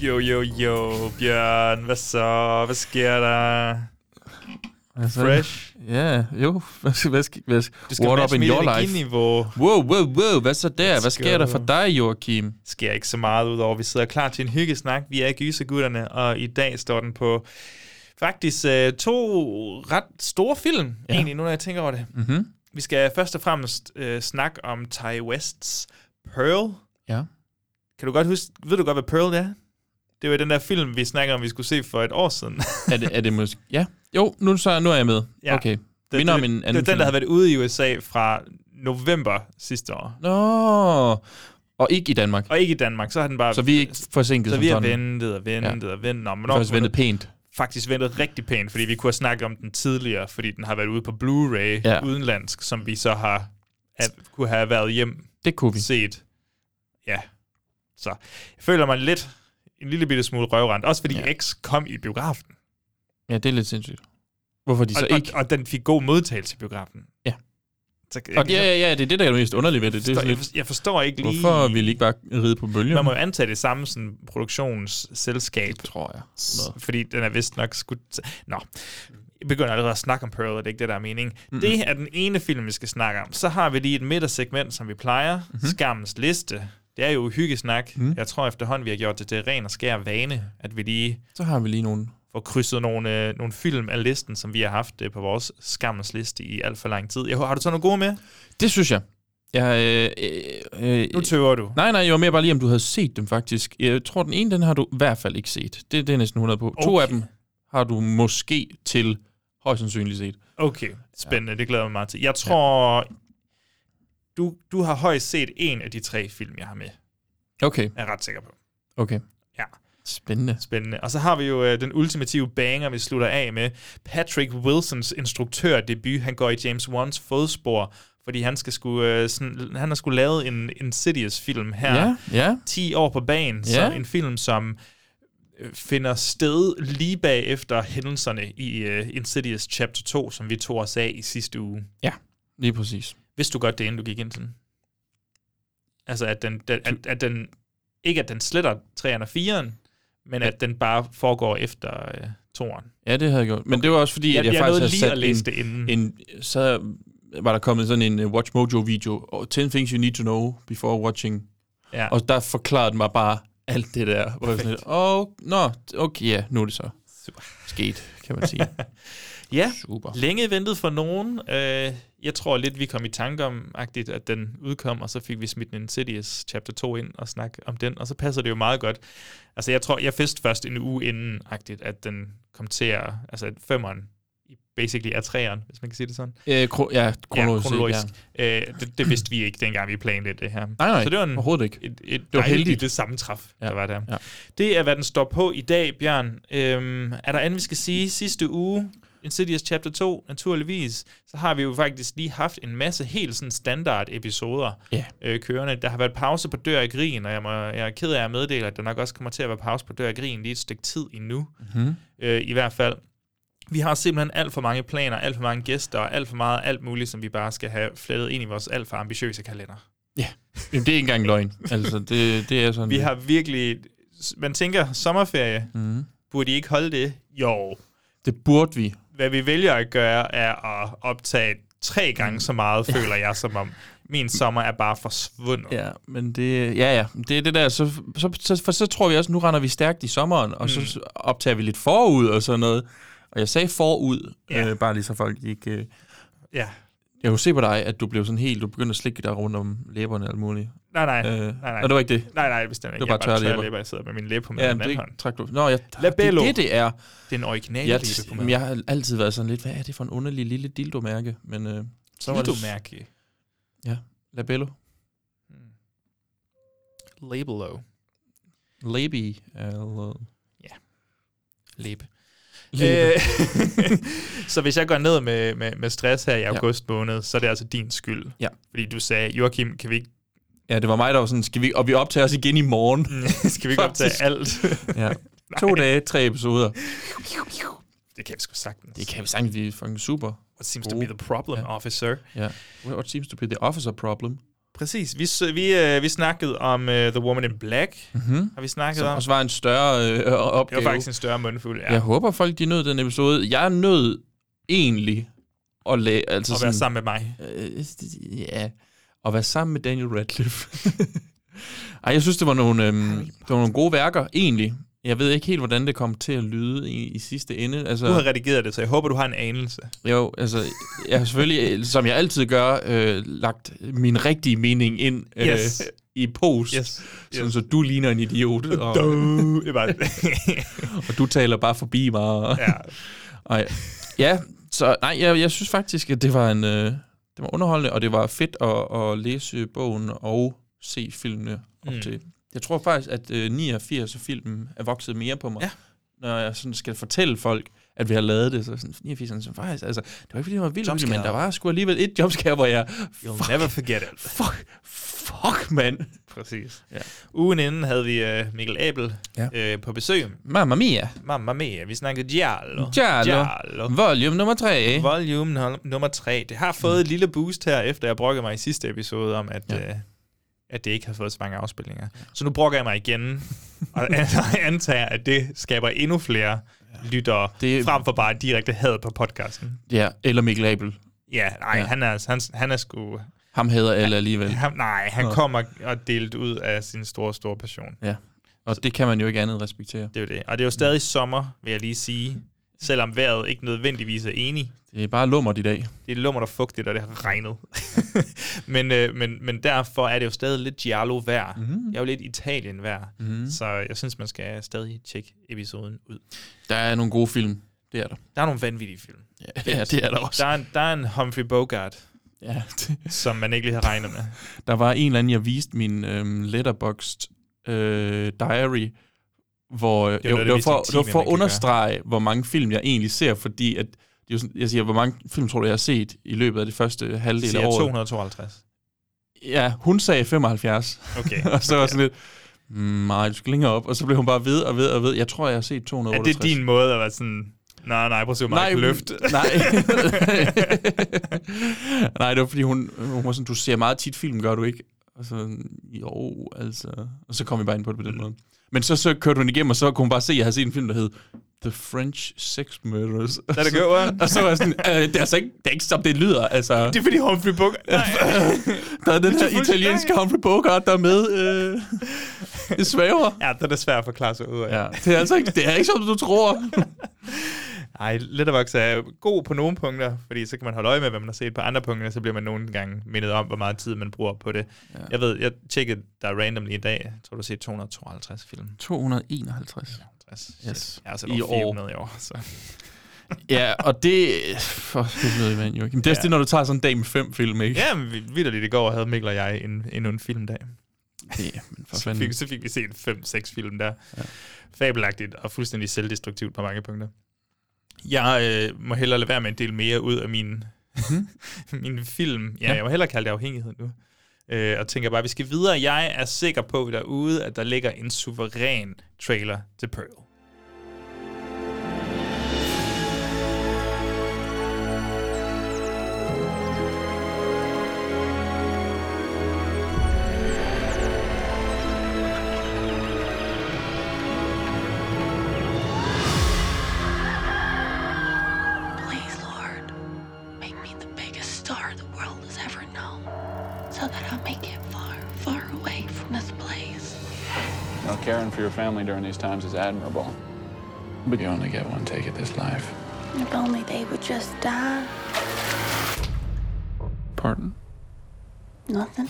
Jo, jo, jo, Bjørn. Hvad så? Hvad sker der? Altså, Fresh? Ja, jo. Hvad, hvad, hvad, Du skal what up in your life? energiniveau. Wow, wow, wow. Hvad så der? Let's Hvad sker der go. for dig, Joachim? sker ikke så meget udover, at vi sidder klar til en hyggesnak. Vi er gysergutterne, og i dag står den på faktisk uh, to ret store film, ja. egentlig, nu når jeg tænker over det. Mhm. Vi skal først og fremmest uh, snakke om Ty Wests Pearl. Ja. Kan du godt huske, ved du godt, hvad Pearl er? Det var den der film, vi snakkede om, vi skulle se for et år siden. Er det, er det måske... Ja. Jo, nu, så, nu er jeg med. Ja. Okay. det, Minder det, om en anden det var den, der havde været ude i USA fra november sidste år. Nå. Og ikke i Danmark. Og ikke i Danmark, så har den bare... Så vi er ikke forsinket så vi har ventet og ventet ja. og ventet. Nå, men Vi har også ventet pænt. faktisk ventet rigtig pænt, fordi vi kunne have snakket om den tidligere, fordi den har været ude på Blu-ray ja. udenlandsk, som vi så har at, kunne have været hjem Det kunne vi. set. Ja. Så jeg føler mig lidt en lille bitte smule røvrendt. Også fordi Ja. X kom i biografen. Ja, det er lidt sindssygt. Hvorfor de så og, ikke... og, og, den fik god modtagelse i biografen. Ja. Så, Og ja, ja, ja, det er det, der er det mest underlige ved det. det er jeg, lidt, forstår, jeg forstår ikke lige... hvorfor vil I ikke bare ride på bølgen? Man må jo antage det samme sådan, produktionsselskab. tror jeg. Noget. Fordi den er vist nok skudt... Nå, jeg begynder allerede at snakke om Pearl, og det er ikke det, der er meningen. Mm-hmm. Det er den ene film, vi skal snakke om. Så har vi lige et midtersegment, som vi plejer. Mm-hmm. Skammens liste. Det er jo hyggesnak. Mm. Jeg tror efterhånden, vi har gjort det til ren og skær vane, at vi lige Så har vi lige nogle... får krydset nogle, øh, nogle film af listen, som vi har haft øh, på vores skammens liste i alt for lang tid. Jeg, har du så nogle gode med? Det synes jeg. Jeg, øh, øh, øh, Nu tøver du. Nej, nej, jeg var mere bare lige, om du havde set dem faktisk. Jeg tror, den ene, den har du i hvert fald ikke set. Det, det er næsten 100 på. Okay. To af dem har du måske til højst sandsynligt set. Okay, spændende. Ja. Det glæder jeg mig meget til. Jeg tror, ja. Du, du har højst set en af de tre film, jeg har med. Okay, Er jeg ret sikker på. okay. Ja. Spændende. Spændende. Og så har vi jo øh, den ultimative banger, vi slutter af med. Patrick Wilsons instruktørdebut. Han går i James Wan's fodspor, fordi han skal skulle, øh, sådan, han har skulle lavet en Insidious-film her. Ja, ja. 10 år på banen. Så Ja. en film, som øh, finder sted lige bag efter hændelserne i uh, Insidious Chapter 2, som vi tog os af i sidste uge. Lige præcis. Vidste du godt det, inden du gik ind til den? Altså, at den, den, at, at den ikke at den sletter 3'eren og 4'eren, men at den bare foregår efter uh, 2'eren. Ja, det havde jeg gjort. Men det var også fordi, Jeg, at jeg, jeg, faktisk nåede havde lige sat en, det inden. en, så var der kommet sådan en uh, Watch Mojo video, og 10 things you need to know before watching. ja. Og der forklarede den mig bare alt det der. Hvor jeg sådan åh, nå, okay, ja, nu er det så Super. sket, kan man sige. ja, Super. længe ventet for nogen. Uh, jeg tror lidt, vi kom i tanke om, agtigt, at den udkom, og så fik vi smidt en Insidious Chapter 2 ind og snak om den, og så passer det jo meget godt. Altså, jeg tror, jeg vidste først en uge inden, agtigt, at den kom til at, altså, at femmeren i basically er træeren, hvis man kan sige det sådan. Øh, kro- ja, kronologisk. ja, kronologisk. Ja. Øh, det, det vidste vi ikke, dengang vi planlagde det her. Nej, nej, så det var en, overhovedet ikke. et, et var det heldigt. heldigt det sammentræf, ja. Ja. der var der. Ja. Det er, hvad den står på i dag, Bjørn. Øhm, er der andet, vi skal sige? Sidste uge, Insidious Chapter 2, naturligvis, så har vi jo faktisk lige haft en masse helt sådan standard episoder Ja. øh, kørende. Der har været pause på Dør i Grin, og jeg, må, jeg er ked af at meddele, at der nok også kommer til at være pause på Dør i Grin lige et stykke tid endnu. Mm-hmm. Øh, I hvert fald. Vi har simpelthen alt for mange planer, alt for mange gæster, og alt for meget alt muligt, som vi bare skal have flettet ind i vores alt for ambitiøse kalender. Jamen, det er ikke engang løgn. Altså, det, det er sådan... Vi har virkelig... Man tænker, sommerferie, Mm. burde I ikke holde det? Jo. Det burde vi. Hvad vi vælger at gøre, er at optage tre gange så meget, føler jeg, som om min sommer er bare forsvundet. Ja, men det, ja, ja, det er det der, så, så, så, for så tror vi også, nu render vi stærkt i sommeren, og mm. så optager vi lidt forud og sådan noget. Og jeg sagde forud, Ja. øh, bare lige så folk ikke... Øh, Ja. Jeg kunne se på dig, at du blev sådan helt, du begyndte at slikke dig rundt om læberne og alt muligt. Nej, nej. Øh, nej, nej. Og det var ikke det? Nej, nej, bestemt ikke. Det var bare tørre læber. læber. Jeg sidder med min læbe på med Ja, den det anden hånd. trak du. Nå, jeg, Labello. Det er det, det er. Det er en original Jeg, læbe på jamen, jeg har altid været sådan lidt, hvad er det for en underlig lille dildo-mærke? Men øh, så var det... mærke. Ja, Labello. Labelo. Laby. Eller... Øh, så hvis jeg går ned med, med, med stress her i august måned, så er det altså din skyld. Ja. Fordi du sagde, Joachim, kan vi ikke, Ja, det var mig, der var sådan, skal vi, og vi optager os igen i morgen. skal vi ikke optage alt? ja. To dage, tre episoder. det kan vi sgu sagtens. Det kan vi sagtens, vi er fucking super. What seems to be the problem, Ja. officer? Ja. What seems to be the officer problem. Præcis. Vi, vi, øh, vi snakkede om uh, The Woman in Black. Mm-hmm. Har vi snakket Som om? også var en større øh, Det opgave. var faktisk en større mundfuld. Ja. Jeg håber, folk de nød den episode. Jeg nød egentlig at, la- altså at være sammen med mig. Øh, ja, at være sammen med Daniel Radcliffe. Ej, jeg synes, det var, nogle, øhm, det var nogle gode værker, egentlig. Jeg ved ikke helt, hvordan det kom til at lyde i, i sidste ende. Altså, Du har redigeret det, så jeg håber, du har en anelse. jo, altså, jeg har selvfølgelig, som jeg altid gør, øh, lagt min rigtige mening ind øh, Yes. i post, Yes. sådan, så du ligner en idiot, og, Du. Det var og du taler bare forbi mig. Og, ja. Ej. Ja, så nej, jeg, jeg synes faktisk, at det var en øh, det var underholdende, og det var fedt at, at læse bogen og se filmene op mm. til. Jeg tror faktisk, at øh, 89 af filmen er vokset mere på mig. Ja. Når jeg sådan skal fortælle folk, at vi har lavet det, så sådan 89 sådan, faktisk, altså, det var ikke fordi, det var vildt, men der var sgu alligevel et jumpscare, hvor jeg, You'll never forget it. fuck, fuck, mand. Præcis. Ja. Ugen inden havde vi uh, Mikkel Abel Ja. øh, på besøg. Mamma mia. Mamma mia, vi snakkede Giallo. Giallo. Giallo. Volume nummer 3. Volume nummer 3. Det har fået et lille boost her, efter jeg brokkede mig i sidste episode om, at, ja. øh, at det ikke har fået så mange afspilninger. Så nu brokker jeg mig igen, og antager, at det skaber endnu flere lyttere, Det- frem for bare direkte had på podcasten. Ja, eller Mikkel Abel. Ja, nej, Ja. Han, er, han, han er sgu... Ham hader alle alligevel. Han, nej, han Nå. kommer og delt ud af sin store, store passion. Ja. Og det kan man jo ikke andet respektere. Det er jo det. Og det er jo stadig sommer, vil jeg lige sige. Selvom vejret ikke nødvendigvis er enig. Det er bare lummert i dag. Det er lummert og fugtigt, og det har regnet. men, øh, men, men derfor er det jo stadig lidt giallo-vejr. Mhm. Mm. Jeg er jo lidt Italien-vejr. Mhm. Så jeg synes, man skal stadig tjekke episoden ud. Der er nogle gode film. Det er der. Der er nogle vanvittige film. Ja, ja det er der også. Der er, en, der er en Humphrey Bogart, Ja, det, som man ikke lige har regnet med. der var en eller anden, jeg viste min øhm, letterboxd øh, diary, hvor det, jo jo, noget, det, var for, det var for at understrege, hvor mange film jeg egentlig ser, fordi at, det er sådan, jeg siger, hvor mange film tror du, jeg har set i løbet af det første halvdel af året? 252. Ja, hun sagde 75. Okay. og så var sådan lidt, "Mm, nej, du skal længere op. Og så blev hun bare ved og ved og ved. Jeg tror, jeg har set Er 268. det din måde at være sådan... Nej, nej, prøv at se, kan løfte. Nej. nej, det var fordi, hun, hun var sådan, du ser meget tit film, gør du ikke? Og så, jo, altså... Og så kom vi bare ind på det på den måde. Men så, så kørte hun igennem, og så kunne hun bare se, at jeg havde set en film, der hed The French Sex Murders. Er det godt, Og så var jeg sådan, øh, det er altså ikke, det er ikke som det lyder, altså. Det er fordi Humphrey Bogart... Der er den her italienske Humphrey Bogart, der er med. Øh, det svæver. Ja, det er svært at forklare sig ud af. Ja, det er altså ikke, det er ikke som du tror. Ej, Letterboxd er god på nogle punkter, fordi så kan man holde øje med, hvad man har set på andre punkter, så bliver man nogle gange mindet om, hvor meget tid man bruger på det. Ja. Jeg ved, jeg tjekkede der randomly i dag, jeg tror du set 252 film. 251. 60. Yes. Jeg har set I år. 400 i år, så... Ja, og det... For helvede, mand, Joachim. Det er Ja. det, når du tager sådan en dag med fem film, ikke? Ja, men vi- vidderligt i går havde Mikkel og jeg en, endnu en filmdag. Ja, men for Så fik, så fik vi set fem-seks film der. Ja. Fabelagtigt og fuldstændig selvdestruktivt på mange punkter. Jeg øh, må hellere lade være med at dele mere ud af min, min film. Ja, Mhm. Ja. jeg må hellere kalde det afhængighed nu. Øh, og tænker bare, at vi skal videre. Jeg er sikker på derude, at der ligger en suveræn trailer til Pearl. Family during these times is admirable. But you only get one take at this life. If only they would just die. Pardon? Nothing.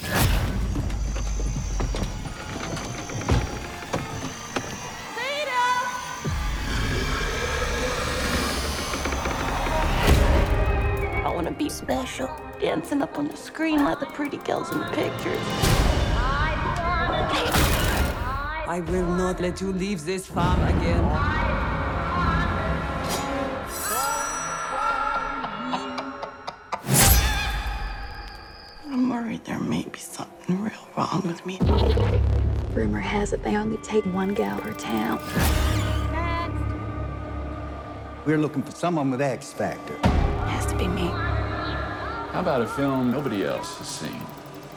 I want to be special, dancing up on the screen like the pretty girls in the pictures. I will not let you leave this farm again. I'm worried there may be something real wrong with me. Rumor has it they only take one gal per town. We're looking for someone with X Factor. It Has to be me. How about a film nobody else has seen?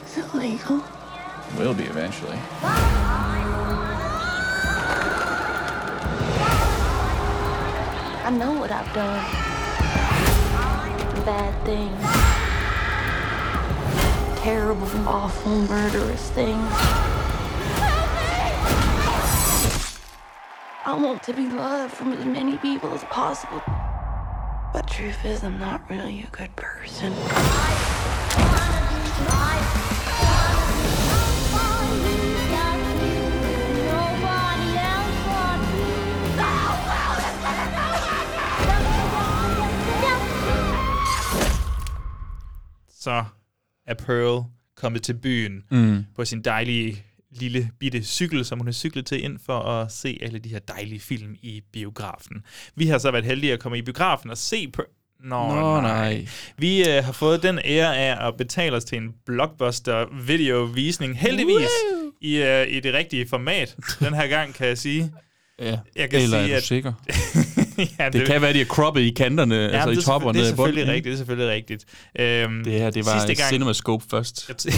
Is it legal? Will be eventually. I know what I've done. Bad things. Terrible, awful, murderous things. I want to be loved from as many people as possible. But truth is, I'm not really a good person. Så er Pearl kommet til byen Mm. på sin dejlige lille bitte cykel, som hun har cyklet til ind for at se alle de her dejlige film i biografen. Vi har så været heldige at komme i biografen og se på... Nå, Nå, nej. nej. Vi øh, har fået den ære af at betale os til en blockbuster videovisning. Heldigvis i, øh, i det rigtige format. Den her gang kan jeg sige. Ja. Jeg kan Eller sige, er du at- sikker? ja, Det kan være, de er croppet i kanterne, Ja, altså i det er top og selvfø- ned Det er bunden. selvfølgelig rigtigt, det er selvfølgelig rigtigt. Øhm, Det her, det var sidste gang, CinemaScope først.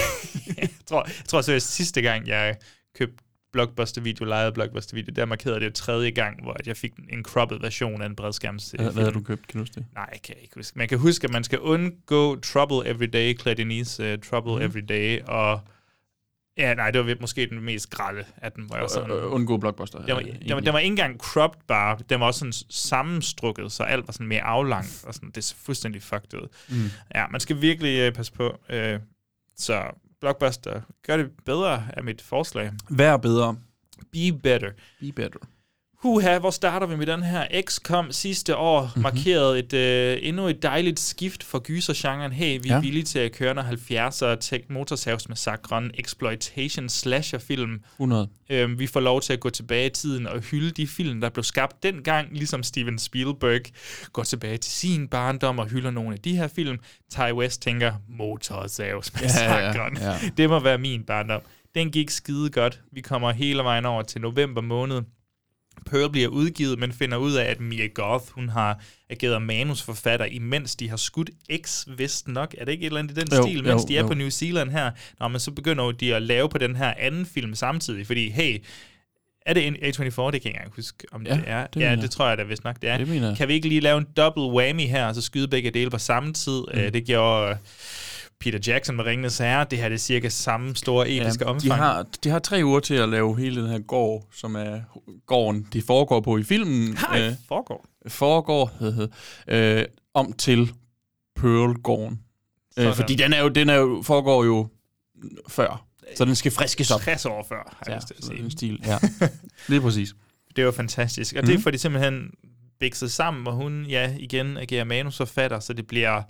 Jeg, tror, jeg tror seriøst, sidste gang, jeg købte Blockbuster-video, lejede Blockbuster-video, der markerede det tredje gang, hvor jeg fik en cropped version af en bredskærms Hvad, hvad har du købt? Kan du huske det? Nej, jeg kan ikke huske. Man kan huske, at man skal undgå Trouble Every Day, Claire Denise uh, Trouble Mhm. mm. Every Day, og ja, nej, det var måske den mest grælde af den, hvor jeg var sådan... Øh, undgå Blockbuster. Den var, øh, den, var, den var ikke engang cropped bare, den var også sådan sammenstrukket, så alt var sådan mere aflangt, og sådan, det er fuldstændig fucked ud. Mm. Ja, man skal virkelig øh, passe på. Øh, så Blockbuster, gør det bedre af mit forslag. Vær bedre. Be better. Be better. Huha, hvor starter vi med den her? XCOM sidste år Mhm. mm-hmm. markerede et, øh, endnu et dejligt skift for gysergenren. Hey, vi ja. Ja. er villige til at køre når 70'er tech motorsavsmassakren, exploitation slasher-film. 100. Øhm, vi får lov til at gå tilbage i tiden og hylde de film, der blev skabt dengang, ligesom Steven Spielberg går tilbage til sin barndom og hylder nogle af de her film. Ty West tænker, motorsavsmassakren. Ja, ja, ja. Det må være min barndom. Den gik skide godt. Vi kommer hele vejen over til november måned. Pearl bliver udgivet, men finder ud af, at Mia Goth, hun har ageret manusforfatter, imens de har skudt X, vist nok. Er det ikke et eller andet i den Jo, stil, mens jo, de er jo. på New Zealand her? Nå, men så begynder de at lave på den her anden film samtidig, fordi, hey, er det en A24? Det kan jeg ikke engang huske, om Ja, det er. det ja, det jeg. tror jeg da vist nok, det er. Det. Kan vi ikke lige lave en double whammy her, og så skyde begge dele på samme tid? Mm. Uh, det gjorde uh, Peter Jackson med Ringenes Herre. Det her det er cirka samme store episke Ja, omfang. de, har, de har tre uger til at lave hele den her gård, som er gården, de foregår på i filmen. Nej, foregår. Foregår, øh, om til Pearl-gården. Øh, fordi den er jo, den er jo, foregår jo før. Så den skal friskes op. 60 år før, har jeg Ja, lyst til at så sige. den stil, ja. Lige præcis. Det var fantastisk. Og mm. det Mhm. får de simpelthen bikset sammen, hvor hun, ja, igen agerer manusforfatter, så det bliver...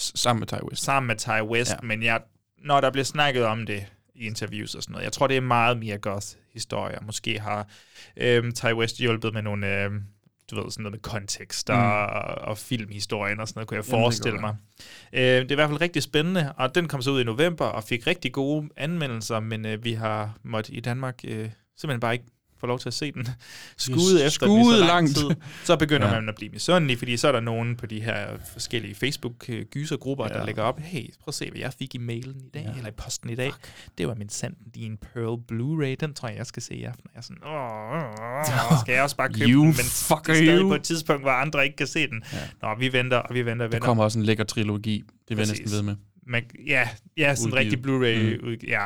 Sammen med Ty West. Sammen med Ty West, ja. Men jeg, når der bliver snakket om det i interviews og sådan noget, jeg tror, det er meget Mia Goth historier. Måske har øhm, Ty West hjulpet med nogle, øhm, du ved, sådan noget med kontekst og, Mm. og filmhistorien og sådan noget, kunne jeg Jamen, det forestille mig. Øh, det er i hvert fald rigtig spændende, og den kom så ud i november og fik rigtig gode anmeldelser, men øh, vi har måttet i Danmark øh, simpelthen bare ikke få lov til at se den skude efter den i så lang langt. tid. Så begynder ja. Man at blive misundelig, fordi så er der nogen på de her forskellige Facebook-gysergrupper, ja. der lægger op, hey, prøv at se, hvad jeg fik i mailen i dag, ja. eller i posten i dag. Det var min sand din Pearl Blu-ray, den tror jeg, jeg skal se i aften. Jeg er sådan, åh, åh, skal jeg også bare købe You den, men fucker det er stadig you. på et tidspunkt, hvor andre ikke kan se den. Ja. Nå, vi venter, og vi venter, og Der venter. kommer også en lækker trilogi. Det vil jeg næsten ved med. Man, ja, ja, sådan en rigtig. Blu-ray. Mm. Ja,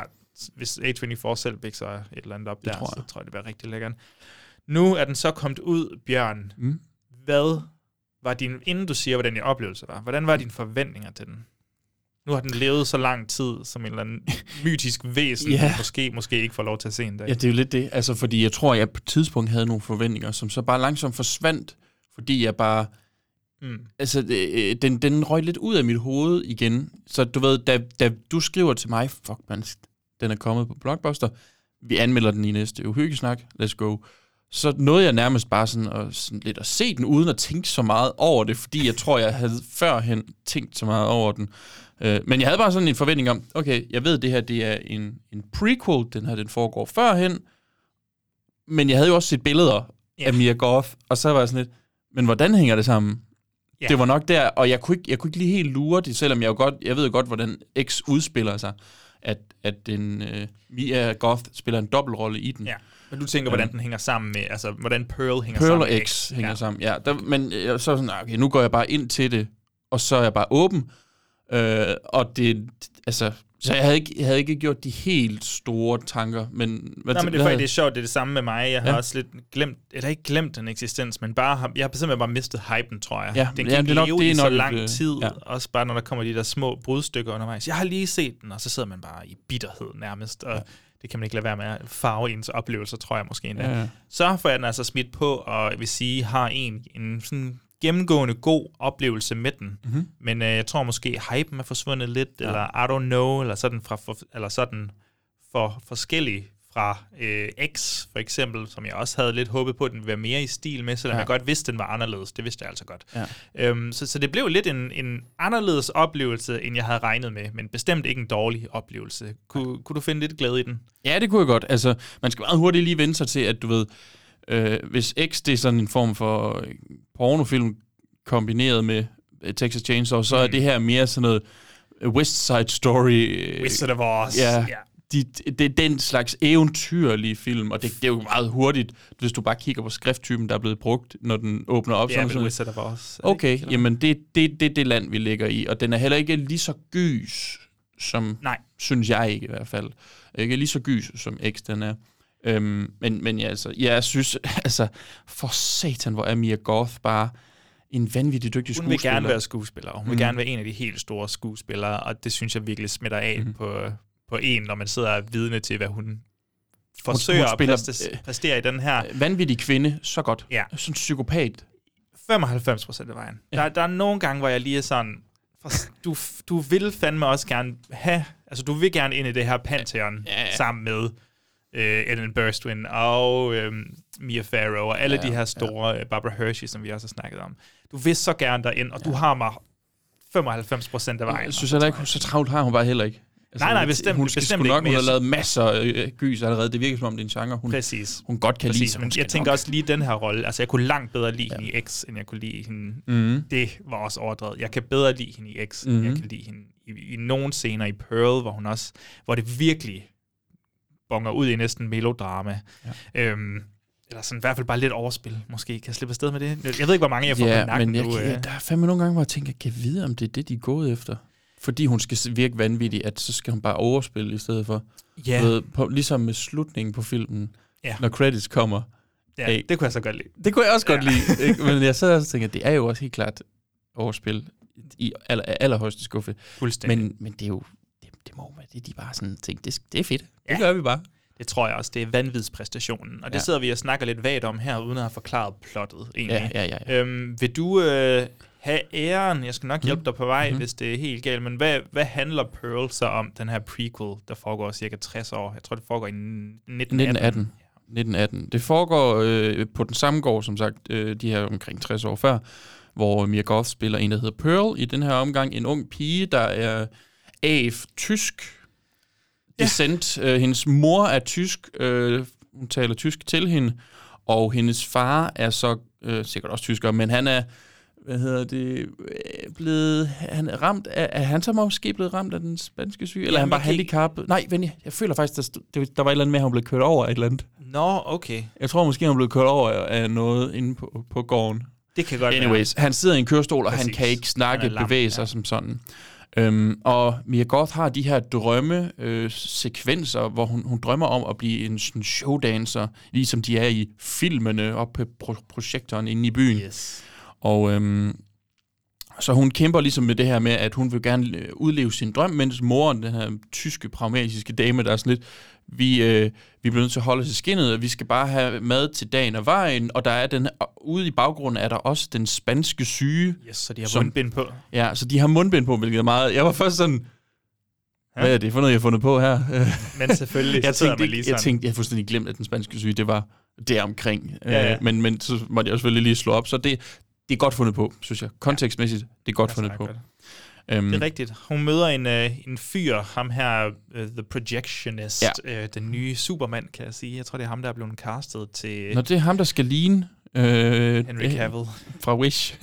hvis A24 selv bikser et eller andet op Det der, tror så tror jeg, det bliver rigtig lækkert. Nu er den så kommet ud, Bjørn. Mm. Hvad var din, inden du siger, hvordan din oplevelse var, hvordan var dine forventninger til den? Nu har den levet så lang tid som en eller anden mytisk væsen, Ja. måske, måske ikke får lov til at se en dag. Ja, det er jo lidt det. Altså, fordi jeg tror, jeg på et tidspunkt havde nogle forventninger, som så bare langsomt forsvandt, fordi jeg bare... Mm. Altså, øh, den, den røg lidt ud af mit hoved igen. Så du ved, da, da du skriver til mig, fuck man, den er kommet på Blockbuster, vi anmelder den i næste uhyggesnak, let's go. Så nåede jeg nærmest bare sådan, at, sådan lidt at se den, uden at tænke så meget over det, fordi jeg tror, jeg havde førhen tænkt så meget over den. Øh, men jeg havde bare sådan en forventning om, okay, jeg ved, det her det er en, en prequel, den her den foregår førhen, men jeg havde jo også set billeder yeah. af Mia Goth, og så var jeg sådan lidt, men hvordan hænger det sammen? Ja. Det var nok der, og jeg kunne ikke, jeg kunne ikke lige helt lure det, selvom jeg jo godt, jeg ved jo godt, hvordan X udspiller sig, at, at den, uh, Mia Goth spiller en dobbeltrolle i den. Ja. Men du tænker, hvordan den hænger sammen med, altså hvordan Pearl hænger Pearl sammen med X hænger ja. sammen, ja. Der, men jeg, så er sådan, okay, nu går jeg bare ind til det, og så er jeg bare åben. Øh, og det, altså, så jeg havde, ikke, jeg havde ikke gjort de helt store tanker, men... Hvad, Nej, men det er faktisk det er sjovt, det er det samme med mig. Jeg har Ja. også lidt glemt, eller ikke glemt den eksistens, men bare har, jeg har simpelthen bare mistet hypen, tror jeg. Ja, den ja, kan det er nok- leve det er i så nok lang øh, tid, ja. også bare når der kommer de der små brudstykker undervejs. Jeg har lige set den, og så sidder man bare i bitterhed nærmest, og det kan man ikke lade være med at farve ens oplevelser, tror jeg måske endda. Ja, ja. Så får jeg den altså smidt på, og jeg vil sige, har en, en sådan gennemgående god oplevelse med den. Mhm. Men øh, jeg tror måske, hypen er forsvundet lidt, ja. eller I don't know, eller sådan, fra, for, eller sådan for forskellig fra øh, X, for eksempel, som jeg også havde lidt håbet på, at den ville være mere i stil med, selvom Ja. ja. jeg godt vidste, at den var anderledes. Det vidste jeg altså godt. Ja. Øhm, så, så det blev lidt en, en anderledes oplevelse, end jeg havde regnet med, men bestemt ikke en dårlig oplevelse. Kunne, kunne du finde lidt glæde i den? Ja, det kunne jeg godt. Altså, man skal meget hurtigt lige vende sig til, at du ved, øh, hvis X det er sådan en form for øh, pornofilm kombineret med øh, Texas Chainsaw, så er Mm. det her mere sådan noget øh, West Side Story. Wizard of Oz, Ja, ja. de, det er den slags eventyrlige film, og det, det er jo meget hurtigt, hvis du bare kigger på skrifttypen, der er blevet brugt, når den åbner op. Ja, er sådan- Wizard of Oz, er Okay, ikke? jamen det er det, det, det land, vi ligger i, og den er heller ikke lige så gys, som, Nej. synes jeg ikke i hvert fald. Ikke lige så gys, som X den er. Øhm, men, men ja, altså, jeg synes, altså, for satan, hvor er Mia Goth bare en vanvittig dygtig Hun skuespiller. vil gerne være skuespiller, og hun vil Mm. gerne være en af de helt store skuespillere, og det synes jeg virkelig smitter af mm. på, på en, når man sidder og er vidne til, hvad hun forsøger hun spiller, at præstere, præstere i den her. Vanvittig kvinde, så godt. Ja. Sådan psykopat. 95 procent af vejen. Ja. Der, der er nogle gange, hvor jeg lige er sådan, du, du vil fandme også gerne have, altså du vil gerne ind i det her pantheon ja, ja. sammen med øh, Ellen Burstyn og øh, Mia Farrow og alle Ja, de her store, ja. Barbara Hershey, som vi også har snakket om. Du vil så gerne derind, og ja. du har mig 95 procent af vejen. Jeg synes heller ikke, hun- så travlt har hun bare heller ikke. Nej, nej, bestemt- Hun skal bestemt sgu nok, ikke, hun har lavet masser af øh, gys allerede. Det virker som om, det er en genre, hun, Præcis. hun godt kan lide. Præcis, så men jeg tænker nok. også lige den her rolle. Altså, jeg kunne langt bedre lide ja. hende i X, end jeg kunne lide hende. Mhm. Det var også overdrevet. Jeg kan bedre lide hende i X, mm-hmm. end jeg Mhm. kan lide hende i, i nogle scener i Pearl, hvor hun også, hvor det virkelig bonger ud i næsten melodrama. Ja. Øhm, eller sådan i hvert fald bare lidt overspil, måske. Kan jeg slippe afsted med det? Jeg ved ikke, hvor mange jeg får på Ja, nakken men jeg, nu. øh. der er fandme nogle gange, hvor jeg tænker, kan jeg vide, om det er det, de er gået efter? Fordi hun skal virke vanvittig, at så skal hun bare overspille i stedet for. Ja. Ved, på, ligesom med slutningen på filmen, Ja. når credits kommer. Ja, det kunne jeg så godt lide. Det kunne jeg også godt Ja. lide. Ikke? Men jeg så også tænker, det er jo også helt klart overspil i aller, allerhøjeste skuffe. Men, men det er jo, det, det må det, de bare sådan tænker, det, det er fedt. Det Ja. gør vi bare. Det tror jeg også. Det er vanvidspræstationen. Og det Ja. sidder vi og snakker lidt vagt om her, uden at have forklaret plottet egentlig. Ja, ja, ja, Øhm, vil du øh, have æren? Jeg skal nok hjælpe dig på vej, Mhm. hvis det er helt galt. Men hvad, hvad handler Pearl så om, den her prequel, der foregår cirka 60 år? Jeg tror, det foregår i 1918. 1918. 1918. Det foregår øh, på den samme gård, som sagt, øh, de her omkring 60 år før, hvor Mia Goth spiller en, der hedder Pearl. I den her omgang en ung pige, der er af tysk descent. Øh, hendes mor er tysk. Øh, hun taler tysk til hende. Og hendes far er så øh, sikkert også tysker, men han er hvad hedder det, øh, blevet, han er ramt af, er han så måske blevet ramt af den spanske syge, eller er han bare handicappet? Nej, ven, jeg, føler faktisk, der, der var et eller andet med, at han blev kørt over et eller andet. Nå, okay. Jeg tror måske, han blev kørt over af noget inde på, på gården. Det kan godt Anyways, være. han sidder i en kørestol, og han Præcis. kan ikke snakke, Han bevæge sig ja. som sådan. Øhm, og Mia Goth har de her drømme øh, sekvenser, hvor hun, hun drømmer om at blive en sådan showdancer, ligesom de er i filmene oppe på pro- projektoren inde i byen. Yes. Og øhm, så hun kæmper ligesom med det her med, at hun vil gerne øh, udleve sin drøm, mens moren, den her tyske, pragmatiske dame, der er sådan lidt, vi, øh, vi bliver nødt til at holde os i skinnet, og vi skal bare have mad til dagen og vejen, og der er den, ude i baggrunden er der også den spanske syge. Yes, så de har mundbind på. Ja, så de har mundbind på, hvilket er meget... Jeg var først sådan, Hvad er det for noget, jeg har fundet på her? Men selvfølgelig, jeg tænkte, man lige ikke- jeg sådan. tænkte, jeg har fuldstændig glemt, at den spanske syge, det var deromkring. Ja, ja. Øh, men, men så måtte jeg også selvfølgelig lige slå op, så det, det er godt fundet på, synes jeg. Kontekstmæssigt, det er godt fundet på. Øhm, Det er rigtigt. Hun møder en, øh, en fyr, ham her, uh, The Projectionist, Ja. øh, den nye Superman, kan jeg sige. Jeg tror, det er ham, der er blevet castet til... Når det er ham, der skal ligne... Øh, Henry øh, Cavill. Fra Wish.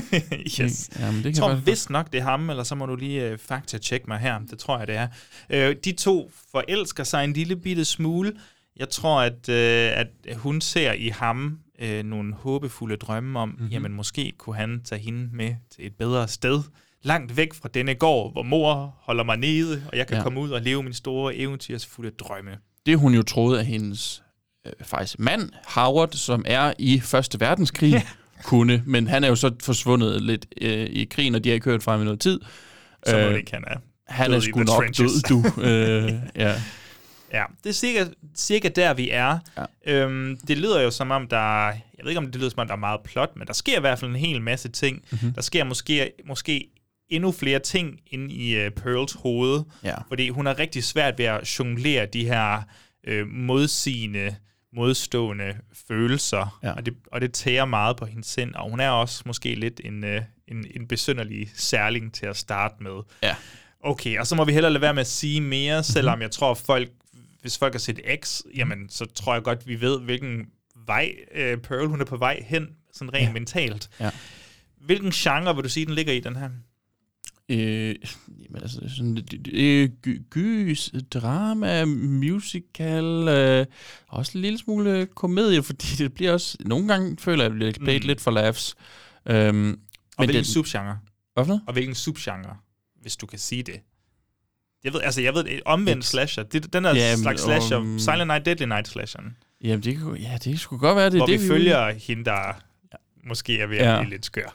yes. Jamen, det jeg kan tror faktisk- vist nok, det er ham, eller så må du lige øh, fakta-tjekke mig her. Det tror jeg, det er. Øh, de to forelsker sig en lille bitte smule. Jeg tror, at, øh, at hun ser i ham øh, nogle håbefulde drømme om, Mhm. mm-hmm. jamen måske kunne han tage hende med til et bedre sted. Langt væk fra denne gård, hvor mor holder mig nede, og jeg kan Ja. komme ud og leve min store eventyrsfulde drømme. det hun jo troede, at hendes øh, faktisk mand, Howard, som er i Første Verdenskrig, ja. kunne. Men han er jo så forsvundet lidt øh, i krigen, og de har ikke hørt fra ham i noget tid. Så Øh, det ikke, han er Han er sgu nok trenches. død, du. øh, ja. Ja, det er cirka, cirka der, vi er. Ja. Øhm, det lyder jo som om, der... Jeg ved ikke, om det lyder som om, der er meget plot, men der sker i hvert fald en hel masse ting. Mhm. Mm-hmm. Der sker måske, måske endnu flere ting inde i uh, Pearls hoved. Ja. Fordi hun har rigtig svært ved at jonglere de her øh, modsigende, modstående følelser. Ja. Og, det, og det tærer meget på hendes sind. Og hun er også måske lidt en, øh, en, en besynderlig særling til at starte med. Ja. Okay, og så må vi hellere lade være med at sige mere, Mhm. selvom jeg tror, folk, hvis folk har set X, jamen, så tror jeg godt, vi ved, hvilken vej øh, Pearl hun er på vej hen, sådan rent Ja. mentalt. Ja. Hvilken genre vil du sige, den ligger i, den her? Øh, jamen altså, sådan, øh, gy- gys, drama, musical, øh, også en lille smule komedie, fordi det bliver også, nogle gange føler jeg, at det bliver Mm. lidt for laughs. Øhm, Og hvilken subgenre? Hvad for noget? Og hvilken subgenre, hvis du kan sige det? Jeg ved, altså, jeg ved, et omvendt slasher, det, den er Jamen, slags slasher, um, Silent Night, Deadly Night slasheren, Jamen, det, kunne, ja, det skulle godt være, det hvor det, vi er følger hende, der måske er ved at Ja. blive lidt skør.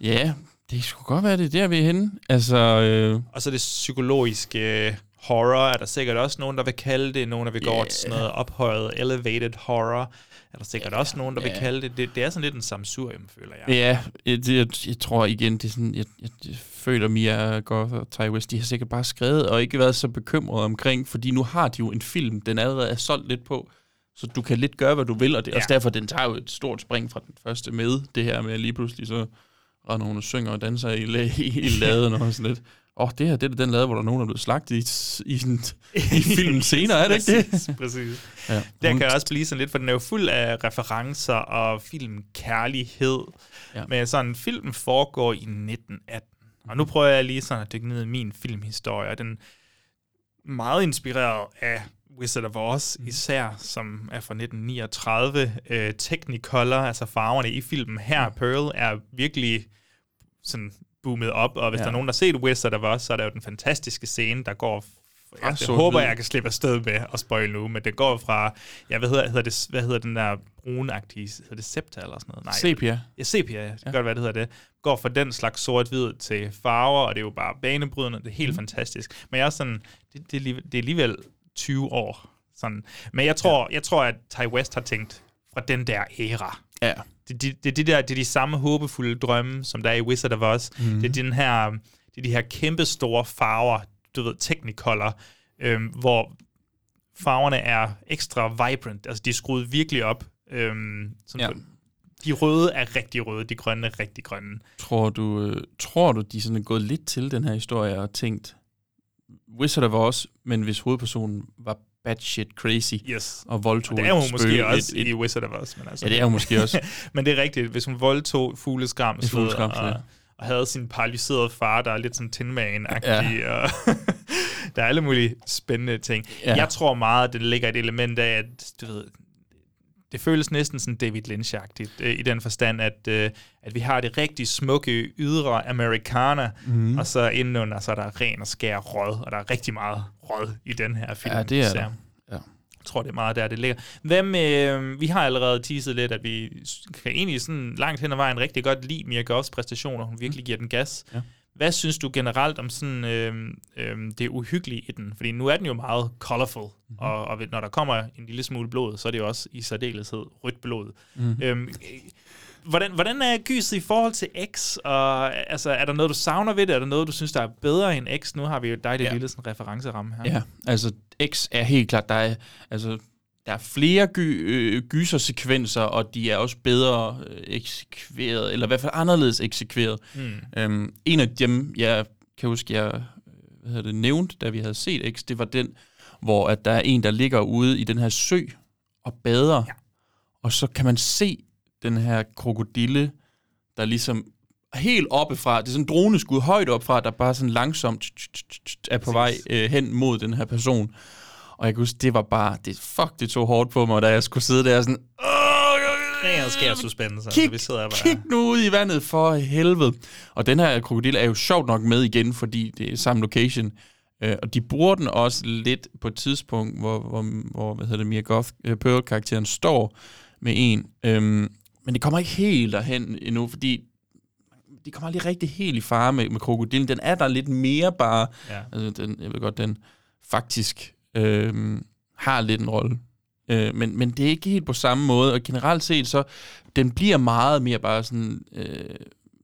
Ja, det skulle godt være, det er der, vi er henne. Altså, øh, Og så det psykologiske øh, horror, er der sikkert også nogen, der vil kalde det. Nogen, der vil gå over til sådan noget ophøjet, elevated horror. Er der sikkert også nogen, der vil ja. kalde det. det. Det er sådan lidt en samsurium, føler jeg. Ja, det, jeg, jeg tror igen, det er sådan, jeg, jeg, jeg føler, Mia Goth og Ty West, de har sikkert bare skrevet og ikke været så bekymrede omkring, fordi nu har de jo en film, den allerede er solgt lidt på, så du kan lidt gøre, hvad du vil, og det er Ja. også derfor, den tager jo et stort spring fra den første med, det her med at lige pludselig så render hun og synger og danser i, la- i, i laden og sådan lidt. Åh, oh, det her, det er den lade, hvor der er nogen, der er blevet slagtet i, i, sådan, i filmen senere, er det ikke det? Præcis, præcis. Ja, Der hun- kan også blive sådan lidt, for den er jo fuld af referencer og filmkærlighed. Ja. Ja. Men sådan, filmen foregår i 1918. Og nu prøver jeg lige sådan at dykke ned i min filmhistorie. og Den er meget inspireret af Wizard of Oz, mm. især, som er fra 1939. Øh, Technicolor, altså farverne i filmen her, Pearl, er virkelig sådan boomet op, og hvis Ja. der er nogen, der har set Wizard of Oz, så er der jo den fantastiske scene, der går Fra jeg, jeg sort-hvid. håber, jeg kan slippe afsted med at spoil nu, men det går fra, ja, hvad hedder, hedder det, hvad hedder den der brunagtige, hedder det septa eller sådan noget? Nej. Sepia. Ja, sepia, det kan Ja. godt være, det hedder det. Går fra den slags sort-hvid til farver, og det er jo bare banebrydende, det er helt mm. fantastisk. Men jeg er sådan, det, det, er alligevel, det er alligevel 20 år. Sådan. Men jeg tror, ja. jeg tror, at Ty West har tænkt fra den der æra. Ja. Det, det, det, det, der, det er de samme håbefulde drømme, som der er i Wizard of Oz. Mm. Det er den her, det er de her kæmpe store farver, du ved, Technicolor, øhm, hvor farverne er ekstra vibrant. Altså, de er skruet virkelig op. Øhm, sådan Ja. på- De røde er rigtig røde, de grønne er rigtig grønne. Tror du, øh, tror du, de sådan er gået lidt til den her historie og tænkt, Wizard of Oz, men hvis hovedpersonen var batshit crazy Yes. og voldtog Og det er hun måske også et, et, i Wizard of Oz. Men altså, Ja, det er hun måske også. men det er rigtigt, hvis hun voldtog fugleskramslet og, ja. og havde sin paralyserede far, der er lidt sådan tinman-agtig, Ja. og der er alle mulige spændende ting. Ja. Jeg tror meget, at det ligger et element af, at du ved, det føles næsten sådan David Lynch-agtigt, øh, i den forstand, at, øh, at vi har det rigtig smukke ydre amerikaner, mm. og så indenunder, så er der ren og skær rød, og der er rigtig meget rød i den her film. Ja, det er der. Ja. Jeg tror, det er meget der, det ligger. Med, øh, vi har allerede teaset lidt, at vi kan egentlig sådan langt hen ad vejen rigtig godt lide Mia Goths præstationer. Hun virkelig giver den gas. Ja. Hvad synes du generelt om sådan øh, øh, det uhyggelige i den? Fordi nu er den jo meget colorful, mm-hmm. og, og når der kommer en lille smule blod, så er det jo også i særdeleshed rødt blod. Mhm. Øhm, Hvordan, hvordan er gyset i forhold til X? Og, altså, er der noget, du savner ved det? Er der noget, du synes, der er bedre end X? Nu har vi jo dig, det ja. lille sådan, referenceramme her. Ja, altså X er helt klart, der er, altså, der er flere gy, øh, gysersekvenser, og de er også bedre øh, eksekveret, eller i hvert fald anderledes eksekveret. Mm. Øhm, en af dem, jeg kan huske, jeg hvad hedder det, nævnt, da vi havde set X, det var den, hvor at der er en, der ligger ude i den her sø og bader, ja. og så kan man se den her krokodille, der ligesom helt oppefra, det er sådan en droneskud højt opfra, der bare sådan langsomt er på vej øh, hen mod den her person. Og jeg kan huske, det var bare, det, fuck, det tog hårdt på mig, da jeg skulle sidde der sådan, Ren skær suspense, kig, altså, vi sidder bare... kig nu ud i vandet for helvede. Og den her krokodil er jo sjovt nok med igen, fordi det er samme location. Øh, og de bruger den også lidt på et tidspunkt, hvor, hvor, hvor hvad hedder det, Mia Goth, uh, Pearl-karakteren står med en. Øhm, men det kommer ikke helt derhen endnu, fordi de kommer aldrig rigtig helt i fare med, med krokodilen. Den er der lidt mere bare. Ja. Altså, den, jeg ved godt, den faktisk øhm, har lidt en rolle. Øh, men, men det er ikke helt på samme måde, og generelt set så, den bliver meget mere bare sådan, øh,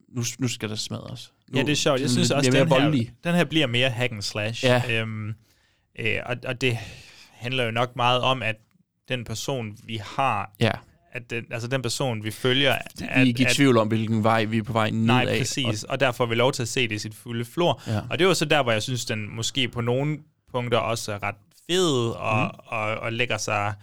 nu, nu skal der smadres. Nu, Ja, det er sjovt. Jeg synes også, den her, voldelig. den her bliver mere hack and slash. Ja. Øhm, øh, og, og det handler jo nok meget om, at den person, vi har, Ja. at den, altså den person, vi følger... Vi er ikke i tvivl om, hvilken vej vi er på vej nedad. Nej, præcis. Og, og derfor får vi lov til at se det i sit fulde flor. Ja. Og det var så der, hvor jeg synes, den måske på nogle punkter også er ret fed og, mm. og, og lægger sig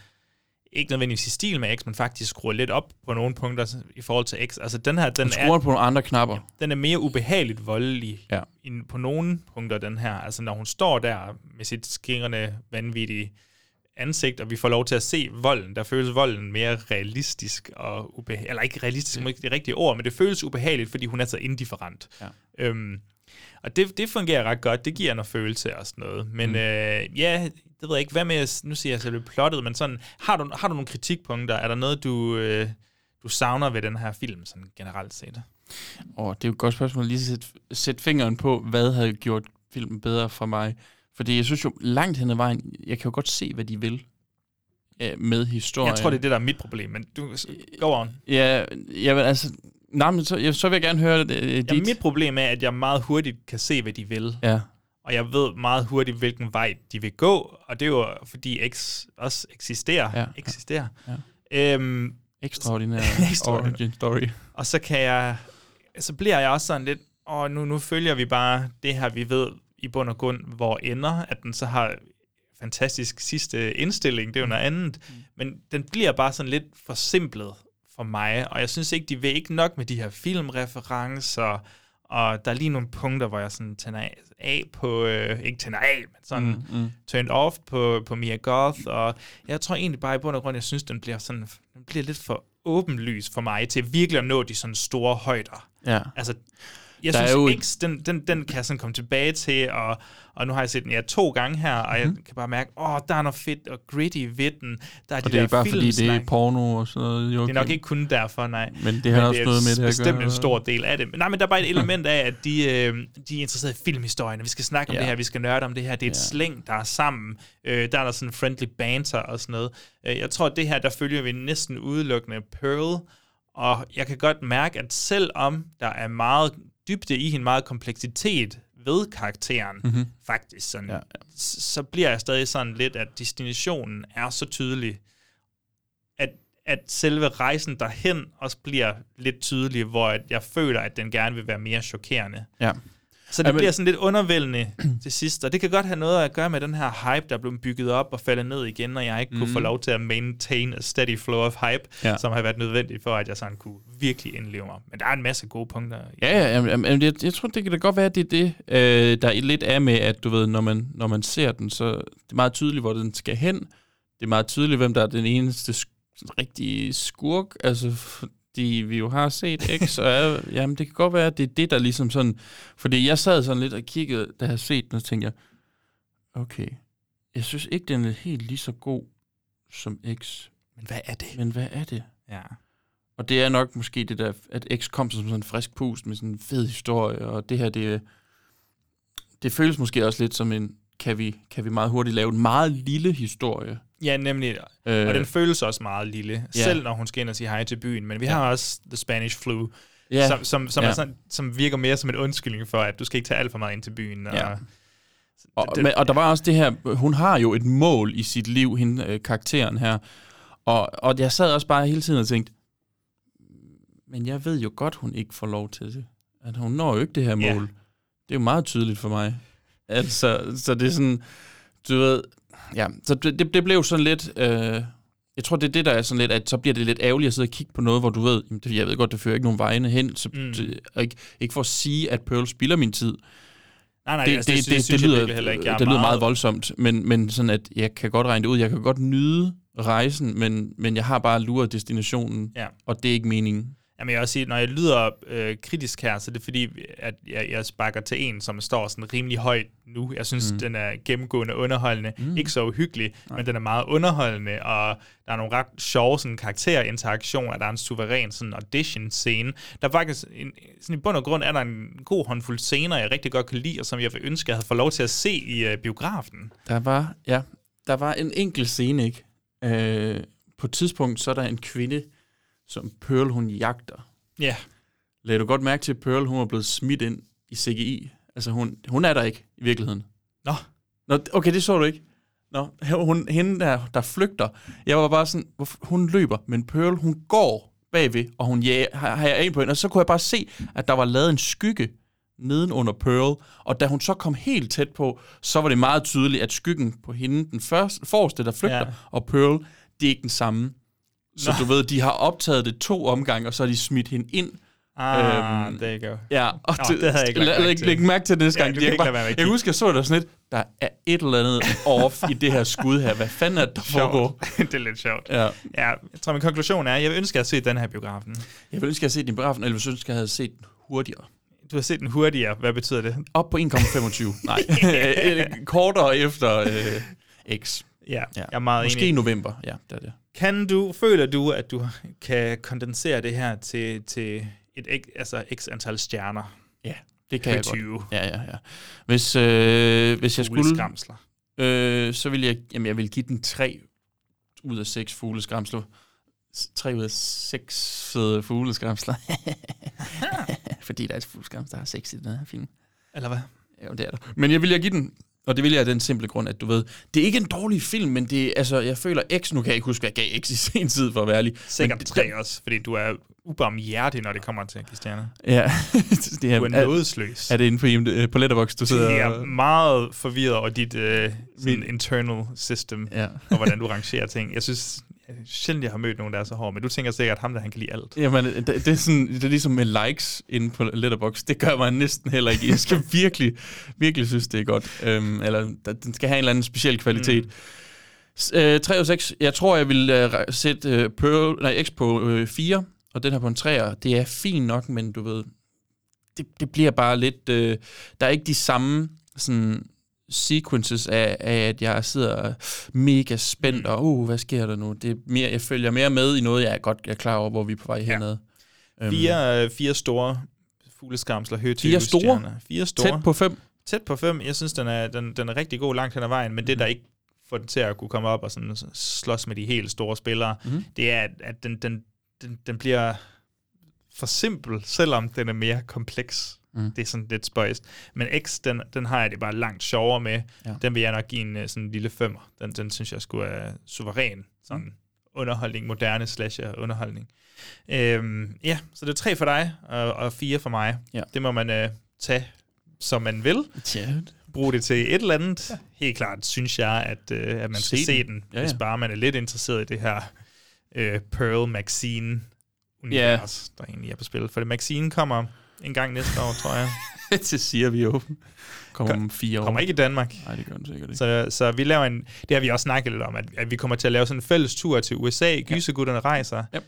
ikke nødvendigvis i stil med X, men faktisk skruer lidt op på nogle punkter i forhold til X. Altså den her, den skruer er, på nogle andre knapper. den er mere ubehageligt voldelig Ja. end på nogle punkter, den her. Altså når hun står der med sit skingerne vanvittige ansigt, og vi får lov til at se volden, der føles volden mere realistisk og ubehageligt. Eller ikke realistisk, ja. ikke det rigtige ord, men det føles ubehageligt, fordi hun er så indifferent. Ja. Øhm, og det, det fungerer ret godt. Det giver noget følelse og sådan noget. Men mm. øh, ja, det ved jeg ikke. Hvad med, nu siger jeg selv plottet, men sådan, har du, har du nogle kritikpunkter? Er der noget, du, øh, du savner ved den her film, sådan generelt set? Og det er jo et godt spørgsmål lige at sætte, sætte fingeren på, hvad havde gjort filmen bedre for mig. Fordi jeg synes jo, langt hen ad vejen, jeg kan jo godt se, hvad de vil øh, med historien. Jeg tror, det er det, der er mit problem, men du, go on. Ja, jeg vil altså... Nej, men så, jeg, så vil jeg gerne høre det, øh, Ja, dit. mit problem er, at jeg meget hurtigt kan se, hvad de vil. Ja. Og jeg ved meget hurtigt, hvilken vej de vil gå, og det er jo, fordi X også eksisterer. Ja, ja. eksisterer. Ja. Øhm, Ekstraordinær origin story. Og så kan jeg, så bliver jeg også sådan lidt, åh, nu, nu følger vi bare det her, vi ved i bund og grund, hvor ender, at den så har fantastisk sidste indstilling, det er jo noget andet, men den bliver bare sådan lidt forsimplet for mig, og jeg synes ikke, de vil ikke nok med de her filmreferencer, og der er lige nogle punkter, hvor jeg sådan tænder af, af på, øh, ikke tænder af, men sådan Mm, mm. turned off på, på Mia Goth, og jeg tror egentlig bare i bund og grund, jeg synes, den bliver sådan, den bliver lidt for åbenlys for mig til virkelig at nå de sådan store højder. Ja. Altså, jeg Der er synes, jo- X, den, den, den kan jeg sådan komme tilbage til, og, og nu har jeg set den ja, to gange her, og jeg kan bare mærke, åh, der er noget fedt og gritty ved den. Der er Og de det er der ikke bare, fordi det er porno og sådan noget. Jo, Det er nok ikke kun derfor, nej. Men det har også er noget med det at bestemt gøre. en stor del af det. Men, nej, men der er bare et element af, at de, øh, de er interesseret i filmhistorien, og vi skal snakke om Ja. det her, vi skal nørde om det her. Det er et Ja. slæng, der er sammen. Øh, der er der sådan friendly banter og sådan noget. Øh, jeg tror, at det her, der følger vi næsten udelukkende Pearl, og jeg kan godt mærke, at selvom der er meget dybde i hende, meget kompleksitet ved karakteren, Mhm. faktisk sådan, Ja, ja, Så, bliver jeg stadig sådan lidt, at destinationen er så tydelig, at, at selve rejsen derhen også bliver lidt tydelig, hvor jeg føler, at den gerne vil være mere chokerende. Ja. Så det Ja, men- bliver sådan lidt undervældende til sidst, og det kan godt have noget at gøre med den her hype, der er blevet bygget op og faldet ned igen, og jeg ikke mm. kunne få Mhm. lov til at maintain a steady flow of hype, Ja. som har været nødvendigt for, at jeg sådan kunne virkelig indleve mig. Men der er en masse gode punkter. Ja, ja, jamen, jamen, jeg, jeg tror, det kan da godt være, at det er det, øh, der er lidt er med, at du ved, når man, når man ser den, så det er meget tydeligt, hvor den skal hen. Det er meget tydeligt, hvem der er den eneste sk- rigtige skurk, altså fordi vi jo har set X, og er, jamen, det kan godt være, at det er det, der ligesom sådan, fordi jeg sad sådan lidt og kiggede, da jeg havde set den, og tænkte jeg, okay, jeg synes ikke, den er helt lige så god som X. Men hvad er det? Men hvad er det? Ja. Og det er nok måske det der, at X kom som sådan en frisk pust med sådan en fed historie, og det her, det, det føles måske også lidt som en, kan vi, kan vi meget hurtigt lave en meget lille historie, Ja, nemlig. Øh, og den føles også meget lille, ja. selv når hun skal ind og sige hej til byen. Men vi Ja. har også The Spanish Flu, Ja. som, som, som, Ja. er sådan, som virker mere som en undskyldning for, at du skal ikke tage alt for meget ind til byen. Og, Ja. Og, det- men, og der var også det her, hun har jo et mål i sit liv, hende, øh, karakteren her. Og, og jeg sad også bare hele tiden og tænkte, men jeg ved jo godt, hun ikke får lov til det. At hun når jo ikke det her mål. Det er jo meget tydeligt for mig. Altså, så det er sådan, du ved, ja, så det, det, det blev sådan lidt, øh, jeg tror, det er det, der er sådan lidt, at så bliver det lidt ærgerligt at sidde og kigge på noget, hvor du ved, jamen, det, jeg ved godt, det fører ikke nogen vejene hen, så, Mm. det, ikke, ikke for at sige, at Pearl spilder min tid, Nej, nej, det, altså, det, det, det, det, lyder, heller ikke. Det lyder meget meget- voldsomt, men, men sådan at jeg kan godt regne det ud. Jeg kan godt nyde rejsen, men, men jeg har bare luret destinationen, Ja. og det er ikke meningen. Jamen jeg vil også sige, når jeg lyder øh, kritisk her, så er det fordi, at jeg, jeg sparker til en, som står sådan rimelig højt nu. Jeg synes, mm. Den er gennemgående underholdende. Mm. Ikke så uhyggelig, Nej. men den er meget underholdende, og der er nogle ret sjove sådan, karakterinteraktioner. Der er en suveræn sådan, audition-scene. Der er faktisk, en, sådan i bund og grund, er der en god håndfuld scener, jeg rigtig godt kan lide, og som jeg vil ønske, jeg havde fået lov til at se i øh, biografen. Der var, ja, der var en enkelt scene, ikke? Øh, på et tidspunkt, så er der en kvinde, som Pearl, hun jagter. Ja. Lagde du godt mærke til, at Pearl, hun er blevet smidt ind i CGI? Altså, hun, hun er der ikke i virkeligheden. Nå. Nå, okay, det så du ikke. Nå, hun, hende der, der flygter. Jeg var bare sådan, hun løber, men Pearl, hun går bagved, og hun ja, har, har jeg ind på hende. Og så kunne jeg bare se, at der var lavet en skygge neden under Pearl, og da hun så kom helt tæt på, så var det meget tydeligt, at skyggen på hende, den første, forreste, der flygter, ja. og Pearl, det er ikke den samme. Så Nå. du ved, de har optaget det to omgange, og så har de smidt hende ind. Ah, there you go. Ja, og Nå, det havde jeg ikke lagt mærke læg, til. læg mærke til det næste Ja, gang. Jeg bare- jeg kigge. husker, jeg så der sådan lidt, der er et eller andet off i det her skud her. Hvad fanden er det, der foregår? det er lidt sjovt. Ja. ja. Jeg tror, min konklusion er, at jeg vil ønske, at jeg havde set den her biografen. Jeg ville ønske, at jeg havde set den i biografen, eller jeg ville ønske, at jeg havde set den hurtigere. Du har set den hurtigere. Hvad betyder det? Op på 1,25. Nej, kortere efter øh, X. Ja, jeg er meget Måske enig. i november, ja, det er det. Kan du, føler du, at du kan kondensere det her til, til et altså x antal stjerner? Ja, det kan jeg 20. godt. Ja, ja, ja. Hvis, øh, hvis jeg skulle... Øh, så vil jeg, jamen jeg vil give den 3 ud af 6 fugleskramsler. 3 ud af 6 fede fugleskramsler. Fordi der er et fugleskramsler, der har 6 i den her film. Eller hvad? Ja, det er der. Men jeg vil jeg give den, og det vil jeg af den simple grund, at du ved, det er ikke en dårlig film, men det, altså, jeg føler X, nu kan jeg ikke huske, hvad jeg gav X i sen tid, for at være ærlig. Sikkert men, tre også, fordi du er ubarmhjertig, når det kommer til at stjerner. Ja. det Du er nådesløs. Er det inde på, IMD, på Letterboxd, du sidder og- er meget forvirret over dit uh, min internal system, Ja. og hvordan du rangerer ting. Jeg synes sjældent, jeg har mødt nogen, der er så hård, men du tænker sikkert, at ham der, han kan lide alt. Jamen, det, det, er sådan, det er ligesom med likes inde på Letterboxd. Det gør mig næsten heller ikke. Jeg skal virkelig, virkelig synes, det er godt. Øhm, eller den skal have en eller anden speciel kvalitet. Mm. Øh, 3 og 6. Jeg tror, jeg vil øh, sætte øh, Pearl, nej, X på øh, 4, og den her på en 3'er. Det er fint nok, men du ved, det, det bliver bare lidt... Øh, der er ikke de samme sådan, sequences af, af, at jeg sidder mega spændt, og uh, hvad sker der nu? Det er mere, jeg følger mere med i noget, jeg er godt jeg er klar over, hvor vi er på vej henad. Øhm, Fire, øh, fire store fugleskramsler, højtyve Fire store? Fire store. Tæt på fem? Tæt på fem. Jeg synes, den er, den, den er rigtig god langt hen ad vejen, men det, der ikke får den til at kunne komme op og sådan slås med de helt store spillere, Mhm. det er, at, at den, den, den, den bliver for simpel, selvom den er mere kompleks. Mm. Det er sådan lidt spøjst. Men X, den, den har jeg det bare langt sjovere med. Ja. Den vil jeg nok give en øh, sådan en lille femmer. Den, den synes jeg skulle er suveræn. Sådan Mm. underholdning, moderne slasher underholdning. Øhm, ja, så det er tre for dig, og, og fire for mig. Ja. Det må man øh, tage, som man vil. Tja. Bruge det til et eller andet. Ja. Helt klart synes jeg, at, øh, at man skal Se se den. den, Ja, hvis ja. bare man er lidt interesseret i det her øh, Pearl Maxine univers, der egentlig er på spil. For det Maxine kommer en gang næste år, tror jeg. det siger vi jo. Kommer om fire år. Kommer ikke i Danmark. Nej, det gør den sikkert ikke. Så, så vi laver en, det har vi også snakket lidt om, at, at vi kommer til at lave sådan en fælles tur til USA. Gysergutterne rejser. Ja.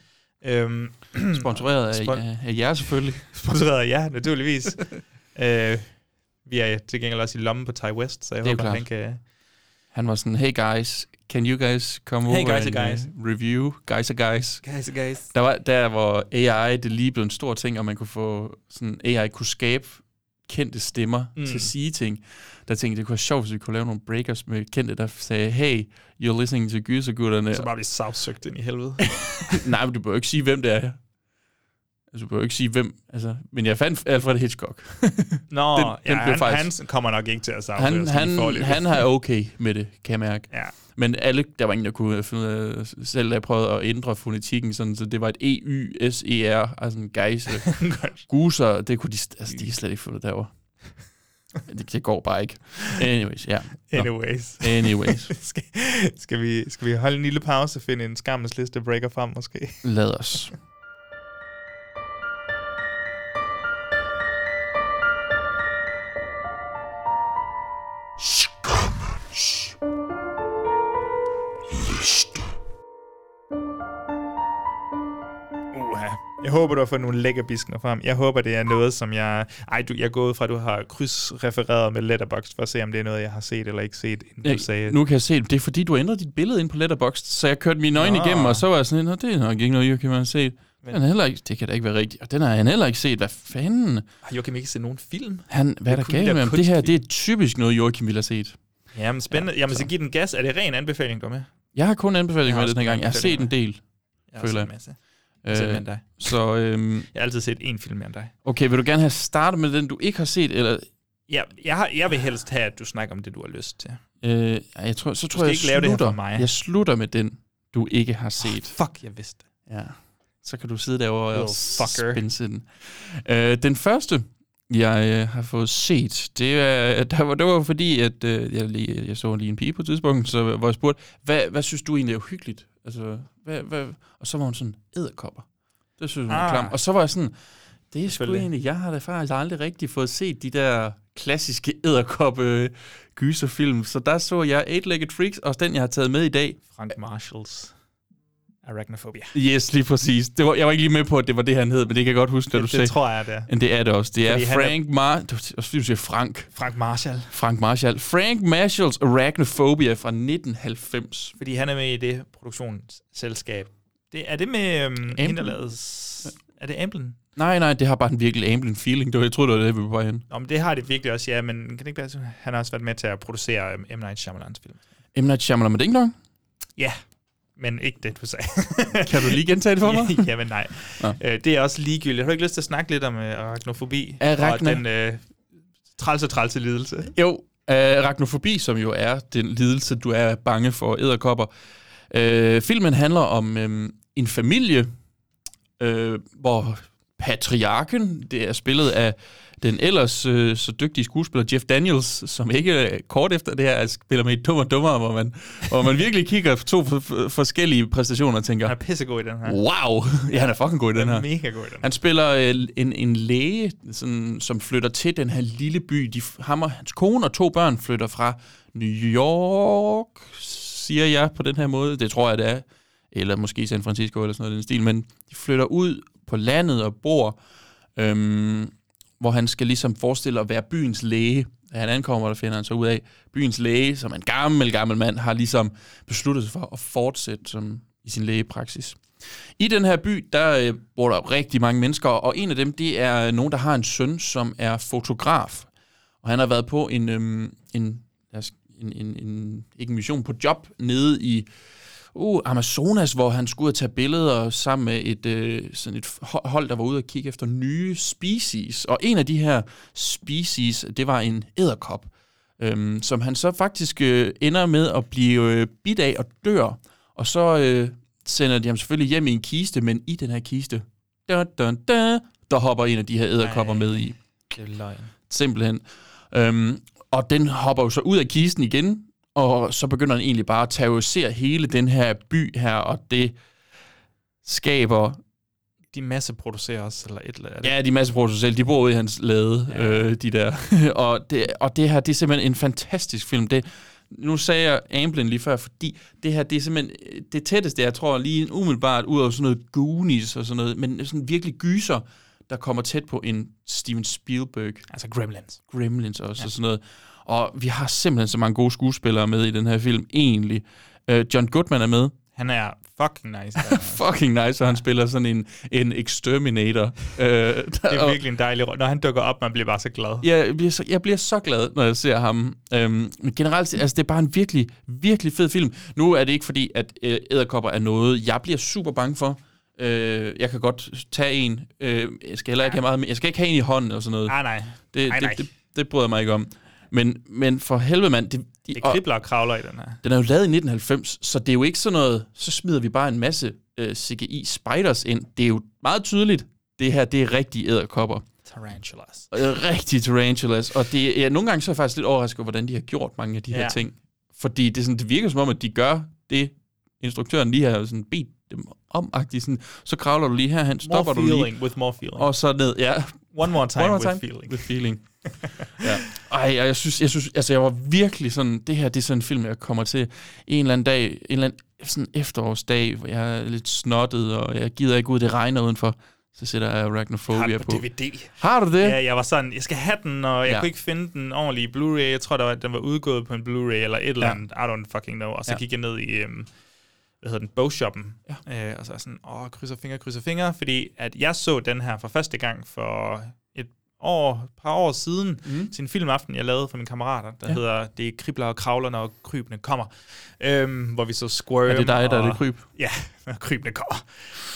Øhm, Sponsoreret af, Spon- af, af jer selvfølgelig. Sponsoreret af jer, naturligvis. øh, vi er til gengæld også i lommen på Ty West, så jeg Det er håber, han kan... Han var sådan, hey guys, can you guys come Hey over guys and and guys. uh, review? Guys and guys. Guys, guys. Der var der, hvor AI, det lige blev en stor ting, og man kunne få sådan, AI kunne skabe kendte stemmer Mm. til at sige ting. Der tænkte det kunne være sjovt, hvis vi kunne lave nogle breakers med kendte, der sagde, hey, you're listening to Gysergutterne. Så bare blive sagsøgt ind i helvede. Nej, men du bør jo ikke sige, hvem det er. Altså, du jo ikke sige, hvem... Altså, men jeg fandt Alfred Hitchcock. Nå, Den- den, den ja, blev han, faktisk- han kommer nok ikke til at savne han, han, han er okay med det, kan jeg mærke. Ja. Men alle, der var ingen, der kunne finde ud af, selv jeg prøvede at ændre fonetikken, sådan, så det var et E-Y-S-E-R, altså en gejse. Guser, det kunne de, altså, de slet ikke få det derovre. det, det, går bare ikke. Anyways, ja. Nå. Anyways. Anyways. skal, skal, vi, skal vi holde en lille pause og finde en skammens liste breaker frem, måske? Lad os. Jeg håber, du har fået nogle lækker biskner frem. Jeg håber, det er noget, som jeg... Ej, du, jeg er gået fra, at du har krydsrefereret med Letterboxd for at se, om det er noget, jeg har set eller ikke set, inden du Jeg, sagde... nu kan jeg se, det er fordi, du ændrede dit billede ind på Letterboxd, så jeg kørte mine øjne Nå. igennem, og så var jeg sådan, "Nå, det er nok ikke noget, Joachim har set. Den er heller ikke, det kan da ikke være rigtigt. Og den har han heller ikke set. Hvad fanden? Har Joachim ikke set nogen film? Han, hvad er der er galt med ham? Det her, det er typisk noget, Joachim ville have set. Jamen, spændende. Ja, Jamen, så så- giv den gas. Er det ren anbefaling, du med? Jeg har kun anbefalinger Jeg har med den her gang. Jeg har set en del, Jeg føler jeg. En. Jeg har set mere end dig. Så, øhm, Jeg har altid set én film mere end dig. okay, vil du gerne have startet med den, du ikke har set, eller... Ja, jeg, har, jeg vil helst have, at du snakker om det, du har lyst til. Øh, jeg tror, så tror jeg, ikke lave det her for mig. Jeg slutter med den, du ikke har set. Oh, fuck, jeg vidste det. Ja. Så kan du sidde derovre og fucker. spænse den. Øh, den første, jeg øh, har fået set, det, er, der var, det var fordi, at øh, jeg, lige, jeg så lige en pige på et tidspunkt, så, hvor jeg spurgte, hvad, hvad synes du egentlig er uhyggeligt? Altså, hvad, hvad? Og så var hun sådan, æderkopper. Det synes hun var Ah. klam. Og så var jeg sådan, det er sgu egentlig, jeg har da faktisk aldrig rigtig fået set de der klassiske æderkoppe gyserfilm. Så der så jeg Eight-Legged Freaks, og den, jeg har taget med i dag. Frank Marshalls Arachnophobia. Yes, lige præcis. Det var, jeg var ikke lige med på, at det var det, han hed, men det kan jeg godt huske, Det- du det sagde. tror jeg, det er. Men det er det også. Det Fordi er han er- Frank Mar... Du, du siger Frank. Frank Marshall. Frank Marshall. Frank Marshalls Arachnophobia fra 1990. Fordi han er med i det produktionsselskab. Det, er det med øhm, hende, Er det Amblin? Nej, nej, det har bare en virkelig Amblin feeling. Det var, jeg troede, det var det, vi var på hen. Nå, men det har det virkelig også, ja, men kan det ikke være? Han har også været med til at producere øhm, M. Night Shyamalans film. M. Night Shyamalan med Ding Dong. Ja, men ikke det, du sagde. Kan du lige gentage det for mig? ja, men nej. Nå. Øh, det er også ligegyldigt. Har du ikke lyst til at snakke lidt om øh, arachnofobi? Arachno- Og den øh, trælse, trælse lidelse? Jo, uh, arachnofobi, som jo er den lidelse, du er bange for æderkopper. Uh, filmen handler om um, en familie, uh, hvor patriarken, det er spillet af den ellers uh, så dygtige skuespiller Jeff Daniels, som ikke uh, kort efter det her spiller med i Dummer og Dummere, hvor man, hvor man virkelig kigger på to for, for, forskellige præstationer og tænker, Han er pissegod i den her. wow, ja, han er fucking god i den Han her. er mega god i den. Han spiller øh, en, en læge, sådan, som flytter til den her lille by. De, ham og hans kone og to børn flytter fra New York, siger jeg på den her måde. Det tror jeg, det er. Eller måske San Francisco eller sådan noget i den stil. Men de flytter ud på landet og bor, øhm, hvor han skal ligesom forestille at være byens læge. Da han ankommer, der finder han så ud af, byens læge, som er en gammel, gammel mand, har ligesom besluttet sig for at fortsætte som i sin lægepraksis. I den her by, der øh, bor der rigtig mange mennesker, og en af dem, det er øh, nogen, der har en søn, som er fotograf. Og han har været på en, øhm, en, en, en, en, ikke en mission, på job nede i uh, Amazonas, hvor han skulle ud og tage billeder sammen med et, øh, sådan et ho- hold, der var ude og kigge efter nye species. Og en af de her species, det var en æderkop, øhm, som han så faktisk øh, ender med at blive øh, bidt af og dør. Og så øh, sender de ham selvfølgelig hjem i en kiste, men i den her kiste, da, da, da, der hopper en af de her æderkopper med i. Det er løgn. Simpelthen. Øhm, og den hopper jo så ud af kisten igen, og så begynder den egentlig bare at terrorisere hele den her by her, og det skaber... De masseproducerer også, eller et eller andet. Ja, de masseproducerer selv. De bor ude i hans lade, ja. øh, de der. og, det, og det her, det er simpelthen en fantastisk film. Det, nu sagde jeg Amblin lige før, fordi det her, det er simpelthen det tætteste, jeg tror, lige umiddelbart ud af sådan noget Goonies og sådan noget, men sådan virkelig gyser, der kommer tæt på en Steven Spielberg. Altså Gremlins. Gremlins også ja. og sådan noget. Og vi har simpelthen så mange gode skuespillere med i den her film, egentlig. Uh, John Goodman er med. Han er fucking nice. Der. Fucking nice, og han spiller sådan en, en exterminator. Øh, det er virkelig en dejlig rolle. Når han dukker op, man bliver bare så glad. Ja, jeg bliver så, jeg bliver så glad, når jeg ser ham. Øhm, men generelt, altså, det er bare en virkelig, virkelig fed film. Nu er det ikke fordi, at øh, æderkopper er noget, jeg bliver super bange for. Øh, jeg kan godt tage en. Øh, jeg skal heller ikke have meget. Jeg skal ikke have en i hånden og sådan noget. Nej, nej. Det, nej, nej. det, det, det bryder jeg mig ikke om. Men, men for helvede mand, det, de, det kribler og kravler i den her. Den er jo lavet i 1990, så det er jo ikke sådan noget, så smider vi bare en masse øh, CGI spiders ind. Det er jo meget tydeligt, det her, det er rigtige æderkopper. Tarantulas. Rigtige tarantulas. Og det, ja, nogle gange så er jeg faktisk lidt overrasket over, hvordan de har gjort mange af de ja. her ting. Fordi det, sådan, det virker som om, at de gør det, instruktøren lige har sådan bedt dem om sådan, så kravler du lige herhen, stopper more du lige. with more feeling. Og så ned, ja. One more time, One more with time feeling. With feeling. ja. Ej, jeg synes, jeg synes, altså jeg var virkelig sådan, det her, det er sådan en film, jeg kommer til en eller anden dag, en eller anden sådan efterårsdag, hvor jeg er lidt snottet, og jeg gider ikke ud, det regner udenfor. Så sætter jeg Arachnophobia på. på. DVD. Har du det? Ja, jeg var sådan, jeg skal have den, og jeg Ja. kunne ikke finde den ordentlige Blu-ray. Jeg tror, der var, den var udgået på en Blu-ray eller et eller andet. I don't fucking know. Og så Ja. gik jeg ned i, um, hvad hedder den, bogshoppen. Ja. Øh, og så jeg sådan, åh, krydser fingre, krydser fingre. Fordi at jeg så den her for første gang for år, et par år siden, mm. til en filmaften, jeg lavede for mine kammerater, der Ja. hedder Det kribler og kravler, når krybene kommer. Øhm, hvor vi så Squirm. Er det dig, der er og, det kryb? Ja, når krybene kommer.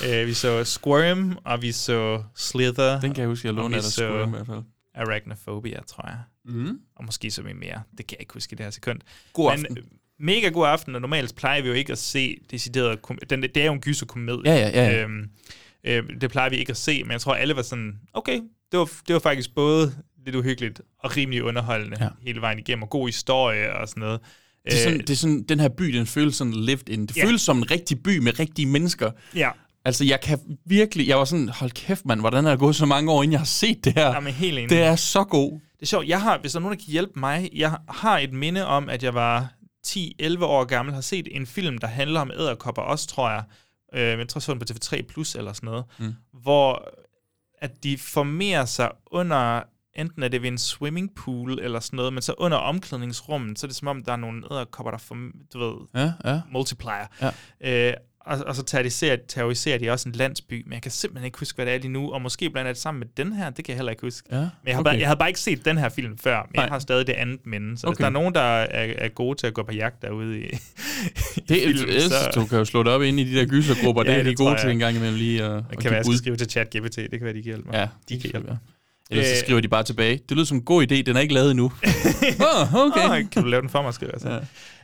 Øh, vi så Squirm, og vi så Slither. Den kan jeg huske, jeg og lånte af Squirm i hvert fald. Arachnophobia, tror jeg. Mm. Og måske så vi mere. Det kan jeg ikke huske i det her sekund. God Men, aften. øh, mega god aften, og normalt plejer vi jo ikke at se decideret... Den, det er jo en gyserkomedie. Ja, ja, ja, ja. Øhm, øh, det plejer vi ikke at se, men jeg tror, alle var sådan, okay, det var, det var faktisk både lidt uhyggeligt og rimelig underholdende Ja. hele vejen igennem, og god historie og sådan noget. Det er, sådan, det er sådan, den her by, den føles sådan lived in. Det Ja. føles som en rigtig by med rigtige mennesker. Ja. Altså, jeg kan virkelig... Jeg var sådan, hold kæft, mand, hvordan er der gået så mange år, inden jeg har set det her? Jamen, helt enig. Det er så god. Det er sjovt, jeg har, hvis der er nogen, der kan hjælpe mig, jeg har et minde om, at jeg var 10-11 år gammel, har set en film, der handler om æderkopper også, tror jeg. Øh, jeg tror, jeg så den på TV3 Plus eller sådan noget. Mm. Hvor at de formerer sig under, enten er det ved en swimmingpool eller sådan noget, men så under omklædningsrummet, så er det som om, der er nogle æderkopper, der form, du ved, Ja, ja. multiplier. Ja. Øh, og, og så terroriserer, terroriserer de også en landsby, men jeg kan simpelthen ikke huske, hvad det er lige nu, og måske blandt andet sammen med den her, det kan jeg heller ikke huske. Ja, Men jeg har, okay. bare, jeg havde bare ikke set den her film før, men Nej. jeg har stadig det andet minde. Så okay. hvis Okay. der er nogen, der er, er gode til at gå på jagt derude i, i Det, film, ellers, du kan jo slå det op ind i de der gysergrupper. Ja, det er de det gode til en gang imellem lige at, Det at kan være, jeg skal skrive til chat GPT, det kan være, de kan hjælpe mig. Ja, de kan hjælpe mig. Ellers så Øh, skriver de bare tilbage. Det lyder som en god idé, den er ikke lavet endnu. oh, okay. Oh, kan du lave den for mig, skriver jeg så.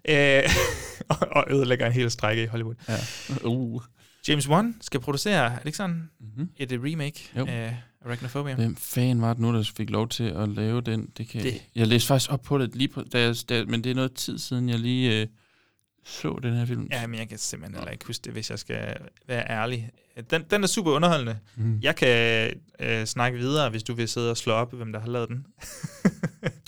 Ja. Øh, og, og ødelægger en hel strække i Hollywood. Ja. Uh. James Wan skal producere, er det ikke sådan? Mm-hmm. Et øh, remake Jo. af Arachnophobia. Hvem fanden var det nu, der fik lov til at lave den? Det kan Det. det. Jeg læste faktisk op på det, lige på, da jeg, da, men det er noget tid siden, jeg lige øh, så den her film. Ja, men jeg kan simpelthen heller ikke huske det, hvis jeg skal være ærlig. Den, den er super underholdende. Mm. Jeg kan øh, snakke videre, hvis du vil sidde og slå op, hvem der har lavet den.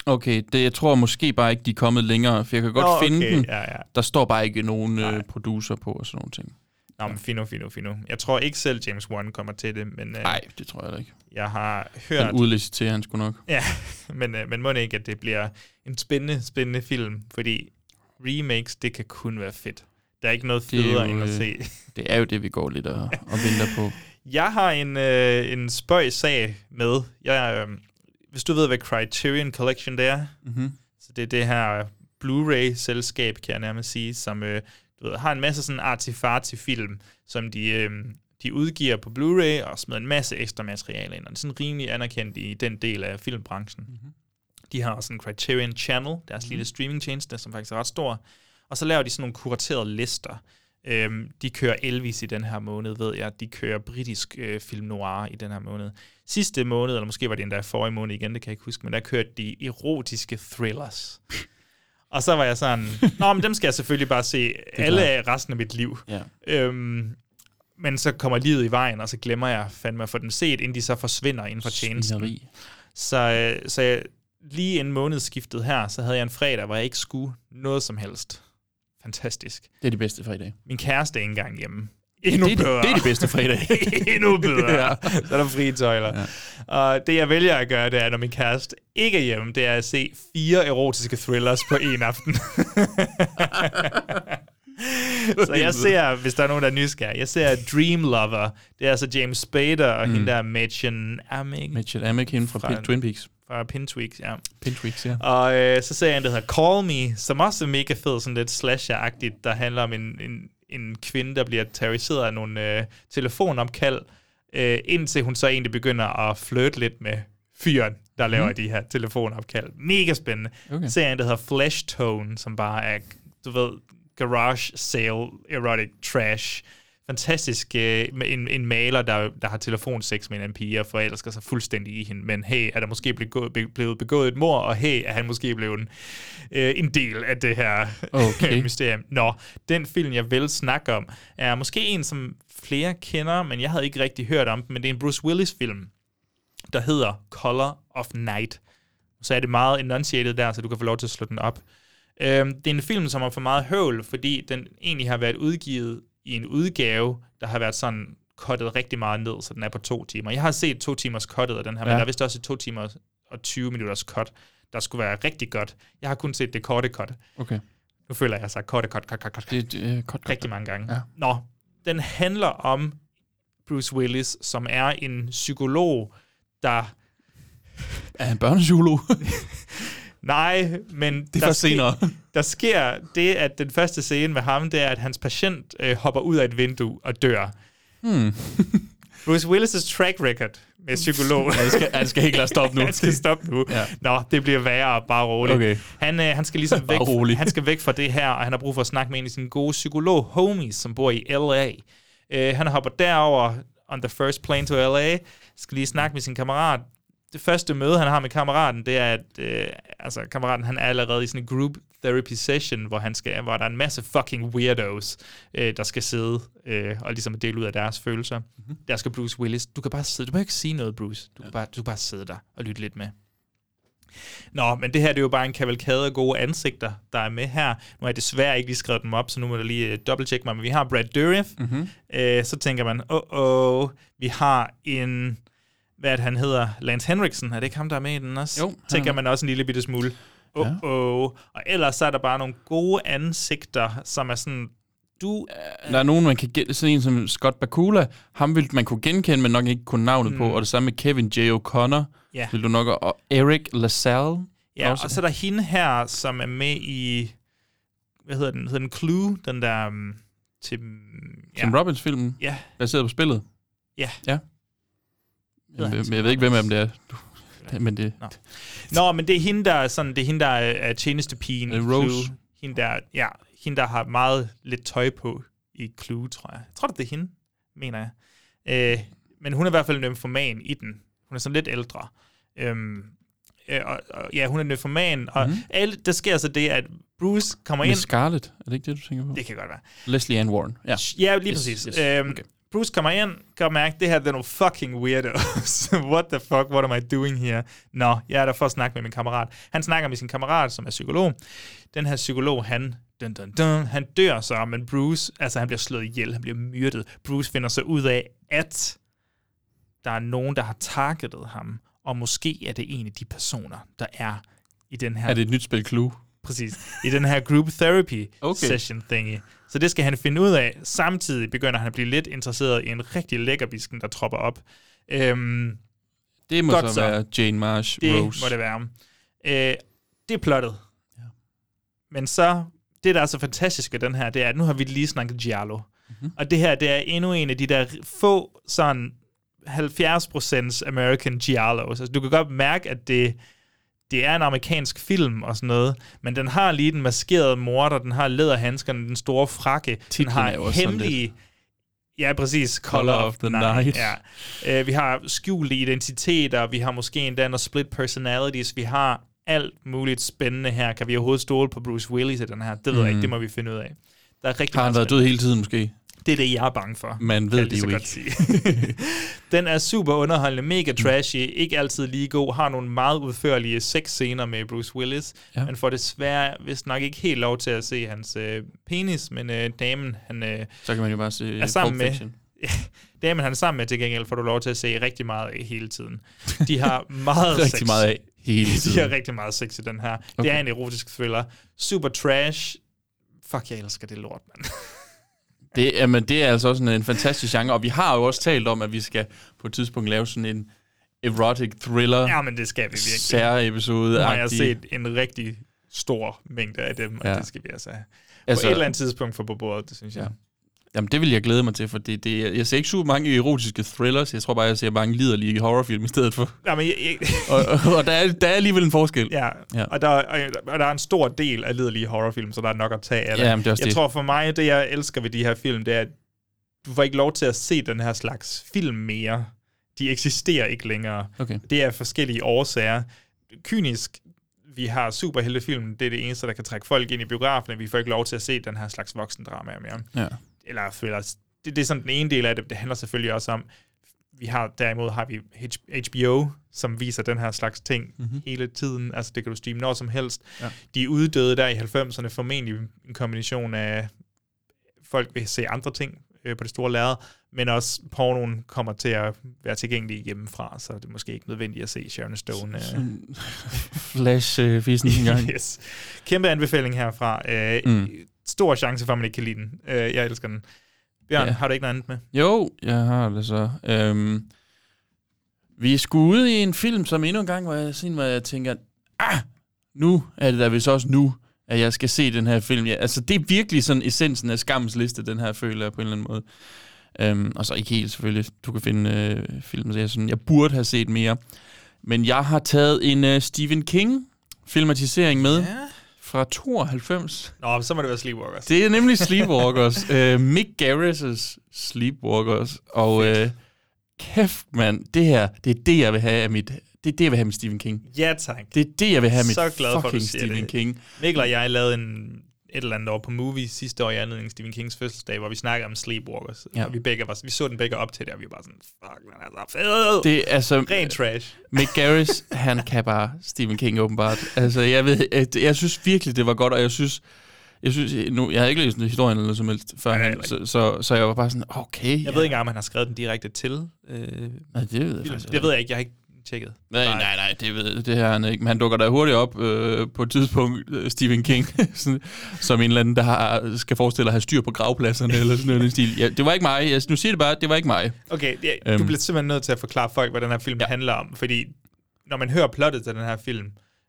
Okay, det, jeg tror måske bare ikke, de er kommet længere, for jeg kan godt Nå, finde okay, den. ja, ja. Der står bare ikke nogen øh, producer på og sådan nogle ting. Nå, men fino, fino, fino. Jeg tror ikke selv, James Wan kommer til det, men... øh, Nej, det tror jeg ikke. Jeg har hørt... Han udliciterer han sgu nok. Ja, men, øh, men må det ikke, at det bliver en spændende, spændende film, fordi remakes, det kan kun være fedt. Der er ikke noget er federe jo, end at øh, se. Det er jo det, vi går lidt og, og venter på. Jeg har en, øh, en spøj sag med. Jeg, øh, hvis du ved, hvad Criterion Collection det er, Mhm. så det er det her Blu-ray-selskab, kan jeg nærmest sige, som øh, du ved, har en masse sådan artifarti film, som de, øh, de udgiver på Blu-ray og smider en masse ekstra materiale ind. Og det er sådan rimelig anerkendt i den del af filmbranchen. Mm-hmm. De har en Criterion Channel, deres mm. lille streamingtjeneste, som faktisk er ret stor. Og så laver de sådan nogle kuraterede lister. Øhm, de kører Elvis i den her måned, ved jeg. De kører britisk øh, film noir i den her måned. Sidste måned, eller måske var det endda forrige måned igen, det kan jeg ikke huske, men der kørte de erotiske thrillers. Og så var jeg sådan, nå, men dem skal jeg selvfølgelig bare se alle af resten af mit liv. Ja. Øhm, men så kommer livet i vejen, og så glemmer jeg fandme at få den set, inden de så forsvinder inden for tjenesten. Svineri. Så, øh, så jeg, lige en månedsskiftet her, så havde jeg en fredag, hvor jeg ikke skulle noget som helst. Fantastisk. Det er de bedste fredag. Min kæreste er ikke engang hjemme. Endnu det, er bedre. det er de bedste fredag. Endnu bedre. Ja. Så er der frie tøjler. Ja. Og det, jeg vælger at gøre, det er, når min kæreste ikke er hjemme, det er at se fire erotiske thrillers på en aften. Så jeg ser, hvis der er nogen, der er nysgerrige, jeg ser Dream Lover. Det er altså James Spader og mm. hende der Mädchen Amick. Mitchell Amick hende Fra- fra Twin Peaks. Fra Pintweeks, ja. Pintweeks, ja. Og øh, så ser jeg en, der hedder Call Me, som også er mega fed, sådan lidt slasher-agtigt, der handler om en, en, en kvinde, der bliver terroriseret af nogle øh, telefonopkald, øh, indtil hun så egentlig begynder at flirte lidt med fyren, der laver Mhm. de her telefonopkald. Mega spændende. Okay. Så ser jeg en, der hedder Flesh Tone, som bare er, du ved, garage sale erotic trash. Fantastisk øh, med en, en maler, der, der har telefonsex med en anden pige og forelsker sig fuldstændig i hende. Men hey, er der måske be, blevet begået et mor, og hey, er han måske blevet en, øh, en del af det her Okay. mysterium. Nå, den film, jeg vil snakke om, er måske en, som flere kender, men jeg havde ikke rigtig hørt om den, men det er en Bruce Willis-film, der hedder Color of Night. Så er det meget enunciated der, så du kan få lov til at slå den op. Øhm, det er en film, som har for meget høvl, fordi den egentlig har været udgivet i en udgave, der har været sådan kottet rigtig meget ned, så den er på to timer. Jeg har set to timers kottet af den her, ja. men der er vist også et to timer og 20 minutters cut, der skulle være rigtig godt. Jeg har kun set det korte cut. Okay. Nu føler jeg, sagt korte cut, cut, cut, cut. Det, det godt, rigtig mange gange. Ja. Nå, den handler om Bruce Willis, som er en psykolog, der... Er han børnepsykolog? Nej, men... Det er først senere. Der sker det, at den første scene med ham, det er, at hans patient øh, hopper ud af et vindue og dør. Hmm. Bruce Willis' track record med psykolog. Han skal, han skal helt klart stoppe nu. han skal stoppe nu. Ja. Nå, det bliver værre, bare roligt. Okay. Han, øh, han skal ligesom væk, rolig. han skal væk fra det her, og han har brug for at snakke med en af sine gode psykolog homies, som bor i L.A. Øh, han hopper derover on the first plane to L.A., skal lige snakke med sin kammerat. Det første møde, han har med kammeraten, det er, at øh, altså, kammeraten han er allerede i sådan en group therapy session, hvor, han skal, hvor der er en masse fucking weirdos, øh, der skal sidde øh, og ligesom dele ud af deres følelser. Mm-hmm. Der skal Bruce Willis. Du kan bare sidde. Du behøver ikke sige noget, Bruce. Du, ja. kan bare, du kan bare sidde der og lytte lidt med. Nå, men det her det er jo bare en kavalkade af gode ansigter, der er med her. Nu har jeg desværre ikke lige skrevet dem op, så nu må du lige uh, dobbelttjekke mig. Men vi har Brad Dourif. Mhm. Øh, så tænker man, åh, oh, oh, vi har en, hvad han hedder? Lance Henriksen. Er det ikke ham, der er med i den også? Jo, Tænker man også en lille bitte smule. Oh, oh. Og ellers så er der bare nogle gode ansigter, som er sådan, du... Der er nogen, man kan gen- sådan en som Scott Bakula, ham vil man kunne genkende, men nok ikke kunne navnet mm. på, og det samme med Kevin J. O'Connor, Ja. vil du nok, og Eric LaSalle. Ja, også. og så er der hende her, som er med i, hvad hedder den, hedder den Clue, den der um, Tim... Tim Robbins-filmen, Ja. baseret på spillet. Ja. Ja. Han Jeg, jeg ved ikke, hvem af dem det er. Du, men det, Nå. Nå, men det er hende, der er, sådan, det er hende, der er, tjenestepigen Øh, Rose. Clue. Hende der, ja, hende, der har meget lidt tøj på i Clue, tror jeg. Jeg tror, det er hende, mener jeg. Øh, men hun er i hvert fald en nymfoman i den. Hun er sådan lidt ældre. Øhm, øh, og, og, ja, hun er nymfoman, og mm-hmm. alle, der sker så det, at Bruce kommer med ind... Scarlett, er det ikke det, du tænker på? Det kan godt være. Leslie Ann Warren, ja. Ja, lige Yes, præcis. yes, Øhm, okay. Bruce kommer ind, kan mærke, det her det er nogle fucking weirdos. What the fuck, what am I doing here? Nå, jeg er der for at snakke med min kammerat. Han snakker med sin kammerat, som er psykolog. Den her psykolog, han, dun, dun, dun, han dør så, men Bruce, altså han bliver slået ihjel, han bliver myrdet. Bruce finder så ud af, at der er nogen, der har targetet ham, og måske er det en af de personer, der er i den her... Er det et nyt spil Clue? Præcis. I den her group therapy Okay. session thingy. Så det skal han finde ud af. Samtidig begynder han at blive lidt interesseret i en rigtig lækkerbisken, der tropper op. Øhm, Det må Godt så så. være Jane Marsh det Rose. må det være. Øh, det er plottet. Ja. Men så, det der er så fantastisk ved den her, det er, at nu har vi lige snakket Giallo. Mm-hmm. Og det her, det er endnu en af de der få sådan 70% American Giallos. Altså, du kan godt mærke, at det, det er en amerikansk film og sådan noget, men den har lige den maskerede morter, den har læderhandskerne, den store frakke, den Titlen har er jo også hemmelige... Ja, præcis. Color, of the Night. Ja. Uh, vi har skjulte identiteter, vi har måske endda noget split personalities, vi har alt muligt spændende her. Kan vi overhovedet stole på Bruce Willis i den her? Det ved mm. jeg ikke, det må vi finde ud af. Der er rigtig Har han været død hele tiden måske? Det er det, jeg er bange for. Man ved det jo godt Sige. den er super underholdende, mega trashy, ikke altid lige god, har nogle meget udførlige sexscener med Bruce Willis, Ja. men får desværre vist nok ikke helt lov til at se hans øh, penis, men øh, damen, han øh, Så kan man jo bare se er sammen Pulp med... Damen, han er sammen med, til gengæld får du lov til at se rigtig meget af hele tiden. De har meget Rigtig sex. meget af hele De tiden. har rigtig meget sex i den her. Okay. Det er en erotisk thriller. Super trash. Fuck, jeg elsker det lort, mand. Det, jamen, det er altså også en, en fantastisk genre, og vi har jo også talt om, at vi skal på et tidspunkt lave sådan en erotic thriller Ja, men det skal vi virkelig. særepisode. Nu har jeg set en rigtig stor mængde af dem, og Ja. det skal vi altså have. Altså, Altså- på et eller andet tidspunkt få på bordet, det synes jeg. Ja. Jamen, det vil jeg glæde mig til, for det, det, jeg ser ikke super mange erotiske thrillers. Jeg tror bare, jeg ser mange liderlige horrorfilm i stedet for. Ja, men jeg, jeg, og, og, og der, er, der er alligevel en forskel. Ja, Ja. Og, der, og, og der er en stor del af liderlige horrorfilm, så der er nok at tage af det. Ja, det er jeg det. tror for mig, det jeg elsker ved de her film, det er, at du får ikke lov til at se den her slags film mere. De eksisterer ikke længere. Okay. Det er forskellige årsager. Kynisk, vi har superheltefilm, det er det eneste, der kan trække folk ind i biografen, vi får ikke lov til at se den her slags voksendrama mere. Ja. Eller thrillers. Det, det er sådan den ene del af det. Det handler selvfølgelig også om, vi har derimod har vi HBO, som viser den her slags ting Mhm. mm-hmm. hele tiden. Altså det kan du streame når som helst. Ja. De er uddøde der i 90'erne, formentlig en kombination af folk vil se andre ting øh, på det store lærred, men også pornoen kommer til at være tilgængelig hjemmefra, så det er måske ikke nødvendigt at se Sharon Stone. Øh. Sådan Flash øh, en gang. yes. Kæmpe anbefaling herfra. Øh, Mm. Stor chance for, at man ikke kan lide den. Øh, jeg elsker den. Bjørn, Ja. har du ikke noget andet med? Jo, jeg har det så. Øhm, vi er sgu ude i en film, som endnu en gang, hvor jeg, sådan, hvor jeg tænker, ah, nu er det da vist også nu, at jeg skal se den her film. Ja, altså, det er virkelig sådan essensen af skammens liste, den her føler jeg på en eller anden måde. Øhm, og så ikke helt selvfølgelig. Du kan finde øh, film, så jeg, sådan, jeg burde have set mere. Men jeg har taget en øh, Stephen King filmatisering med Ja. Fra 92. Nå, så må det være Sleepwalkers. Det er nemlig Sleepwalkers. uh, Mick Garris' Sleepwalkers. Og uh, kæft, mand, det her, det er det, jeg vil have af mit... Det er det, jeg vil have med Stephen King. Ja, tak. Det er det, jeg vil have med Så glad for, fucking siger Stephen det. King. Mikkel og jeg lavede en, et eller andet år på movie sidste år i anledning af Stephen Kings fødselsdag, hvor vi snakkede om Sleepwalkers. Ja. Og vi, begge var, vi så den begge op til det, og vi var sådan, fuck, den er så fed. Det er altså... Ren trash. Mick Garris, han kan bare Stephen King åbenbart. Altså, jeg, ved, at- jeg synes virkelig, det var godt, og jeg synes... Jeg synes, nu, jeg har ikke læst historien eller noget som helst før, Nej, han, så, så, så jeg var bare sådan, okay. Jeg ja. ved ikke engang, om han har skrevet den direkte til. Øh, Nej, det ved jeg faktisk Det ved jeg ikke, jeg har ikke tjekket. Nej, nej, nej, det, ved, det her er han ikke. Men han dukker da hurtigt op øh, på et tidspunkt, øh, Stephen King, sådan, som en eller anden, der har, skal forestille at have styr på gravpladserne, eller sådan noget stil. Ja, det var ikke mig. Jeg, nu siger det bare, det var ikke mig. Okay, ja, Øhm. du bliver simpelthen nødt til at forklare folk, hvad den her film ja. handler om, fordi når man hører plottet til den her film,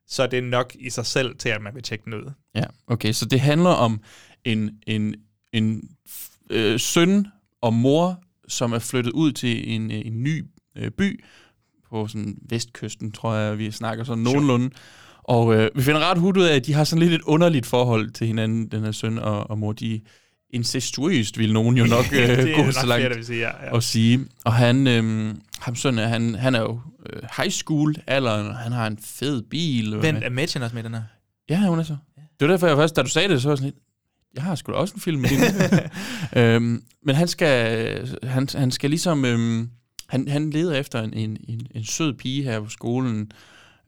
så er det nok i sig selv til, at man vil tjekke den ud. Ja, okay, så det handler om en, en, en øh, søn og mor, som er flyttet ud til en, øh, en ny øh, by på sådan vestkysten, tror jeg, vi snakker sådan nogenlunde. Og øh, vi finder ret hurtigt ud af, at de har sådan lidt et underligt forhold til hinanden, den her søn og, og mor. De incestuøst, vil nogen jo nok øh, gå så langt vil sige, ja, ja. at sige. Og han, øh, ham søn, han, han er jo øh, high school alderen, og han har en fed bil. og- Vent, er Mädchen også med den her? Ja, hun er så. Det var derfor, jeg først, da du sagde det, så var sådan lidt, jeg har sgu da også en film med hende. øhm, men han skal, han, han skal ligesom, øhm, han, han leder efter en, en, en, en sød pige her på skolen.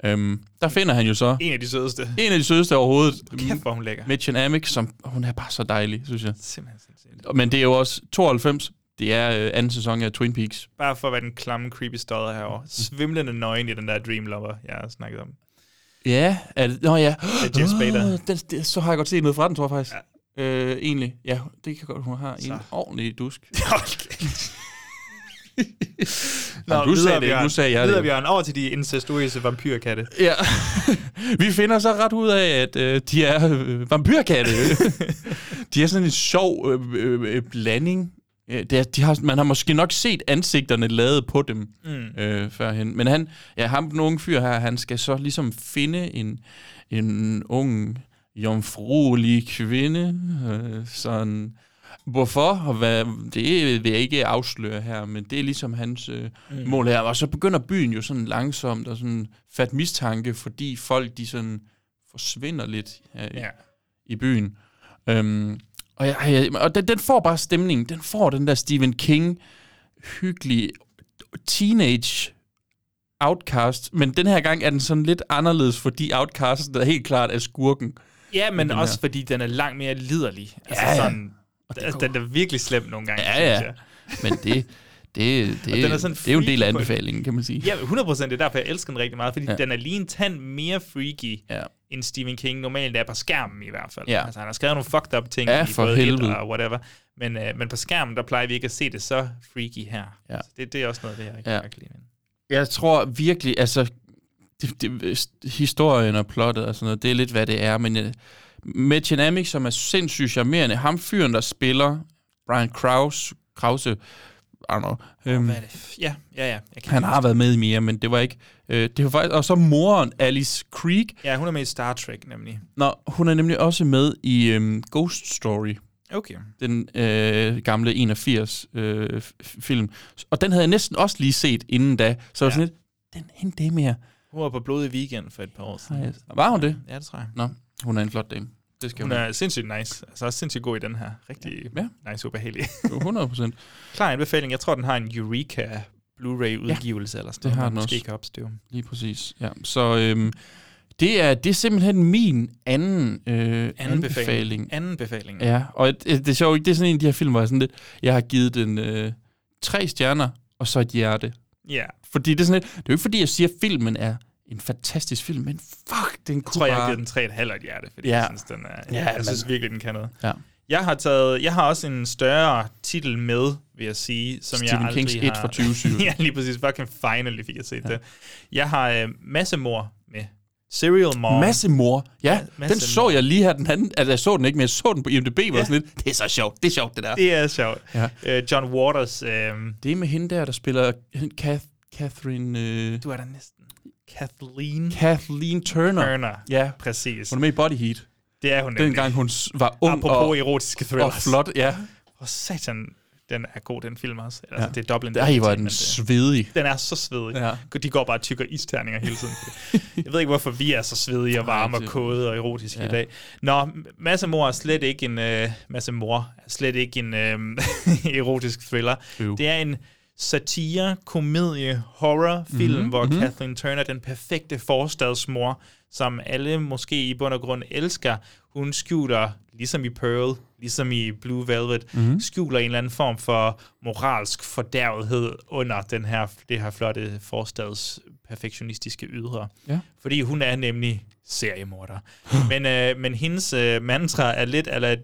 Øhm, der finder han jo så En af de sødeste. en af de sødeste overhovedet. Kæft, hvor hun lækker. Mitchen Amick, som hun er bare så dejlig, synes jeg. Simpelthen sindssygt. Men det er jo også 92. Det er øh, anden sæson af Twin Peaks. Bare for at være den klamme, creepy stodder herovre. Svimlende nøgen i den der Dream Lover, jeg har snakket om. Ja, er det, nå ja. Det er James Spader. Åh, den, det, så har jeg godt set noget fra den, tror jeg faktisk. Ja. Øh, egentlig, ja, det kan godt, hun har Så. en ordentlig dusk. Nå, Jamen, du sagde det nu sagde jeg det. Bjørn, over til de incestuøse vampyrkatte. Ja. Vi finder så ret ud af, at øh, de er øh, vampyrkatte. de er sådan en sjov øh, øh, øh, blanding. Det er, de har, man har måske nok set ansigterne lavet på dem Mm. øh, førhen. Men han, ja, ham, den unge fyr her, han skal så ligesom finde en, en ung, jomfruelig kvinde. Øh, sådan, hvorfor? Og hvad, det vil jeg ikke afsløre her, men det er ligesom hans øh, Mm. mål her. Og så begynder byen jo sådan langsomt at sådan fat mistanke, fordi folk de sådan forsvinder lidt i, Ja. i byen. Øhm, og jeg, jeg, og den, den får bare stemning. Den får den der Stephen King hyggelige teenage outcast, men den her gang er den sådan lidt anderledes, fordi outcast er helt klart er skurken. Ja, men også her. fordi den er langt mere liderlig. Altså Ja, ja. sådan, altså, den er virkelig slem nogle gange, Ja, synes ja. jeg. Men det, Det, det, Og den er sådan det er jo en del af anbefalingen, kan man sige. Ja, 100% det er derfor, jeg elsker den rigtig meget, fordi Ja. den er lige en tand mere freaky, Ja. end Stephen King normalt er på skærmen i hvert fald. Ja. Altså, han har skrevet nogle fucked up ting Ja, i for både et helvede. og whatever, men, øh, men på skærmen, der plejer vi ikke at se det så freaky her. Ja. Så det, det er også noget, det jeg rigtig Ja. kan lide. Jeg tror virkelig, altså, det, det, historien og plottet og sådan noget, det er lidt, hvad det er, men uh, Mitch Amick, som er sindssygt charmerende, ham fyren, der spiller Brian Krause, Krause, I don't know, øhm, Hvad er det? Ja, ja, ja. Jeg kan han har været med i mere, men det var ikke, øh, det var faktisk, og så moren, Alice Creek, Ja, hun er med i Star Trek nemlig. Nå, hun er nemlig også med i øhm, Ghost Story, Okay. den øh, gamle 81 øh, film, og den havde jeg næsten også lige set inden da, så ja. var sådan lidt, den hende det mere. Hun var på Blodig Weekend for et par år siden. Var hun det? Ja, det tror jeg. Nå, hun er en flot dame. Det skal Hun hun. er sindssygt nice. Altså også sindssygt god i den her. Rigtig Ja. nice ubehagelig. 100 procent. Klar anbefaling. Jeg tror, den har en Eureka Blu-ray-udgivelse eller sådan det noget, har den måske også. kan opstøve. Lige præcis. Ja. Så øhm, det, er, det er simpelthen min anden, øh, Anden befaling. anbefaling. Anden befaling. Ja, og det, det er sjovt, det er sådan en af de her film, hvor jeg, sådan lidt, jeg har givet den øh, tre stjerner, og så et hjerte. Ja. Fordi det er sådan lidt, det er jo ikke fordi, jeg siger, at filmen er en fantastisk film, men fuck, den Jeg kunne tror, jeg har givet den 3,5 af et hjerte, fordi Ja. jeg synes, den er, Ja, ja, jeg men- synes virkelig, den kan noget. Ja. Jeg har taget, jeg har også en større titel med, vil jeg sige, som Stephen jeg aldrig Kings har... Et fra 2020. ja, lige præcis. Fucking finally fik jeg set ja. det. Jeg har øh, massemor med. Serial Mom. Masse mor. Ja, masse den så mor. jeg lige her den anden. Altså, jeg så den ikke, men jeg så den på IMDb, ja. sådan lidt, det er så sjovt, det er sjovt, det der. Det er sjovt. Ja. Øh, John Waters. Øh, Det er med hende der, der spiller Kath, Catherine... Øh, du er der næsten. Kathleen Kathleen Turner. Turner. Ja, Præcis. hun er med i Body Heat. Det er hun nemlig. Dengang hun var ung Apropos og, erotiske og thrillers. flot. Ja, Og satan, den er god, den film også. Altså, Ja. det er Dublin. Ej, hvor er den svedig. Den er så svedig. Ja. De går bare og tykker isterninger hele tiden. Jeg ved ikke, hvorfor vi er så svedige og varme og kode og erotiske Ja. ja. i dag. Nå, Masse Mor er slet ikke en... Uh, Masse Mor er slet ikke en uh, erotisk thriller. Øv. Det er en satire, komedie, horror film, Mhm, mm-hmm, hvor mhm. mm-hmm. Kathleen Turner, den perfekte forstadsmor, som alle måske i bund og grund elsker, hun skjuler, ligesom i Pearl, ligesom i Blue Velvet, Mhm. mm-hmm. skjuler en eller anden form for moralsk fordærvethed under den her, det her flotte forstads perfektionistiske ydre. Ja. Fordi hun er nemlig seriemorder. men, øh, men hendes øh, mantra er lidt, eller,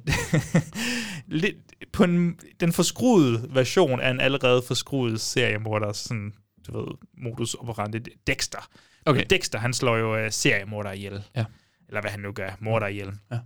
lidt på en, den forskruede version af en allerede forskruet seriemorder, sådan, du ved, modus operandi, Dexter. Okay. Dexter, han slår jo øh, seriemorder ihjel. Ja. Eller hvad han nu gør, morder ihjel. Ja.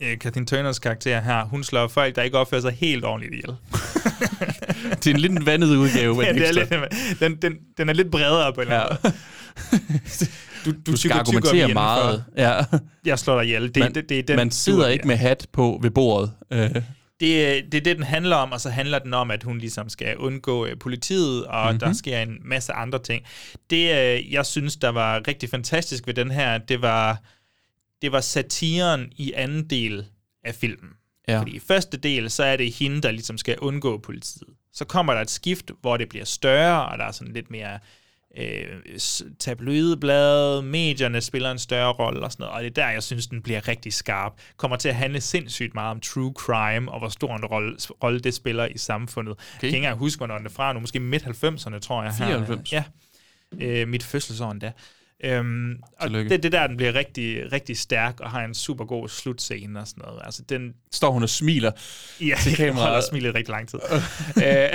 Øh, Kathleen Turners karakter her, hun slår folk, der ikke opfører sig helt ordentligt ihjel. det er en lidt vandet udgave. ja, det er lidt, den, den, den er lidt bredere på en eller Ja. anden måde. Du, du, Du skal argumentere meget. Ja. Jeg slår dig ihjel. Det, man, det, det er den, man sidder du- ikke med hat på ved bordet. Øh, det, er- det er det, den handler om, og så handler den om, at hun ligesom skal undgå øh, politiet, og Mhm. mm-hmm. der sker en masse andre ting. Det, øh, jeg synes, der var rigtig fantastisk ved den her, det var, det var satiren i anden del af filmen. Ja. Fordi i første del, så er det hende, der ligesom skal undgå politiet. Så kommer der et skift, hvor det bliver større, og der er sådan lidt mere øh, tabloidblade, medierne spiller en større rolle og sådan noget, og det er der, jeg synes, den bliver rigtig skarp. Kommer til at handle sindssygt meget om true crime, og hvor stor en rolle, rolle det spiller i samfundet. Okay. Jeg kan ikke engang huske, hvornår den er fra nu, måske midt-90'erne, tror jeg. her. 94. Ja, øh, mit fødselsår endda. Øhm, og Tillykke. det, det der, den bliver rigtig, rigtig stærk, og har en super god slutscene og sådan noget. Altså, den, står hun og smiler Ja, til kameraet. holder smilet rigtig lang tid. øh,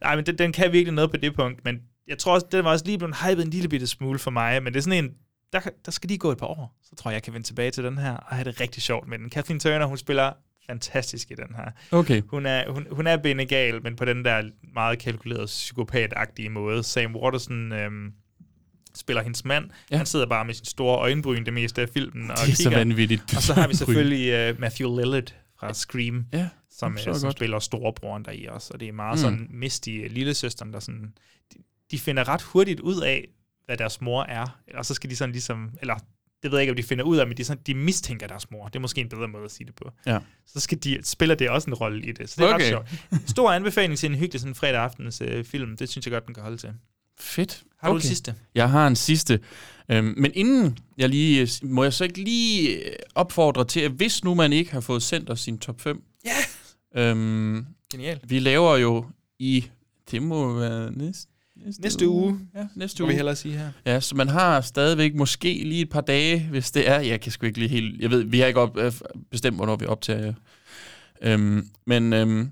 nej, men den, den kan virkelig noget på det punkt, men jeg tror også, den var også lige blevet hypet en lille bitte smule for mig, men det er sådan en, der, der skal lige gå et par år, så tror jeg, jeg kan vende tilbage til den her, og have det rigtig sjovt med den. Kathleen Turner, hun spiller fantastisk i den her. Okay. Hun er, hun, hun er benegal, men på den der meget kalkulerede, psykopat-agtige måde. Sam Waterson øhm, spiller hendes mand. Ja. Han sidder bare med sin store øjenbryn det meste af filmen. Og Det er så kigger. vanvittigt. Og så har vi selvfølgelig uh, Matthew Lillard fra Scream, Ja, som, så uh, som godt. spiller storebroren der i også. Og det er meget Mm. sådan misty uh, lillesøsteren, der sådan... De, de finder ret hurtigt ud af, hvad deres mor er. Og så skal de sådan ligesom... Eller det ved jeg ikke, om de finder ud af, men de, sådan, de mistænker deres mor. Det er måske en bedre måde at sige det på. Ja. Så skal de, spiller det også en rolle i det. Så det er Okay. ret sjovt. Stor anbefaling til en hyggelig sådan fredag aftens øh, film. Det synes jeg godt, den kan holde til. Fedt. Har du en sidste? Jeg har en sidste. Øhm, men inden jeg lige... Må jeg så ikke lige øh, opfordre til, at hvis nu man ikke har fået sendt os sin top 5... Ja! Øhm, Genial. vi laver jo i Det må være næste, næste, Næste uge. Ja, næste Må uge. vi hellere sige her. Ja, så man har stadigvæk måske lige et par dage, hvis det er. Jeg kan sgu ikke lige helt... Jeg ved, vi har ikke op, øh, bestemt, hvornår vi optager. Øhm, men øhm,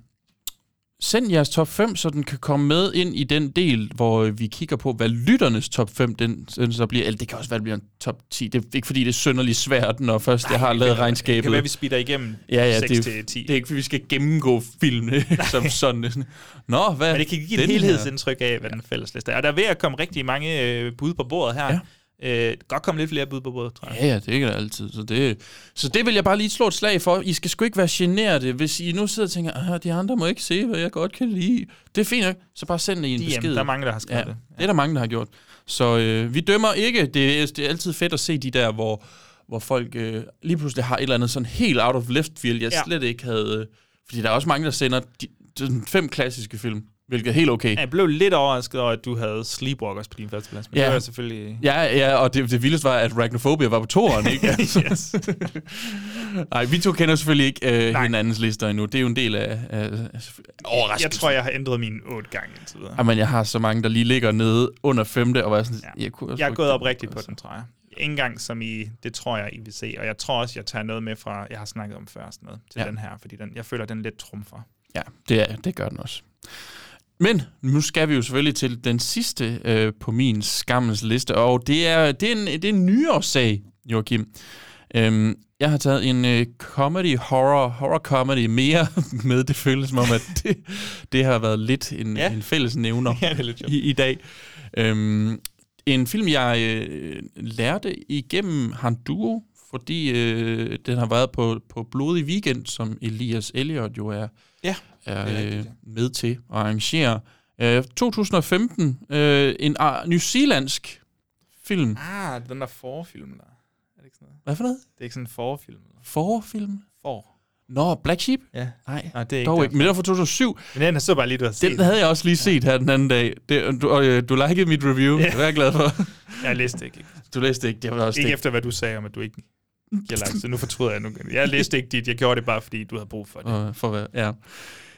send jeres top 5, så den kan komme med ind i den del, hvor øh, vi kigger på, hvad lytternes top 5 den, den så bliver. Eller det kan også være, det bliver en top 10. Det er ikke, fordi det er synderligt svært, når først jeg har lavet regnskabet. Det kan være, vi speeder igennem Ja, ja, 6 det, er- til 10. det er ikke, fordi vi skal gennemgå filmene som sådan. Nå, hvad Men det kan give et helhedsindtryk af, hvad den fælles liste er. Og der er ved at komme rigtig mange øh, bud på bordet her. Ja. Øh, godt komme lidt flere bud på bordet, tror jeg. Ja, ja, det er der altid. Så det, så det vil jeg bare lige slå et slag for. I skal sgu ikke være generte, hvis I nu sidder og tænker, ah, de andre må ikke se, hvad jeg godt kan lide. Det er fint nok, så bare send en DM, besked. der er mange, der har skrevet ja, det. det er der mange, der har gjort. Så øh, vi dømmer ikke. Det er, det er altid fedt at se de der, hvor, hvor folk øh, lige pludselig har et eller andet sådan helt out of left field, jeg Ja. slet ikke havde... Øh, fordi der er også mange, der sender de, sådan fem klassiske film, hvilket er helt okay. Jeg blev lidt overrasket over, at du havde Sleepwalkers på din første plads, men Ja. det var selvfølgelig... Ja, ja, og det, det vildeste var, at Arachnophobia var på toeren, ikke? Altså. yes. Nej, vi to kender selvfølgelig ikke øh, hinandens lister endnu. Det er jo en del af, af overraskelsen. Jeg tror, jeg har ændret mine otte gange indtil videre. Jamen, jeg har så mange, der lige ligger nede under femte, og var sådan, ja. jeg, kunne, Jeg er gået op rigtigt på den, tror jeg. Ikke engang som I, det tror jeg, I vil se. Og jeg tror også, jeg tager noget med fra, jeg har snakket om før, sådan noget, til ja. den her, fordi den, jeg føler, den lidt trumfer. Ja, det, er, det gør den også. Men nu skal vi jo selvfølgelig til den sidste øh, på min skammens liste, og det er, det er en, det er en nyere sag, Joachim. Øhm, jeg har taget en øh, comedy, horror, horror comedy mere med. Det føles som om, at det, det har været lidt en, ja. En fælles nævner Ja, i, i dag. Øhm, en film, jeg øh, lærte igennem Handuo, fordi øh, den har været på, på Blodig Weekend, som Elias Elliot jo er, Ja, er er øh, rigtigt, med til at arrangere. Øh, 2015, øh, en uh, New Zealandsk film. Ah, den der forfilm der. Er det ikke sådan noget? Hvad for noget? Det er ikke sådan en forfilm. Forfilm? For. Nå, Black Sheep? Ja. Nej, Nej, det er ikke dog ikke. Men det var fra 2007. Men den er så bare lige, du har set. Den havde jeg også lige set her den anden dag. Det, du, og, øh, du likede mit review. Ja. Det er jeg glad for. Jeg læste ikke. Du læste ikke. Det var også Ikke det. efter, hvad du sagde om, at du ikke giver like, så nu fortryder jeg nu. Jeg læste ikke dit, jeg gjorde det bare, fordi du havde brug for det. Øh, for hvad? Ja.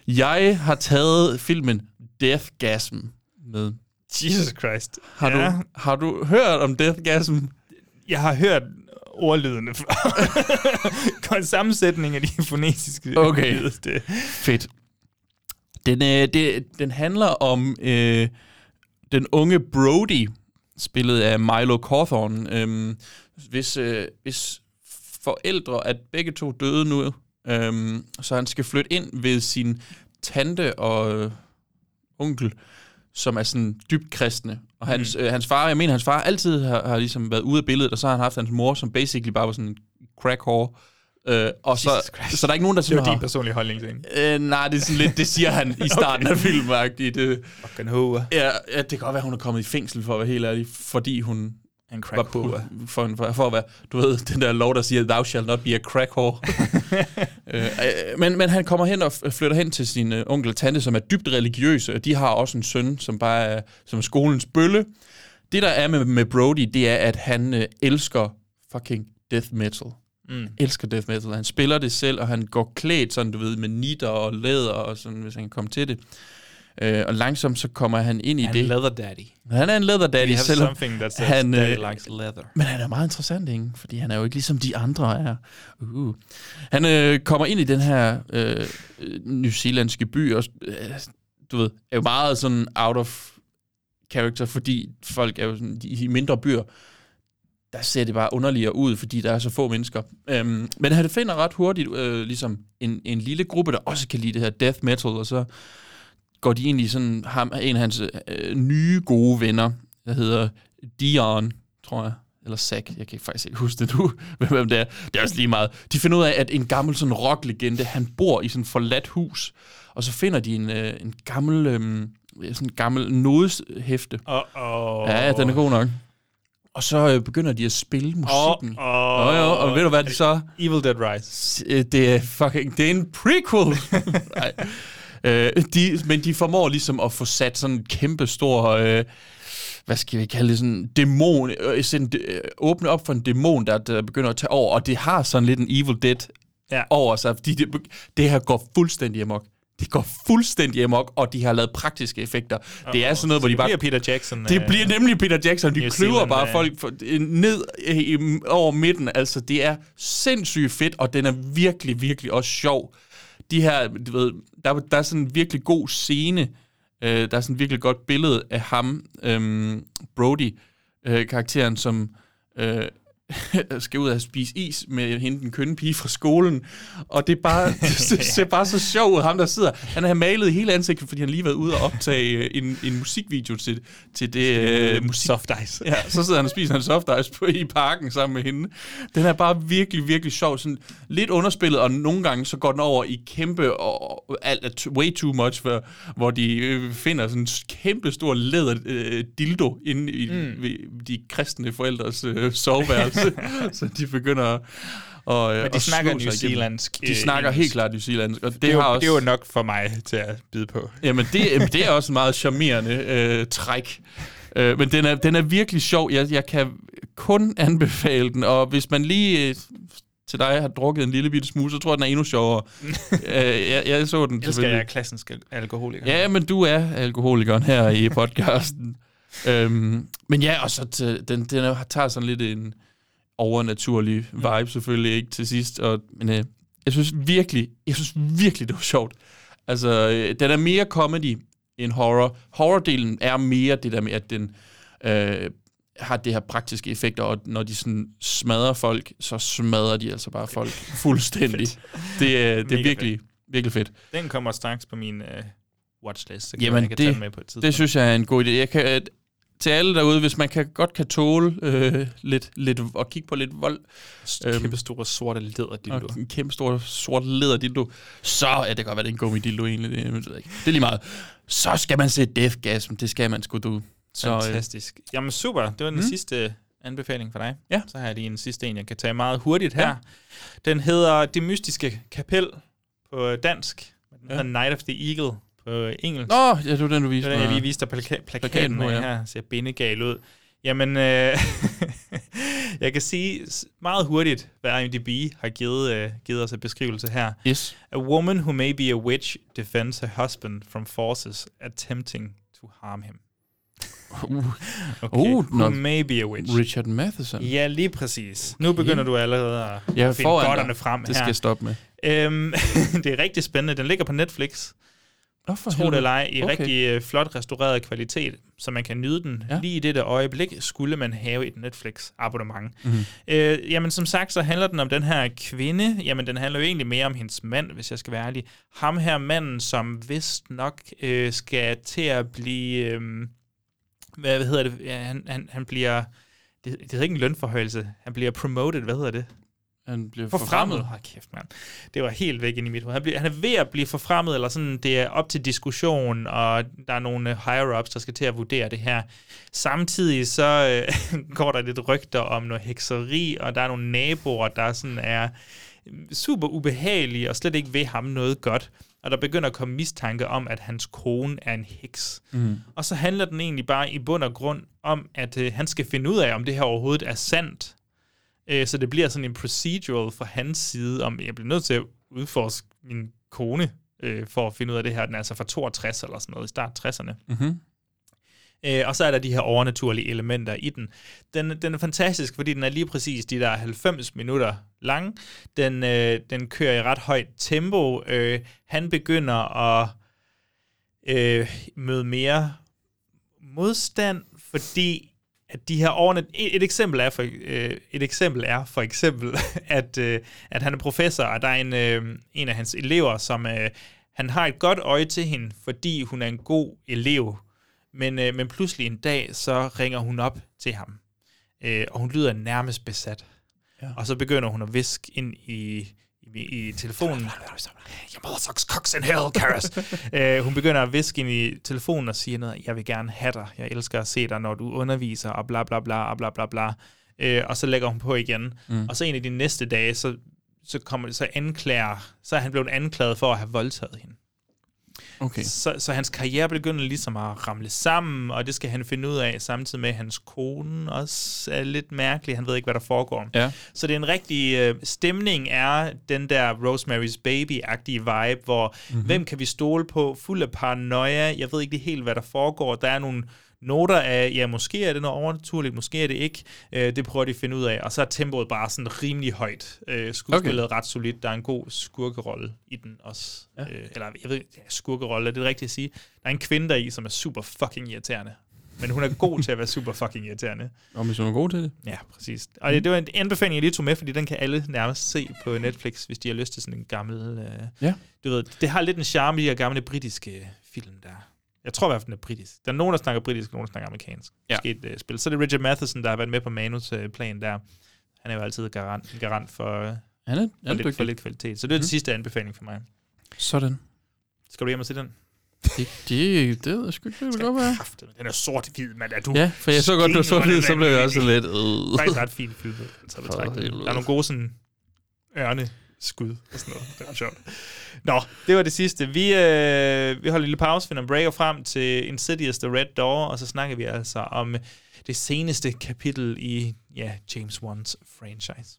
Jeg har taget filmen Deathgasm med. Jesus Christ. Har, Ja. du, har du hørt om Deathgasm? Jeg har hørt ordlydene før. Kun sammensætning af de fonetiske Okay. Det. Fedt. Den, øh, det, den handler om øh, den unge Brody, spillet af Milo Cawthorn, øh, hvis, øh, hvis forældre er begge to døde nu, øh, så han skal flytte ind ved sin tante og øh, onkel, som er sådan dybt kristne. Og hans, mm. øh, hans far, jeg mener, hans far altid har, har ligesom været ude af billedet, og så har han haft hans mor, som basically bare var sådan en crack whore. Øh, og så, så der er ikke nogen, der Det sådan var har... din personlige holdning til hende. Øh, nej, det er sådan lidt, det siger han i starten okay. af filmen. Det, Fucking hoe. ja, ja, det kan godt være, hun er kommet i fængsel, for at være helt ærlig, fordi hun En var crack på, hoe. for, for, for at være, du ved, den der lov, der siger, thou shall not be a crack whore. øh, men, men han kommer hen og flytter hen til sin øh, onkel og tante, som er dybt religiøse, og de har også en søn, som bare er som skolens bølle. Det, der er med, med Brody, det er, at han øh, elsker fucking death metal. Mm. Elsker death metal. Han spiller det selv, og han går klædt sådan, du ved, med nitter og læder, og sådan, hvis han kan komme til det. Øh, og langsomt så kommer han ind i Han er det. en leather daddy. Han er en leather daddy, We selvom something that says han, daddy øh, likes leather. men han er meget interessant, ikke? Fordi han er jo ikke ligesom de andre er. Uh. Han øh, kommer ind i den her øh, øh, New Zealandske by, og øh, du ved, er jo meget sådan out of character, fordi folk er jo sådan, de, i mindre byer, der ser det bare underligere ud, fordi der er så få mennesker. Øhm, men han finder ret hurtigt øh, ligesom en, en lille gruppe, der også kan lide det her death metal, og så går de egentlig sådan, ham, en af hans øh, nye gode venner, der hedder Dion, tror jeg, eller Zack, jeg kan faktisk ikke huske det nu, hvem det er. Det er også lige meget. De finder ud af, at en gammel sådan rocklegende, han bor i sådan et forladt hus, og så finder de en, øh, en gammel, øh, sådan gammel nodeshæfte. Uh-oh. Ja, den er god nok. Og så øh, begynder de at spille musikken. Åh, åh. og, jo, og ved du hvad de så? Evil Dead Rise. Øh, Det er fucking, det er en prequel. Nej. Øh, de, men de formår ligesom at få sat sådan en kæmpe stor, øh, hvad skal vi kalde det, sådan dæmon, øh, sådan, øh, åbne op for en dæmon, der, der begynder at tage over, og det har sådan lidt en Evil Dead Ja. over sig, fordi det, det her går fuldstændig amok. det går fuldstændig amok, og de har lavet praktiske effekter. Det er sådan noget, hvor de det bare... bliver Peter Jackson. Det øh, bliver nemlig Peter Jackson. De New kløver Zealand, bare øh. folk for, ned øh, over midten. Altså, det er sindssygt fedt, og den er virkelig, virkelig også sjov. De her, du ved, der, der er sådan en virkelig god scene. Øh, der er sådan et virkelig godt billede af ham, øh, Brody, øh, karakteren, som øh, skal ud og spise is med hende, den kønne pige fra skolen. Og det er bare, det ser bare så sjov ud, ham der sidder. Han har malet hele ansigtet, fordi han lige har været ude og optage øh, en, en musikvideo til, til det øh, musik. Soft ice. Ja, så sidder han og spiser en soft ice på, i parken sammen med hende. Den er bare virkelig, virkelig sjov. Sådan lidt underspillet, og nogle gange så går den over i kæmpe, og alt er way too much, hvor, hvor de øh, finder sådan en kæmpe stor læder øh, dildo inde i mm. de kristne forældres øh, soveværelse. så de begynder at, og, Men de snakker New Zealandsk, De øh, snakker engelsk. helt klart New Zealandsk. Og det, Det er, jo, har også, det er jo nok for mig til at bide på. Jamen, det, det er også en meget charmerende øh, træk. Øh, men den er, den er virkelig sjov. Jeg, jeg kan kun anbefale den, og hvis man lige øh, til dig har drukket en lille bitte smule, så tror jeg, den er endnu sjovere. øh, jeg, jeg så den Elsker selvfølgelig. jeg klassisk alkoholiker. Ja, men du er alkoholikeren her i podcasten. øhm, men ja, og så til, den, den er- tager sådan lidt en overnaturlig vibe selvfølgelig ikke til sidst. Og, men øh, jeg synes virkelig, jeg synes virkelig, det var sjovt. Altså, øh, den er mere comedy end horror. Horror-delen er mere det der med, at den øh, har det her praktiske effekter, og når de sådan smadrer folk, så smadrer de altså bare folk fuldstændig. det, er, det er virkelig, virkelig fedt. Den kommer straks på min øh, watchlist, så kan Jamen, jeg kan tage det, den med på et tidspunkt. det synes jeg er en god idé. Jeg kan, øh, til alle derude, hvis man kan, godt kan tåle øh, lidt, lidt, og kigge på lidt vold. øhm, Kæmpe store sorte læderdildo. Og en kæmpe stor sort læderdildo. Så, ja, det kan godt være, det er en gummidildo egentlig. Det, ved jeg ikke. det er lige meget. Så skal man se Death Gasm. Det skal man sgu, du. Så, øh, Fantastisk. Jamen super, det var den mm. sidste anbefaling for dig. Ja. Så har jeg lige en sidste en, jeg kan tage meget hurtigt her. Ja. Den hedder Det Mystiske Kapel på dansk. Den Ja. hedder Night of the Eagle på engelsk. Nå, ja, det var den, du viste Det var den, jeg mig. lige viste dig plaka- plakaten Plakaten med ja. her. Ser bindegal ud. Jamen, øh, jeg kan sige meget hurtigt, hvad IMDb har givet, øh, givet os en beskrivelse her. Yes. A woman who may be a witch defends her husband from forces attempting to harm him. Uh, Okay. uh, who may be a witch. Richard Matheson. Ja, lige præcis. Nu begynder du allerede at Jeg er finde godterne frem Det her. skal jeg stoppe med. Øhm, det er rigtig spændende. Den ligger på Netflix. For Tro det eller ej, i Okay. rigtig øh, flot restaureret kvalitet, så man kan nyde den. Ja. Lige i dette øjeblik skulle man have et Netflix-abonnement. Mhm. Øh, jamen som sagt, så handler den om den her kvinde. Jamen den handler jo egentlig mere om hendes mand, hvis jeg skal være ærlig. Ham her manden, som vist nok øh, skal til at blive... Øh, hvad, hvad hedder det? Ja, han, han, han bliver... Det, det hedder ikke en lønforhøjelse. Han bliver promoted. Hvad hedder det? Han bliver Forfremmet. forfremmet. Hold kæft, mand. Det var helt væk ind i mit hoved. Han, bliver, han er ved at blive forfremmet, eller sådan, det er op til diskussion, og der er nogle øh, higher-ups, der skal til at vurdere det her. Samtidig så øh, går der lidt rygter om noget hekseri, og der er nogle naboer, der sådan er super ubehagelige, og slet ikke ved ham noget godt. Og der begynder at komme mistanke om, at hans kone er en heks. Mhm. Og så handler den egentlig bare i bund og grund om, at øh, han skal finde ud af, om det her overhovedet er sandt. Øh, så det bliver sådan en procedural fra hans side, om jeg bliver nødt til at udforske min kone, øh, for at finde ud af det her. Den er altså fra 62 eller sådan noget, i start 60'erne. Mhm. Øh, og så er der de her overnaturlige elementer i den. den. Den er fantastisk, fordi den er lige præcis de der 90 minutter lang. Den, øh, den kører i ret højt tempo. Øh, han begynder at øh, møde mere modstand, fordi at de her årene, et, et eksempel er for øh, et eksempel er for eksempel at øh, at han er professor og der er en øh, en af hans elever som øh, han har et godt øje til hende, fordi hun er en god elev. Men øh, men pludselig en dag så ringer hun op til ham. Øh, og hun lyder nærmest besat. Ja. Og så begynder hun at viske ind i i, i telefonen. Your mother sucks cocks in hell, Karas. uh, hun begynder at viske ind i telefonen og siger noget, jeg vil gerne have dig, jeg elsker at se dig, når du underviser, og bla bla bla, og bla bla bla. Uh, og så lægger hun på igen. Mm. Og så en af de næste dage, så, så kommer så anklager, så er han blevet anklaget for at have voldtaget hende. Okay. Så, så hans karriere begynder ligesom at ramle sammen, og det skal han finde ud af, samtidig med at hans kone også er lidt mærkelig. Han ved ikke, hvad der foregår. Ja. Så det er en rigtig øh, stemning er den der Rosemary's Baby-agtige vibe, hvor Mhm. mm-hmm. hvem kan vi stole på? Fuld af paranoia. Jeg ved ikke helt, hvad der foregår. Der er nogle noter af, ja, måske er det noget overnaturligt, måske er det ikke. Øh, det prøver de at finde ud af. Og så er tempoet bare sådan rimelig højt. Øh, skuespillet okay. ret solidt. Der er en god skurkerolle i den også. Ja. Øh, eller jeg ved ja, skurkerolle, er det rigtigt at sige? Der er en kvinde der i, som er super fucking irriterende. Men hun er god til at være super fucking irriterende. Og hvis hun er god til det. Ja, præcis. Og det, det var en anbefaling, jeg lige tog med, fordi den kan alle nærmest se på Netflix, hvis de har lyst til sådan en gammel... Øh, Ja. Du ved, det har lidt en charme, de her gamle britiske film der. Jeg tror i hvert fald, den er britisk. Der er nogen, der snakker britisk, og nogen, der snakker amerikansk. Ja. Måske et uh, spil. Så er det Richard Matheson, der har været med på manus uh, plan der. Han er jo altid garant, garant for, uh, Han er, han for, er lidt, for lidt kvalitet. Så det er mm. Mhm. den sidste anbefaling for mig. Sådan. Skal du hjem og se den? Det, det, det ved jeg sgu ikke, det godt være. Den er sort-hvid, mand. Er du Ja, for jeg så godt, du var sort-hvid, så blev jeg også lidt... Øh. Faktisk ret fint film. Så. Der er nogle gode sådan ørne skud og sådan noget. Det er sjovt. Nå, det var det sidste. Vi, øh, vi holder en lille pause, finder en breaker frem til Insidious The Red Door, og så snakker vi altså om det seneste kapitel i ja, James Wan's franchise.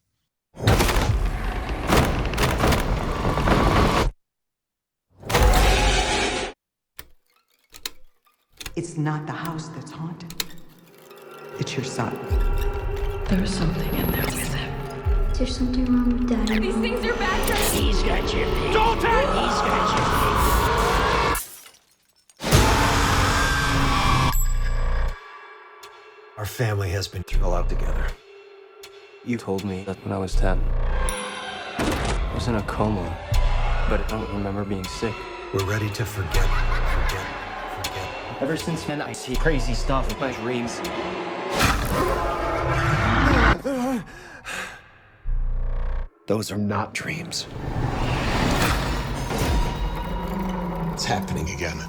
It's not the house that's haunted. It's your son. There's something in there with him. Is there something wrong with Daddy? These things are bad for He's got your baby. Dalton! He's got your baby. Our family has been through a lot together. You told me that when I was 10. I was in a coma, but I don't remember being sick. We're ready to forget, forget, forget. Ever since then, I see crazy stuff in my dreams. Uh, Those are not dreams. It's happening again.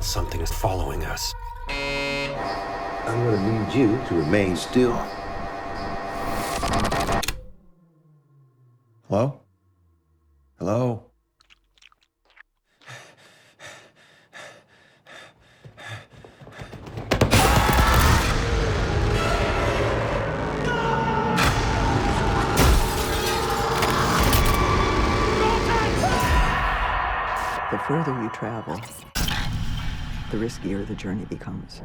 Something is following us. I'm gonna need you to remain still. Hello? Hello? Journey becomes.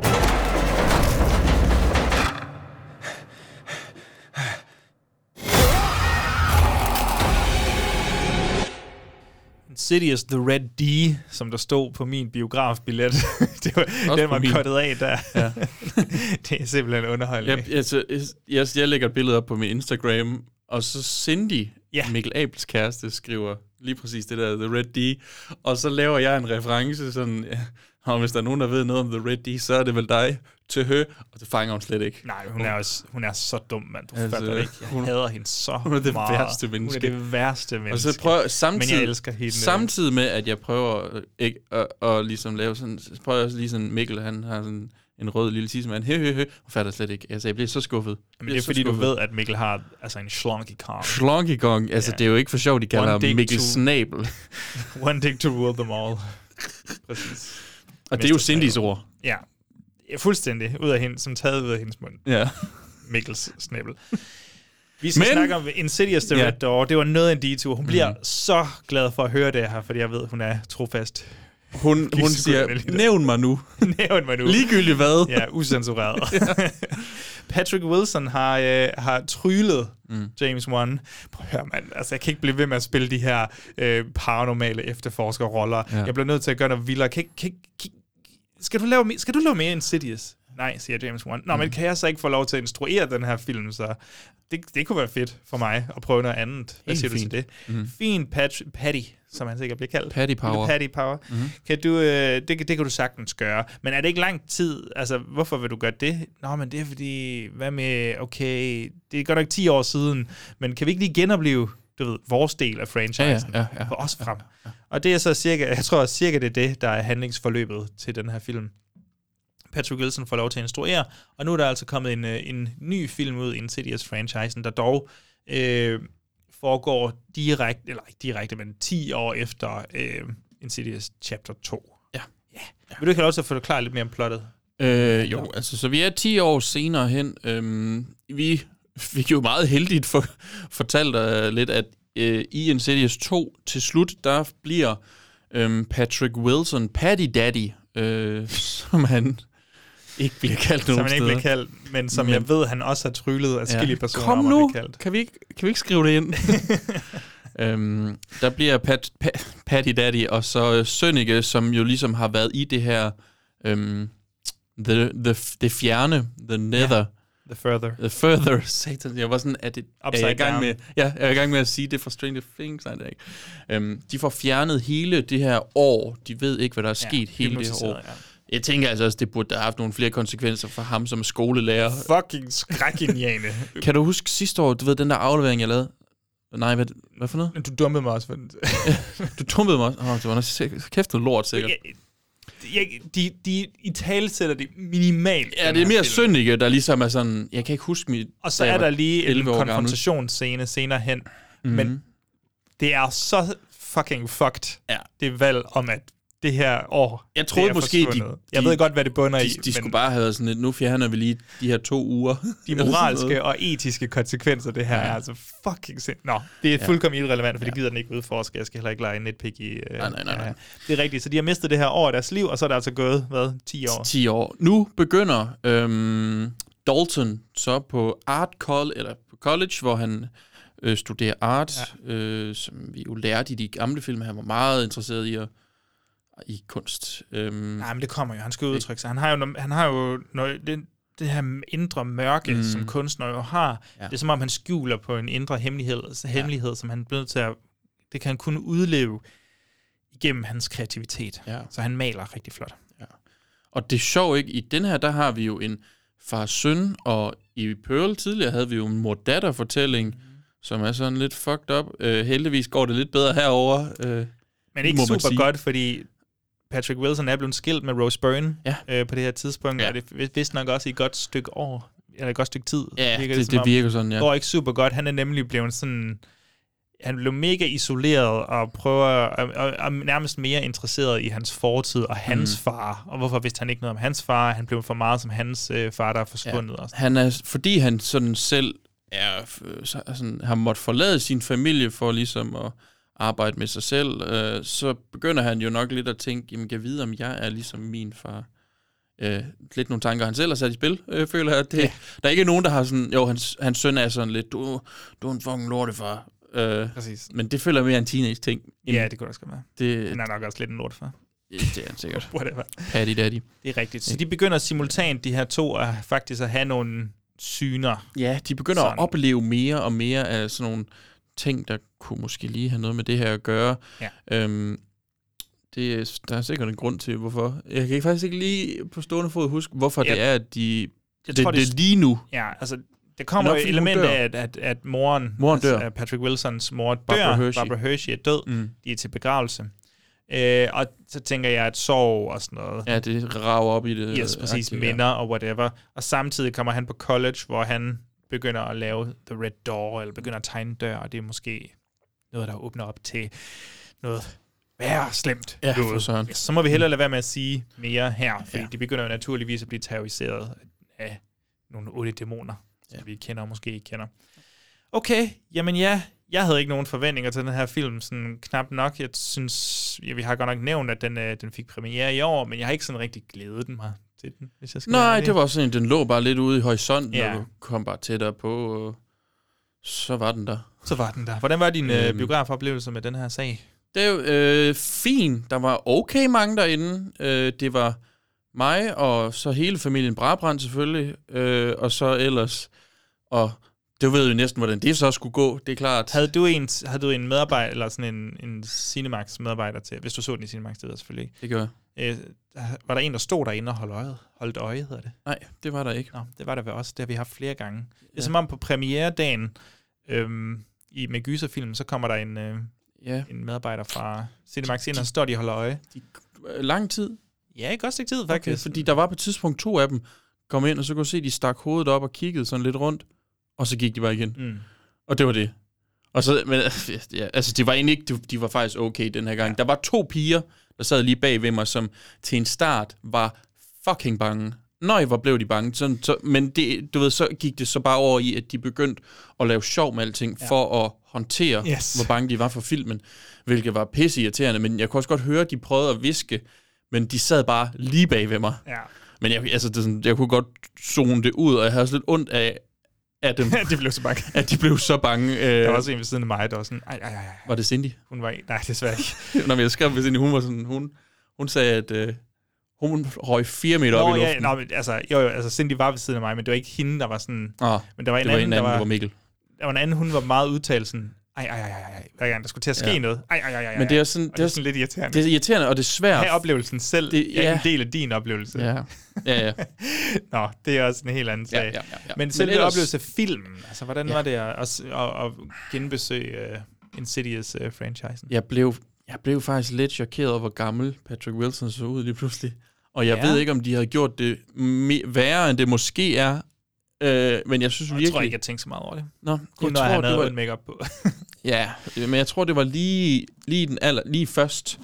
Insidious The Red D, som der stod på min biografbillet. det var, Også den var kottet af der. Ja. det er simpelthen underholdende. Jeg, altså, jeg, jeg lægger et billede op på min Instagram, og så Cindy, Ja. Mikkel Abels kæreste, skriver lige præcis det der, The Red D, og så laver jeg en reference sådan, ja, og hvis der er nogen, der ved noget om The Red D, så er det vel dig til hø, og det fanger hun slet ikke. Nej, hun er, også, hun er så dum, mand. Du Altså, fatter det ikke. Jeg hun- hader hende så Hun er det meget. værste menneske. Hun er det værste Og menneske. så prøver samtidig, Men jeg elsker hende. samtidig med, at jeg prøver øh, ikke, at, at, ligesom lave sådan, så prøver jeg også lige sådan, Mikkel, han har sådan en rød lille tissemand, hø, hø, hø, og fatter slet ikke. Altså, jeg bliver så skuffet. Men det er fordi, du ved, at Mikkel har altså en slonky kong. Slonky Kong, altså Ja. det er jo ikke for sjovt, de kalder ham Mikkel to- Snabel. One dick to rule them all. Præcis. Og det er jo. Cindys ord. Ja. Fuldstændig. Ud af hende, som taget ud af hendes mund. Ja. Mikkels snabel. Vi skal Men- Men, snakke om Insidious The Ja. Red Door. Det var noget af en detur. Hun bliver Mhm. så glad for at høre det her, fordi jeg ved, hun er trofast. Hun, hun siger, nævn mig nu. Nævn mig nu. Ligegyldigt hvad. Ja, usensureret. Patrick Wilson har, øh, har tryllet mm. James Wan. Prøv at høre, mand. Altså, jeg kan ikke blive ved med at spille de her øh, paranormale efterforskerroller. Ja. Jeg bliver nødt til at gøre noget vildere. Kan, kan, kan, skal, du lave, skal du lave mere Insidious? Nej, siger James Wan. Nå, mm. men kan jeg så ikke få lov til at instruere den her film? Så det, det kunne være fedt for mig at prøve noget andet. Hvad Helt siger fint. du til det? Mm. Fin Pat, Patty, som han sikkert bliver kaldt. Patty Lille Power. Patty Power. Mhm. Mm-hmm. Kan du, øh, det, det kan du sagtens gøre. Men er det ikke lang tid? Altså, hvorfor vil du gøre det? Nå, men det er fordi, hvad med, okay, det er godt nok 10 år siden, men kan vi ikke lige genopleve, du ved, vores del af franchisen? Ja, ja, ja, ja. For os frem. Og det er så cirka, jeg tror cirka det er det, der er handlingsforløbet til den her film. Patrick Wilson får lov til at instruere, og nu er der altså kommet en, øh, en ny film ud, Insidious-franchisen, der dog øh, foregår direkte, eller ikke direkte, men 10 år efter øh, Insidious Chapter 2. Ja. ja. Vil du ikke have lov til at forklare lidt mere om plottet? Øh, jo, altså, så vi er 10 år senere hen. Øhm, vi fik jo meget heldigt for, fortalt dig lidt, at øh, i Insidious 2 til slut, der bliver øhm, Patrick Wilson Paddy Daddy, øh, som han ikke bliver kaldt Som nogen han ikke bliver kaldt, men som men, jeg ved, han også har tryllet af ja. personer Kom om nu, at blive kaldt. Kan vi, ikke, kan vi ikke skrive det ind? øhm, der bliver Pat, Pat, Patty Daddy, og så øh, Sønneke, som jo ligesom har været i det her, øhm, the, the, det fjerne, the nether. Ja. The further. The further. Satan, jeg var sådan, er, det, er jeg i gang med, ja, jeg er i gang med at sige det for Stranger Things, nej, det er ikke. Øhm, de får fjernet hele det her år. De ved ikke, hvad der er sket ja, hele det her år. Ja. Jeg tænker altså også, det burde have haft nogle flere konsekvenser for ham som skolelærer. Fucking skrækinjane. kan du huske sidste år, du ved, den der aflevering, jeg lavede? Nej, hvad, hvad for noget? Du dumpede mig også for du dumpede mig også? Oh, det var noget kæft noget lort, sikkert. Jeg, de, de i tale sætter det minimalt. Ja, det er mere syndige, der ligesom er sådan, jeg kan ikke huske mit... Og så er der lige en konfrontationsscene senere hen, mm-hmm. men det er så fucking fucked, ja. det valg om, at det her år Jeg troede måske, de, de, Jeg ved godt, hvad det bunder de, i. De, de skulle bare have sådan lidt, nu fjerner vi lige de her to uger. De moralske og etiske konsekvenser, det her ja. er altså fucking sind. Nå, det er fuldkommen ja. irrelevant, for det gider den ikke udforske. Jeg skal heller ikke lege nitpick i... Uh, nej, nej, nej, nej. Det er rigtigt, så de har mistet det her år af deres liv, og så er det altså gået, hvad, 10 år? 10 år. Nu begynder øhm, Dalton så på Art College, eller på college, hvor han øh, studerer art, ja. øh, som vi jo lærte i de gamle film. Han var meget interesseret i at i kunst. Øhm, Nej, men det kommer jo. Han skal udtrykke sig. Han har jo, han har jo noget, det, det her indre mørke, mm. som kunstner jo har. Ja. Det er som om, han skjuler på en indre hemmelighed, hemmelighed ja. som han bliver til at... Det kan han kun udleve igennem hans kreativitet. Ja. Så han maler rigtig flot. Ja. Og det er sjovt, ikke? I den her, der har vi jo en far-søn, og i Pearl tidligere havde vi jo en mor-datter-fortælling, mm. som er sådan lidt fucked up. Uh, heldigvis går det lidt bedre herover. Uh, Men ikke super sige. godt, fordi Patrick Wilson er blevet skilt med Rose Byrne ja. øh, på det her tidspunkt, ja. og det vist nok også i et godt stykke år, eller et godt stykke tid. Ja, virker det, det, det virker sådan, ja. Går ikke super godt. Han er nemlig blevet sådan... Han blev mega isoleret og prøver og, og, og nærmest mere interesseret i hans fortid og hans mm. far. Og hvorfor vidste han ikke noget om hans far? Han blev for meget som hans øh, far, der er forsvundet. Ja. Og han er, fordi han sådan selv er, sådan, har måttet forlade sin familie for ligesom at arbejde med sig selv, øh, så begynder han jo nok lidt at tænke, jamen kan jeg vide, om jeg er ligesom min far? Øh, lidt nogle tanker, han selv har sat i spil, øh, føler jeg. Det, ja. Der er ikke nogen, der har sådan, jo, hans, hans søn er sådan lidt, du, du er en fucking lortefar. Øh, Præcis. Men det føler mere en teenage-ting. Ja, det kunne også være. Det, han er nok også lidt en lortefar. Det er han sikkert. Whatever. Patty Daddy. Det er rigtigt. Så de begynder simultant, de her to, at faktisk at have nogle syner. Ja, de begynder sådan. at opleve mere og mere af sådan nogle ting, der kunne måske lige have noget med det her at gøre. Ja. Øhm, det, der er sikkert en grund til, hvorfor. Jeg kan faktisk ikke lige på stående fod huske, hvorfor ja. det er, at de... Jeg det, tror, det, det er lige nu. Ja, altså, det kommer jo element af, at, at, at moren, moren dør. Altså, Patrick Wilsons mor dør. Barbara Hershey, Barbara Hershey er død. Mm. De er til begravelse. Øh, og så tænker jeg, at sorg og sådan noget. Ja, det rager op i det. Yes, præcis. Aktivt, minder ja. og whatever. Og samtidig kommer han på college, hvor han begynder at lave The Red Door, eller begynder at tegne dør, og det er måske noget, der åbner op til noget værre slemt. Ja, for sådan. Så må vi hellere lade være med at sige mere her, fordi ja. de begynder jo naturligvis at blive terroriseret af nogle otte dæmoner, som ja. vi kender og måske ikke kender. Okay, jamen ja, jeg havde ikke nogen forventninger til den her film, sådan knap nok. Jeg synes, ja, vi har godt nok nævnt, at den, øh, den fik premiere i år, men jeg har ikke sådan rigtig glædet mig til den, hvis jeg skal Nej, det var sådan, den lå bare lidt ude i horisonten, ja. og du kom bare tættere på, og så var den der. Så var den der. Hvordan var din øh, øhm, biografoplevelse med den her sag? Det jo øh, fint. Der var okay mange derinde. Øh, det var mig, og så hele familien Brabrand selvfølgelig, øh, og så ellers, og det ved jo næsten, hvordan det så skulle gå, det er klart. Havde du en, havde du en medarbejder, eller sådan en, en Cinemax medarbejder til, hvis du så den i Cinemax, det selvfølgelig Det gør øh, Var der en, der stod derinde og holdt øjet? Holdt øje, hedder det? Nej, det var der ikke. Nå, det var der ved os. Det har vi haft flere gange. Ja. Det er som om på premieredagen øhm, i, med gyserfilm, så kommer der en, øh, ja. en medarbejder fra Cinemax ind, og står de og holder øje. De, lang tid? Ja, ikke også tid, faktisk. Okay, fordi der var på et tidspunkt to af dem, kom ind, og så kunne se, de stak hovedet op og kiggede sådan lidt rundt, og så gik de bare igen. Mm. Og det var det. Og så, men, ja, altså, de var egentlig ikke, de, de var faktisk okay den her gang. Ja. Der var to piger, der sad lige bag ved mig, som til en start var fucking bange. Nøj, hvor blev de bange. Sådan, så, men det, du ved, så gik det så bare over i, at de begyndte at lave sjov med alting, ja. for at håndtere, Yes. hvor bange de var for filmen, hvilket var pisse irriterende. Men jeg kunne også godt høre, at de prøvede at viske, men de sad bare lige bag ved mig. Ja. Men jeg, altså, det, sådan, jeg kunne godt zone det ud, og jeg havde også lidt ondt af, af dem. de blev så bange. At de blev så bange. Øh, Der var også en ved siden af mig, der var sådan, ej, ej, ej. Var det Cindy? Hun var, nej, desværre ikke. Når jeg skrev ved Cindy, hun var sådan, hun, hun sagde, at øh, hun røg fire meter op Nå, i ja, luften. nå, men, altså, jo, jo, altså Cindy var ved siden af mig, men det var ikke hende, der var sådan... Ah, men der var en det var anden, en der anden, var... det var Mikkel. Der var en anden, hun var meget udtalt sådan, ej, ej, ej, ej, hver gang der skulle til at ske Ja. noget. Ej, ej, ej, ej. Men det er sådan, Og det er sådan lidt irriterende. Det er irriterende, og det er svært. Have oplevelsen selv. Det, Det- ja. ja. en del af din oplevelse. Ja. Ja, ja. Nå, det er også en helt anden Ja, sag. ja, ja, ja. Men Men selve ellers- oplevelse af filmen, altså hvordan Ja. var det at, at, at, genbesøge uh, Insidious-franchisen? Jeg blev, jeg blev faktisk lidt chokeret over, hvor gammel Patrick Wilson så ud lige pludselig. Og jeg Ja. ja. ved ikke, om de havde gjort det værre, end det måske er. Øh, men jeg synes Jeg virkelig... tror ikke, jeg tænkte så meget over det. Nå, Kun jeg når tror, han det havde var- en make på. Ja, men jeg tror, det var lige, lige, den aller, lige først,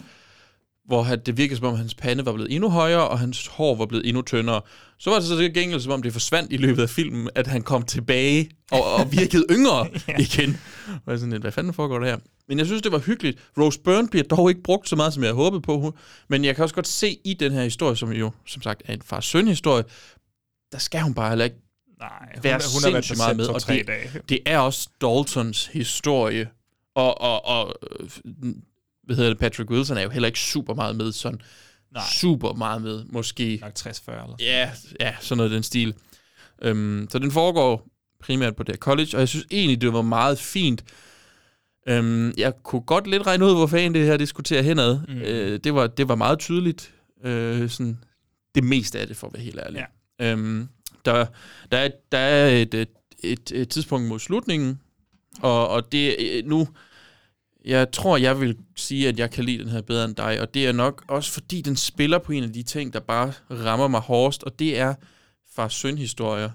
hvor det virkede som om, hans pande var blevet endnu højere, og hans hår var blevet endnu tyndere. Så var det så til gengæld, som om det forsvandt i løbet af filmen, at han kom tilbage og, og virkede yngre Ja. igen. Og jeg er sådan lidt, hvad fanden foregår der her? Men jeg synes, det var hyggeligt. Rose Byrne bliver dog ikke brugt så meget, som jeg havde håbet på. Men jeg kan også godt se i den her historie, som jo som sagt er en far-søn-historie, der skal hun bare heller ikke Nej, hun, være hun været sindssygt meget med. Og det, dage. det er også Daltons historie. Og, og, og øh, hvad hedder det, Patrick Wilson er jo heller ikke super meget med, sådan Nej. super meget med, måske. Nok 60-40 eller Ja, ja, sådan noget i den stil. Øhm, så den foregår primært på det her college, og jeg synes egentlig, det var meget fint. Øhm, jeg kunne godt lidt regne ud, hvor fanden det her diskuterer henad. Mm. Øh, det, var, det var meget tydeligt. Øh, sådan, det meste af det, for at være helt ærlig. Ja. Øhm, der, der, er, der er et, et, et, et tidspunkt mod slutningen, og, og det nu... Jeg tror, jeg vil sige, at jeg kan lide den her bedre end dig, og det er nok også, fordi den spiller på en af de ting, der bare rammer mig hårdest, og det er far-søn-historier.